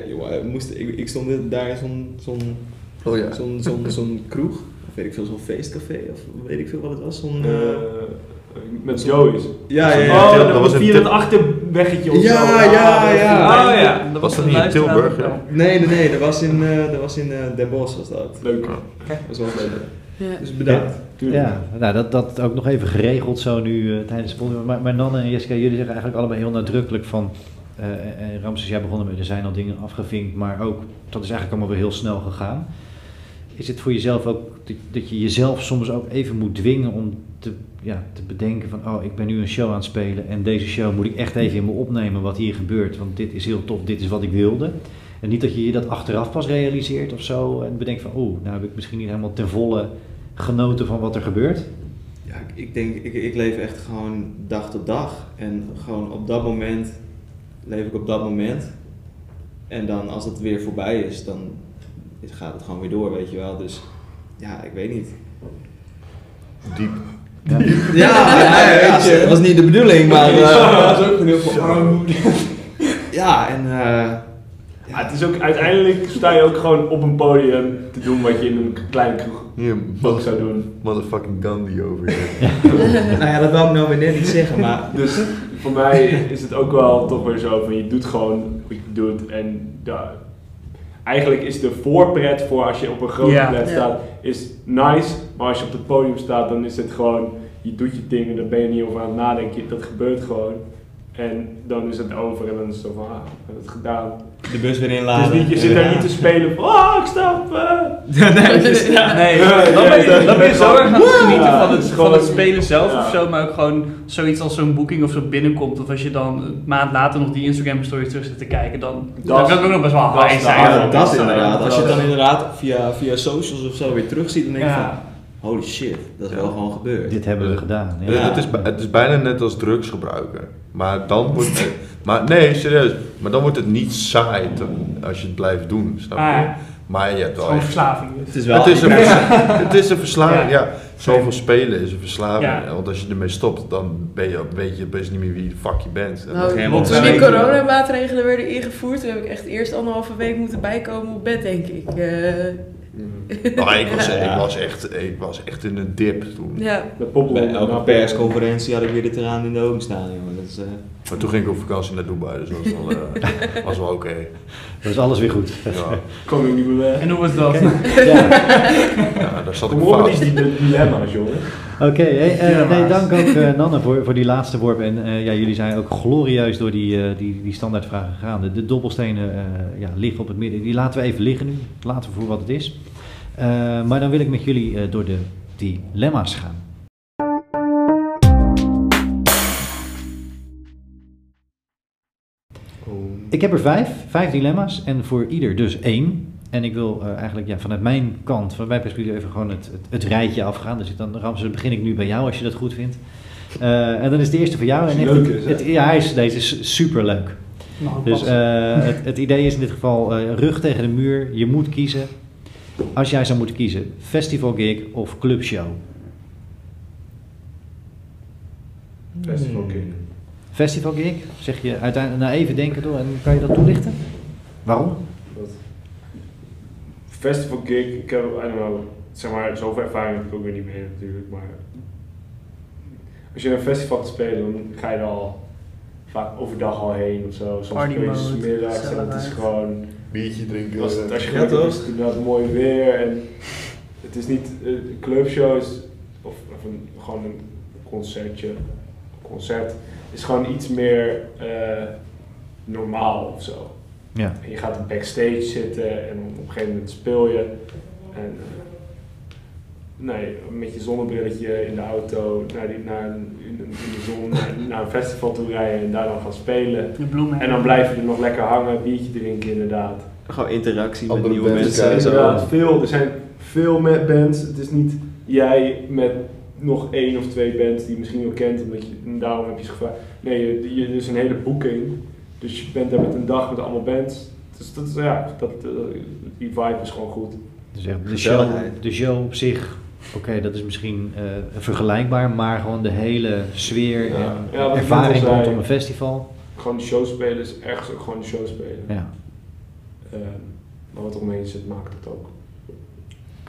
moest, ik, ik stond daar in zo'n zo'n oh, ja. zo'n zo'n zo'n kroeg, of weet ik veel, zo'n feestcafé, of weet ik veel wat het was. Zo'n, uh, met Joey's. Ja, ja, ja. Oh, dat, dat was via het achterweggetje of ja, zo. Ja, ja, Oh ja. Dat was dat niet in Tilburg? Ja. Nee, nee, nee, dat was in, uh, dat was in uh, Den Bosch was dat. Leuk. Dat was wel leuk. Ja. Dus bedankt. Ja, nou, dat, dat ook nog even geregeld zo nu uh, tijdens de podcast. Maar, maar Nanne en Jessica, jullie zeggen eigenlijk allebei heel nadrukkelijk van... en Ramses, jij begonnen met, er zijn al dingen afgevinkt, maar ook, dat is eigenlijk allemaal weer heel snel gegaan. Is het voor jezelf ook, dat, dat je jezelf soms ook even moet dwingen om te, ja, te bedenken van, oh, ik ben nu een show aan het spelen en deze show moet ik echt even in me opnemen wat hier gebeurt, want dit is heel tof, dit is wat ik wilde. En niet dat je je dat achteraf pas realiseert of zo en bedenkt van, oeh, nou heb ik misschien niet helemaal ten volle genoten van wat er gebeurt. Ja, ik denk, ik, ik leef echt gewoon dag tot dag. En gewoon op dat moment leef ik op dat moment. En dan als het weer voorbij is, dan gaat het gewoon weer door, weet je wel. Dus ja, ik weet niet. Diep. Ja, ja, ja, dat was niet de bedoeling, maar... Uh, dat is ook heel veel armoede. Ja, en... Uh, ja, het is ook, uiteindelijk sta je ook gewoon op een podium te doen wat je in een kleine kroeg hier, ook zou doen. Motherfucking Gandhi over je. nou ja, dat wou ik nou weer net niet zeggen, maar... Dus voor mij is het ook wel toch weer zo van je doet gewoon wat je doet en ja, eigenlijk is de voorpret voor als je op een grote pret staat, is nice, maar als je op het podium staat dan is het gewoon, je doet je dingen, daar ben je niet over aan het nadenken, dat gebeurt gewoon. En dan is het over en dan is het zo van, ah, we hebben het gedaan. De bus weer inladen. Dus niet, je zit daar niet te spelen van, oh, ik stap. Uh. nee, dus, ja. nee, dan ben je, dan ben je zo erg aan het genieten van het, van het spelen zelf ja. of zo, maar ook gewoon zoiets als zo'n boeking of zo binnenkomt. Of als je dan een maand later nog die Instagram stories terug zit te kijken, dan dat, kan het ook nog best wel high zijn. Ja, dat is inderdaad. Als je het dan inderdaad via, via socials of zo weer terug ziet, dan denk je van holy shit, dat is wel gewoon gebeurd. Dit hebben we gedaan. Ja. Het, is, het is bijna net als drugs gebruiken. Maar dan wordt het, maar nee, serieus. Maar dan wordt het niet saai als je het blijft doen, snap je? Ah, maar je hebt wel. Gewoon verslaving. Het is wel. Het is een, het is een verslaving. Ja. Zoveel spelen is een verslaving. Want als je ermee stopt, dan ben je, weet je best niet meer wie de fuck je bent. Nou, toen die coronamaatregelen werden ingevoerd, toen heb ik echt eerst anderhalve week moeten bijkomen op bed, denk ik. Uh, nou, ik, was, ik, was echt, ik was echt in een dip toen. Ja. Bij elke persconferentie had ik weer de traan in de ogen staan, jongen. Dat is, uh... Maar toen ging ik op vakantie naar Dubai, dus dat was wel, uh, was wel oké. Okay. Dat is alles weer goed. Ja. Kom ik niet meer weg. En hoe was dat? Okay. Ja. ja, daar zat ik vast. is die dilemma's, jongen. Oké, okay, hey, uh, nee, dank ook uh, Nanne voor, voor die laatste worp. En uh, ja, jullie zijn ook glorieus door die, die, die standaardvragen gegaan. De, de dobbelstenen ja, liggen op het midden. Die laten we even liggen nu. Laten we voor wat het is. Maar dan wil ik met jullie door de dilemma's gaan. Ik heb er vijf, vijf dilemma's en voor ieder dus één. En ik wil uh, eigenlijk ja, vanuit mijn kant, van mijn perspectief, even gewoon het, het, het rijtje afgaan. Dus dan, Ramses, begin ik nu bij jou als je dat goed vindt. Uh, en dan is de eerste voor jou. En leuk is, het, ja, is, deze is super leuk. Nou, dus uh, het, het, idee is in dit geval rug tegen de muur. Je moet kiezen. Als jij zou moeten kiezen, festival gig of clubshow? Festival gig. Festival gig? Zeg je uiteindelijk, nou even denken door en kan je dat toelichten? Waarom? Festival gig, ik heb, I don't know, zeg maar, zoveel ervaring heb ik ook weer niet mee natuurlijk, maar als je een festival gaat spelen, dan ga je er al vaak overdag al heen of zo. Soms speel je middags en het is gewoon... Biertje drinken. Als, het, als je gaat, is het inderdaad mooi weer en het is niet, uh, clubshows of, of een, gewoon een concertje, concert is gewoon iets meer uh, normaal of zo. Ja. En je gaat backstage zitten en op een gegeven moment speel je. En uh, nee, met je zonnebrilletje in de auto naar, die, naar in, de zon naar, een festival toe rijden en daar dan gaan spelen. En dan blijf je er nog lekker hangen, biertje drinken inderdaad. Gewoon interactie met nieuwe mensen. Inderdaad, veel, er zijn veel met bands. Het is niet jij met nog één of twee bands die je misschien wel kent, omdat je, en daarom heb je ze gevraagd. Nee, je, je, er is een hele boeking. Dus je bent daar met een dag met allemaal bands. Dus dat is, ja, dat, uh, die vibe is gewoon goed. Dus de, show, de show op zich, oké, dat is misschien uh, vergelijkbaar, maar gewoon de hele sfeer ja. en ja, ervaring rondom een festival. Gewoon show spelen is ergens ook gewoon show spelen. Ja. Uh, maar wat er omheen zit, maakt het ook.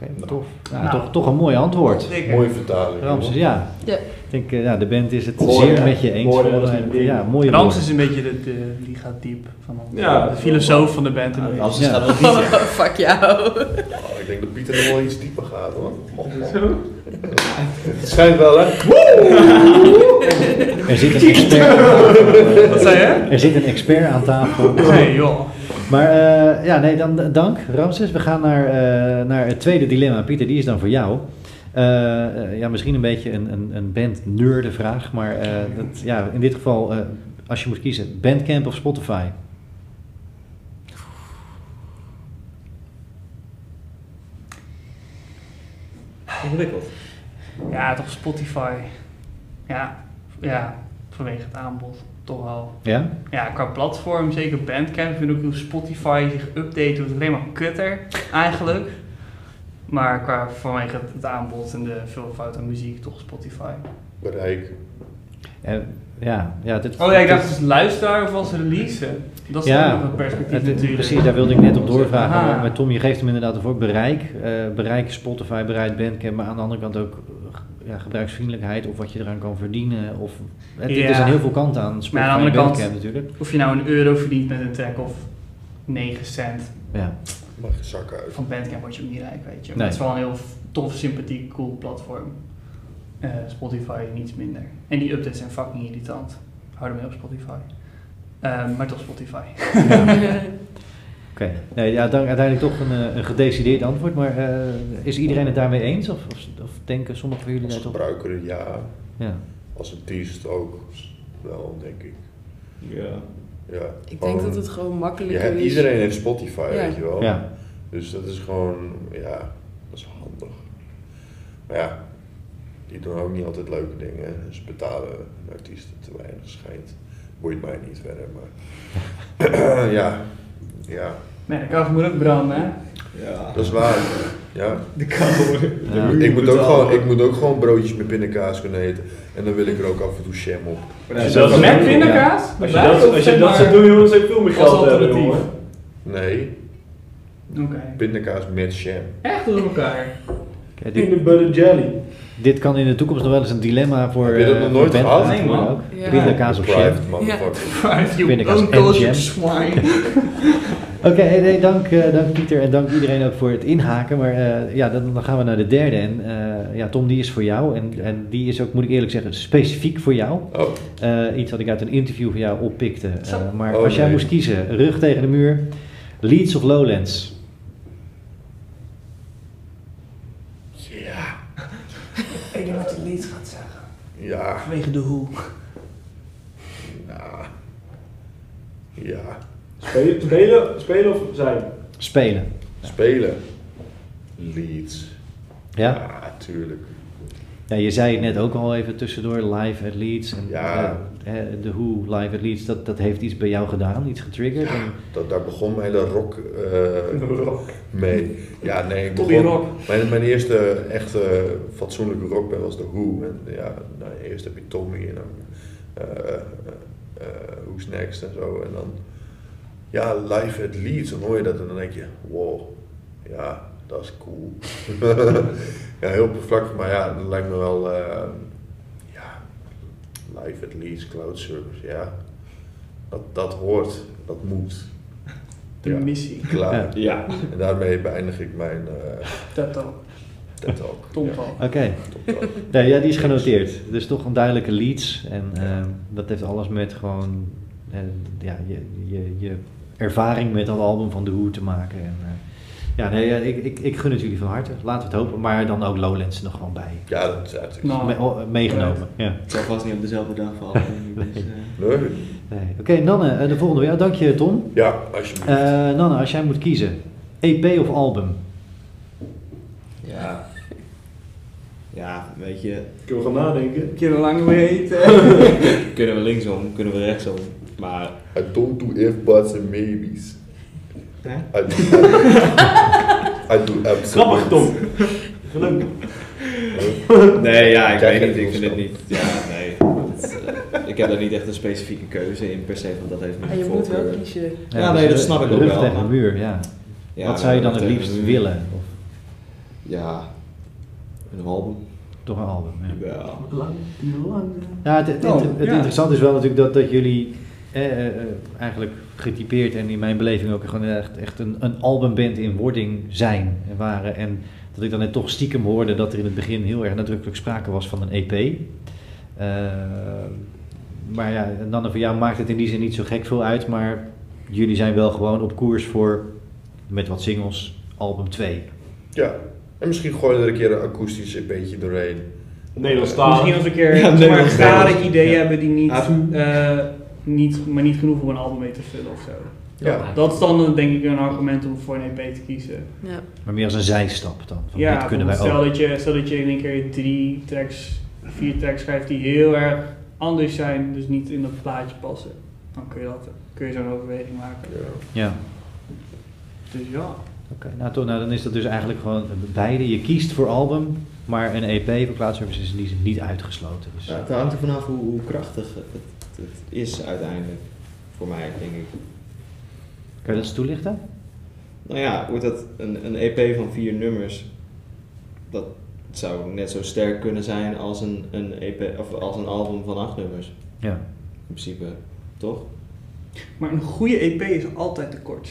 Oké, okay, tof. Ja, nou, toch, toch een mooi antwoord. Mooie vertaling. Ramses, ja. ja. Ik denk, uh, ja, de band is het zeer met je eens. Ja, mooie Ramses is een beetje de, de, die gaat diep van ons. Ja, de filosoof van de band. Ramses gaat wel dieper. Fuck jou. Oh, ik denk dat Pieter nog wel iets dieper gaat hoor. Zo? het schijnt wel hè. Er zit een expert aan tafel. Wat zei je? Er zit een expert aan tafel. Nee, joh. Maar eh, ja, nee, dan dank Ramses. We gaan naar, eh, naar het tweede dilemma. Pieter, die is dan voor jou. Eh, ja, misschien een beetje een, een, een band nerde vraag, maar eh, dat, ja, in dit geval, eh, als je moet kiezen, Bandcamp of Spotify? Ingewikkeld. Ja, toch Spotify. Ja, ja, vanwege het aanbod. Toch wel. Ja? Ja, qua platform, zeker Bandcamp, vind ik ook hoe Spotify zich update, wordt alleen maar kutter eigenlijk. Maar qua vanwege het, het aanbod en de veelvoud aan muziek, toch Spotify. Bereik. Eh, ja, ja, dit, Oh ja, ik dacht als luisteraar of als release. Dat is Ja, ook nog een perspectief het- natuurlijk. precies, daar wilde ik net op doorvragen. Maar, maar Tom, je geeft hem inderdaad over bereik. eh bereik Spotify, bereik Bandcamp, maar aan de andere kant ook ja, gebruiksvriendelijkheid of wat je eraan kan verdienen. Of, het, Ja. Er zijn heel veel kanten aan Spotify Maar aan de andere kant- natuurlijk. Of je nou een euro verdient met een track of 9 cent. Ja. Mag je zakken uit. Van Bandcamp word je ook niet rijk, weet je. Maar Nee. het is wel een heel tof, sympathiek, cool platform. Eh, Spotify niets minder. En die updates zijn fucking irritant. Hou ermee op Spotify. Eh, maar toch Spotify. Oké, nee, ja, dan uiteindelijk toch een, eh, een gedecideerd antwoord, maar eh, is iedereen het daarmee eens? Of, of, of denken sommigen van jullie Als op? gebruiker ja. Ja. Als artiest ook wel, denk ik. Ja. Ja, Ik gewoon- denk dat het gewoon makkelijker hebt, is. Iedereen heeft Spotify, Ja. weet je wel. Ja. Dus dat is gewoon, ja, dat is handig. Maar ja, die doen ook niet altijd leuke dingen. Ze betalen artiesten te weinig, schijnt. Boeit mij niet verder, maar... ja, ja, Nee, dat kan moet ook branden, hè? Ja. dat is waar. Ja. De kabel. Ja. Ik, moet ook gewoon, ik moet ook gewoon broodjes met pindakaas kunnen eten. En dan wil ik er ook af en toe jam op. Als je dat- Met pindakaas? Als je dat, als je dat zou doen, jongens, zou ik veel meer geld hebben, alternatief. jongen. Nee, Oké. pindakaas met jam. Echt door elkaar. Dit, Peanut butter jelly. dit kan in de toekomst nog wel eens een dilemma voor. Heb je dat eh, nog nooit gehad? Nee, man. Ja. Pindakaas of jam. Pindakaas en jam. Oké, nee, dank, eh, dank Pieter en dank iedereen ook voor het inhaken. Maar eh, ja, dan, dan gaan we naar de derde. En eh, ja, Tom, die is voor jou. En, en die is ook, moet ik eerlijk zeggen, specifiek voor jou. Oh, Eh, iets wat ik uit een interview van jou oppikte. Eh, maar Oh, als jij nee. moest kiezen, rug tegen de muur, Leeds of Lowlands? ja. Ik denk wat je leads gaat zeggen. Ja, Vanwege de hoe. nou. Ja. Spelen, spelen, spelen of zijn? Spelen. Spelen. Leeds. Ja? Ja, tuurlijk. ja, je zei het net ook al even tussendoor, live at Leeds. En, Ja. eh, de Who live at Leeds, dat, dat heeft iets bij jou gedaan, iets getriggerd. En, Dat, daar begon mijn hele rock eh, mee. Ja, nee, ik begon... rock. Mijn, mijn eerste echte fatsoenlijke rockband was de Who. En ja, nou, eerst heb je Tommy en dan eh, eh, eh, Who's Next en zo. En dan, ja, live at Leeds, dan hoor je dat en dan denk je, wow, ja, dat is cool. ja, heel oppervlakkig, maar ja, dat lijkt me wel, eh, ja, live at Leeds, cloud service, ja. Dat, dat hoort, dat moet. De Ja. missie. Klaar. Ja. En daarmee beëindig ik mijn eh Dat ook. TED Talk. Tom Ja, van. Oké, Talk. nee, ja, die is genoteerd. Dus toch een duidelijke Leeds. En eh, dat heeft alles met gewoon ja, je, je, je ervaring met dat album van The Who te maken. En, eh, ja, nee, ja, ik, ik, ik gun het jullie van harte. Laten we het hopen. Maar dan ook Lowlands er nog gewoon bij. Ja, dat is natuurlijk. Nou, Me- oh, meegenomen. Ja. Het zal vast niet op dezelfde dag vallen. Dus, eh, Nee. Nee. Oké, Nanne, eh, de volgende weer. Dank je, Tom. Ja, alsjeblieft. Eh, Nanne, als jij moet kiezen, EP of album? ja. Ja, weet je, Kunnen we gaan nadenken? Een keer lang weten. kunnen we linksom, kunnen we rechtsom. Maar I don't do if, buts and maybes. Hè? I do, I do. Grappig, Tom. Gelukkig. Nee, ja, ik weet niet. Ik het vind het niet. Ja, nee. Eh, ik heb daar niet echt een specifieke keuze in per se, want dat heeft niet Maar je moet wel kiezen. Ja, nee, dat snap ik ook wel, tegen de muur, ja. Ja, Wat zou je dan het liefst willen? Of Ja, een album. toch een album? Ja. Ja. Lang, lang. Ja, het, het, Oh, het ja. interessante is wel natuurlijk dat, dat jullie eh, eh, eh, eigenlijk getypeerd en in mijn beleving ook gewoon echt, echt een, een albumband in wording zijn en waren. En dat ik dan net toch stiekem hoorde dat er in het begin heel erg nadrukkelijk sprake was van een EP. Uh, maar ja, dan voor jou maakt het in die zin niet zo gek veel uit, maar jullie zijn wel gewoon op koers voor, met wat singles, album 2. Ja, en misschien gooien er een keer een akoestisch EP'tje doorheen. Nederlandstalig. Misschien als we een keer ja, maar een rare idee hebben die niet, uh, niet, maar niet genoeg om een album mee te vullen of zo. Ja. Dat is dan denk ik een argument om voor een EP te kiezen. Ja. Maar meer als een zijstap dan. Van, ja, kunnen wij stel, ook. Dat je, stel dat je in een keer drie tracks, vier tracks schrijft die heel erg anders zijn, dus niet in dat plaatje passen. Dan kun je, dat, kun je zo'n overweging maken. Ja. ja. Dus ja. Oké, nou, toch, nou dan is dat dus eigenlijk gewoon beide. Je kiest voor album, maar een EP voor Cloud Service is zin niet uitgesloten. Dus. Ja, het hangt er vanaf hoe, hoe krachtig het, het, is uiteindelijk. Voor mij, denk ik. Kan je dat eens toelichten? Nou ja, wordt dat een, een EP van vier nummers, dat zou net zo sterk kunnen zijn als een, een, EP, of als een album van acht nummers. Ja. In principe, toch? Maar een goede EP is altijd te kort.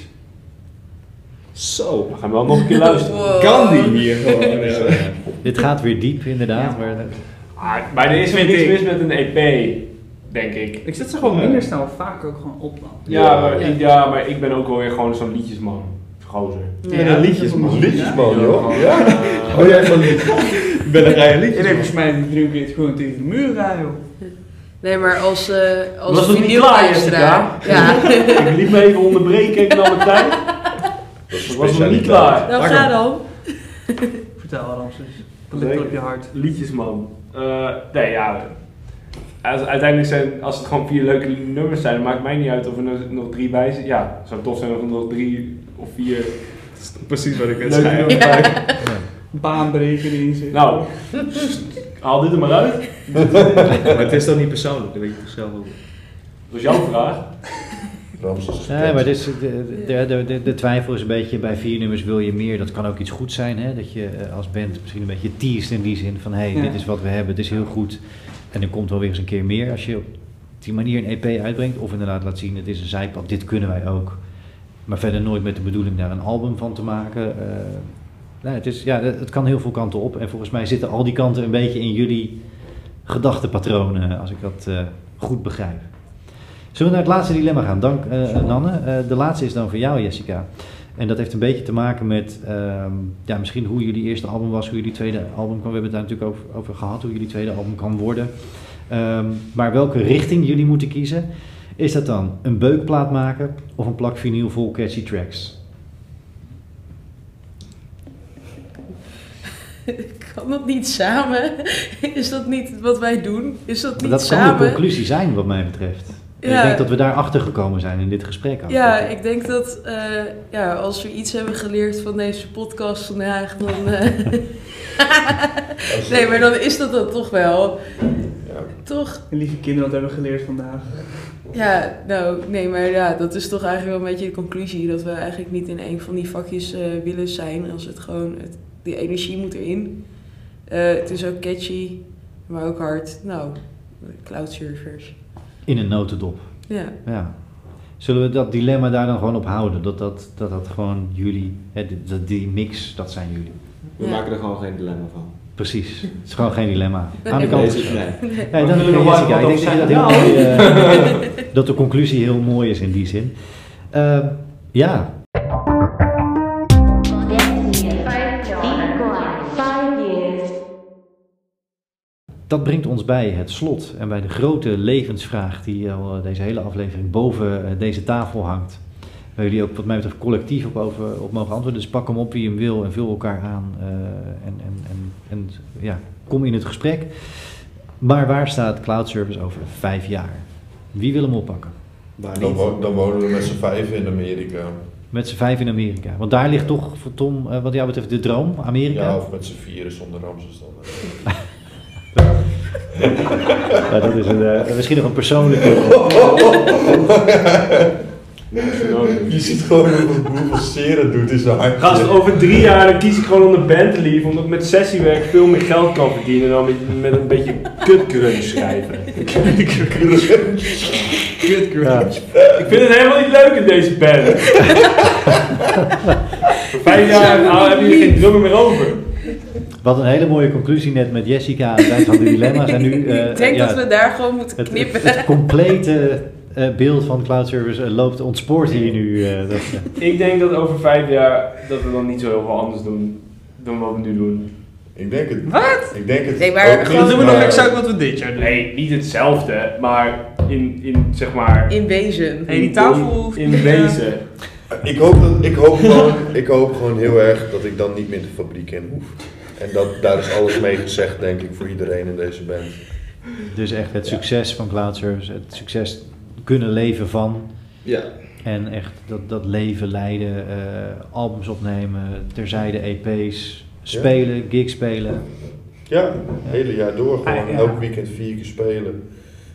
Zo, we gaan wel nog een keer luisteren. Kan die hier gewoon? Dit gaat weer diep, inderdaad. Maar, ah, maar er is niks mis met een EP, denk ik. Ik zet ze gewoon minder snel vaak ook gewoon op dan. Ja, maar, Ik, ja, maar ik ben ook wel weer gewoon zo'n liedjesman. Gozer. Ja, ja liedjesman. Liedjesman, joh. Ja. Oh, jij van Ik ben een rij liedjes. Ik denk volgens mij drie keer gewoon tegen de muur rijden, joh. Nee, maar als, uh, als was niet klaar, Jessica? Ja. ik liet me even onderbreken, ik nam het tijd. Dat was nog niet klaar. Nou, ga dan. Vertel Ramses. Wat ligt op je hart? Liedjesman. Uh, nee, ja. Uiteindelijk zijn, als het gewoon vier leuke nummers zijn, dan maakt mij niet uit of er nog drie bij zijn. Ja, het zou tof zijn of er nog drie of vier. precies wat ik net zei. Ja. Baanbreker zit. Nou, haal dit er maar uit. maar het is toch niet persoonlijk, dat weet je toch zelf ook. Dat is jouw vraag. Nee, maar dit de, de, de, de, twijfel is een beetje bij vier nummers wil je meer. Dat kan ook iets goed zijn. Hè? Dat je eh, als band misschien een beetje teest in die zin van hé, hey, dit is wat we hebben, het is heel goed. En er komt wel weer eens een keer meer als je op die manier een EP uitbrengt. Of inderdaad laat zien, het is een zijpad, dit kunnen wij ook. Maar verder nooit met de bedoeling daar een album van te maken. Nee, het, is, ja, het kan heel veel kanten op. En volgens mij zitten al die kanten een beetje in jullie gedachtepatronen, als ik dat uh, goed begrijp. Zullen we naar het laatste dilemma gaan? Dank uh, Nanne. De laatste is dan voor jou, Jessica. En dat heeft een beetje te maken met ehm, ja, misschien hoe jullie eerste album was, hoe jullie tweede album kwam. We hebben het daar natuurlijk over, over gehad, hoe jullie tweede album kan worden. Um, maar welke richting jullie moeten kiezen. Is dat dan een beukplaat maken of een plak vinyl vol catchy tracks? kan dat niet samen? Is dat niet wat wij doen? Is dat niet dat samen? Dat kan de conclusie zijn wat mij betreft. Ja. Ik denk dat we daar achter gekomen zijn in dit gesprek. Ook. Ja, ik denk dat uh, ja, als we iets hebben geleerd van deze podcast vandaag, dan. Uh, nee, maar dan is dat dan toch wel. Ja. Toch? En lieve kinderen, wat hebben we geleerd vandaag? Ja, nou, nee, maar ja, dat is toch eigenlijk wel een beetje de conclusie. Dat we eigenlijk niet in een van die vakjes uh, willen zijn. Als het gewoon, het, die energie moet erin. het is ook catchy, maar ook hard. Nou, cloud servers. In een notendop. Ja. ja. Zullen we dat dilemma daar dan gewoon op houden? Dat dat, dat, dat gewoon jullie, hè, die, die mix, dat zijn jullie. We maken er gewoon geen dilemma van. Precies, het is gewoon geen dilemma. Aan de kant. Nee. nee. Dan, Jessica, ik denk dat, heel mooi, uh, dat de conclusie heel mooi is in die zin. Uh, ja, dat brengt ons bij het slot en bij de grote levensvraag die al eh, deze hele aflevering boven eh, deze tafel hangt. Waar jullie ook wat mij betreft collectief op, over, op mogen antwoorden. Dus pak hem op wie hem wil en vul elkaar aan uh, en, en, en, en ja, kom in het gesprek. Maar waar staat cloud service over vijf jaar? Wie wil hem oppakken? Dan, wo dan, wonen we met z'n vijf in Amerika. Met z'n vijf in Amerika. Want daar ligt toch voor Tom, uh, wat jou betreft, de droom, Amerika? Ja, of met z'n vieren zonder Ramses dan. ja, dat is een, uh, misschien nog een persoonlijke. Je ziet gewoon hoeveel seren doet in zijn hart. Gast, over drie jaar dan kies ik gewoon om de band te lief, omdat ik met sessiewerk veel meer geld kan verdienen dan met, met een beetje kutgrunge schrijven. kutgrunge. Ja. Ik vind het helemaal niet leuk in deze band. Voor vijf jaar nou, heb je geen drummer meer over. Wat een hele mooie conclusie net met Jessica aan het eind van de dilemma's. En nu, uh, ik denk ja, dat we daar gewoon moeten knippen. Het, het complete uh, beeld van cloud service uh, loopt ontspoort hier nu. Dat, ik denk dat over vijf jaar dat we dan niet zo heel veel anders doen dan wat we nu doen. Ik denk het. Wat? Ik denk het. Nee, maar gewoon doen we nog exact wat we dit jaar doen. Nee, niet hetzelfde, maar in, in zeg maar. In wezen. Nee, die tafel. In, in wezen. Ik hoop, dat, ik, hoop gewoon, ik hoop gewoon heel erg dat ik dan niet meer de fabriek in hoef. En dat, daar is alles mee gezegd, denk ik, voor iedereen in deze band. Dus echt het succes van Cloud Service, het succes kunnen leven van. Ja. En echt dat, dat leven leiden, uh, albums opnemen, terzijde EP's, spelen, ja. gigs spelen. Ja, het hele jaar door gewoon. Ah, ja. Elk weekend vier keer spelen.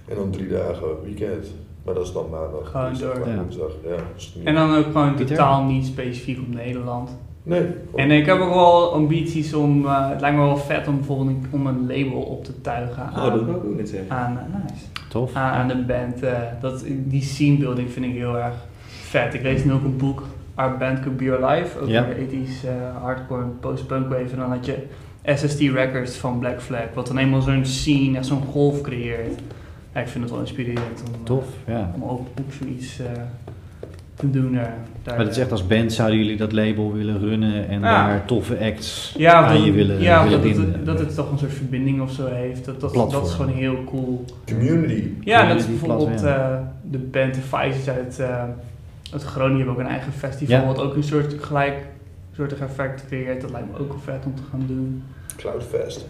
En dan drie dagen weekend. Maar dat is dan maandag, gewoon dinsdag, door. woensdag. Ja. En dan ook gewoon totaal niet specifiek op Nederland. Nee. En ik heb ook wel ambities om, uh, het lijkt me wel vet om bijvoorbeeld een, om een label op te tuigen aan, oh, dat wil ik ook niet zeggen. aan, uh, nice. Tof. aan, aan de band. Uh, dat, die scene building vind ik heel erg vet. Ik lees nu ook een boek, Our Band Could Be Your Life, over Ja. de 80s hardcore post-punk wave. En dan had je SST Records van Black Flag, wat dan eenmaal zo'n scene, echt zo'n golf creëert. Ja, ik vind het wel inspirerend om, Tof, ja. om ook, ook zoiets uh, te doen. Uh, daar, Maar dat is echt als band zouden jullie dat label willen runnen en Ja. daar toffe acts ja, aan dat, je willen, ja, willen dat, het, dat het toch een soort verbinding of zo heeft. Dat, dat, is gewoon heel cool. Community. Ja, dat is bijvoorbeeld eh, de band The Vices uit, uh, uit Groningen hebben ook een eigen festival, Ja. wat ook een soort gelijk soortig effect creëert. Dat lijkt me ook wel vet om te gaan doen. Cloudfest.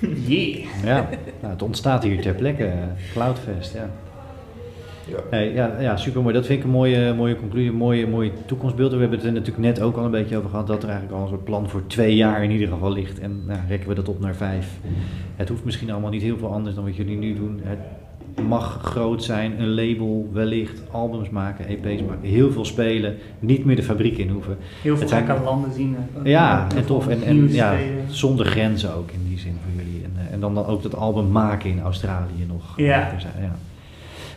Yeah! Ja, nou, het ontstaat hier ter plekke, eh, Cloudfest, ja. Ja. Hey, ja, ja, super mooi. Dat vind ik een mooie, mooie conclusie, een mooie, mooie toekomstbeeld. We hebben het er natuurlijk net ook al een beetje over gehad dat er eigenlijk al een soort plan voor twee jaar in ieder geval ligt. En nou, rekken we dat op naar vijf. Het hoeft misschien allemaal niet heel veel anders dan wat jullie nu doen. Het mag groot zijn, een label wellicht, albums maken, EP's maken, heel veel spelen, niet meer de fabriek in hoeven. Heel veel Het zijn- gekke landen zien. eh, Ja, en tof. En, en ja, zonder grenzen ook in die zin voor jullie. En, eh, en dan, dan ook dat album maken in Australië nog. Ja. Er zijn, ja.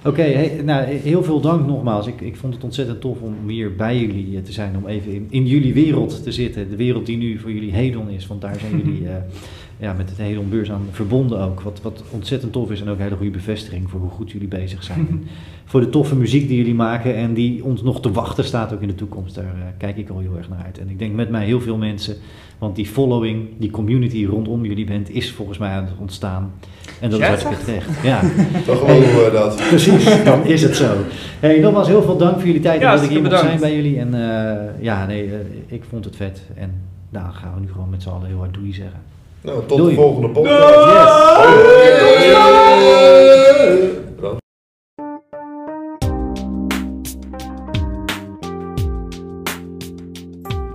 Oké, hey, nou, heel veel dank nogmaals. Ik, ik vond het ontzettend tof om hier bij jullie eh, te zijn, om even in, in jullie wereld te zitten. De wereld die nu voor jullie Hedon is, want daar zijn jullie eh, ja, met het Hedon Beurs aan verbonden ook. Wat, wat ontzettend tof is en ook een hele goede bevestiging voor hoe goed jullie bezig zijn. Voor de toffe muziek die jullie maken en die ons nog te wachten staat ook in de toekomst. Daar eh, kijk ik al heel erg naar uit. En ik denk met mij heel veel mensen, want die following, die community rondom jullie bent, is volgens mij aan het ontstaan. En dat is hartstikke terecht. Ja. Geloven we dat. Precies, dan is het zo. Hey, nogmaals heel veel dank voor jullie tijd en Ja, dat ik hier mocht zijn bedankt. bij jullie. En eh, ja, nee, eh, ik vond het vet. En nou gaan we nu gewoon met z'n allen heel hard doei zeggen. Nou, tot Doei. de volgende podcast. Yes. Bedankt.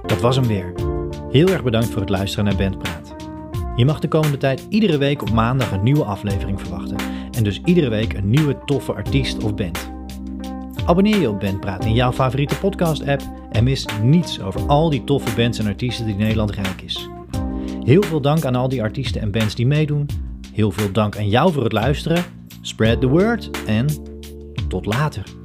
Dat was hem weer. Heel erg bedankt voor het luisteren naar Bandpraat. Je mag de komende tijd iedere week op maandag een nieuwe aflevering verwachten. En dus iedere week een nieuwe toffe artiest of band. Abonneer je op Bandpraat in jouw favoriete podcast-app en mis niets over al die toffe bands en artiesten die Nederland rijk is. Heel veel dank aan al die artiesten en bands die meedoen. Heel veel dank aan jou voor het luisteren. Spread the word en tot later.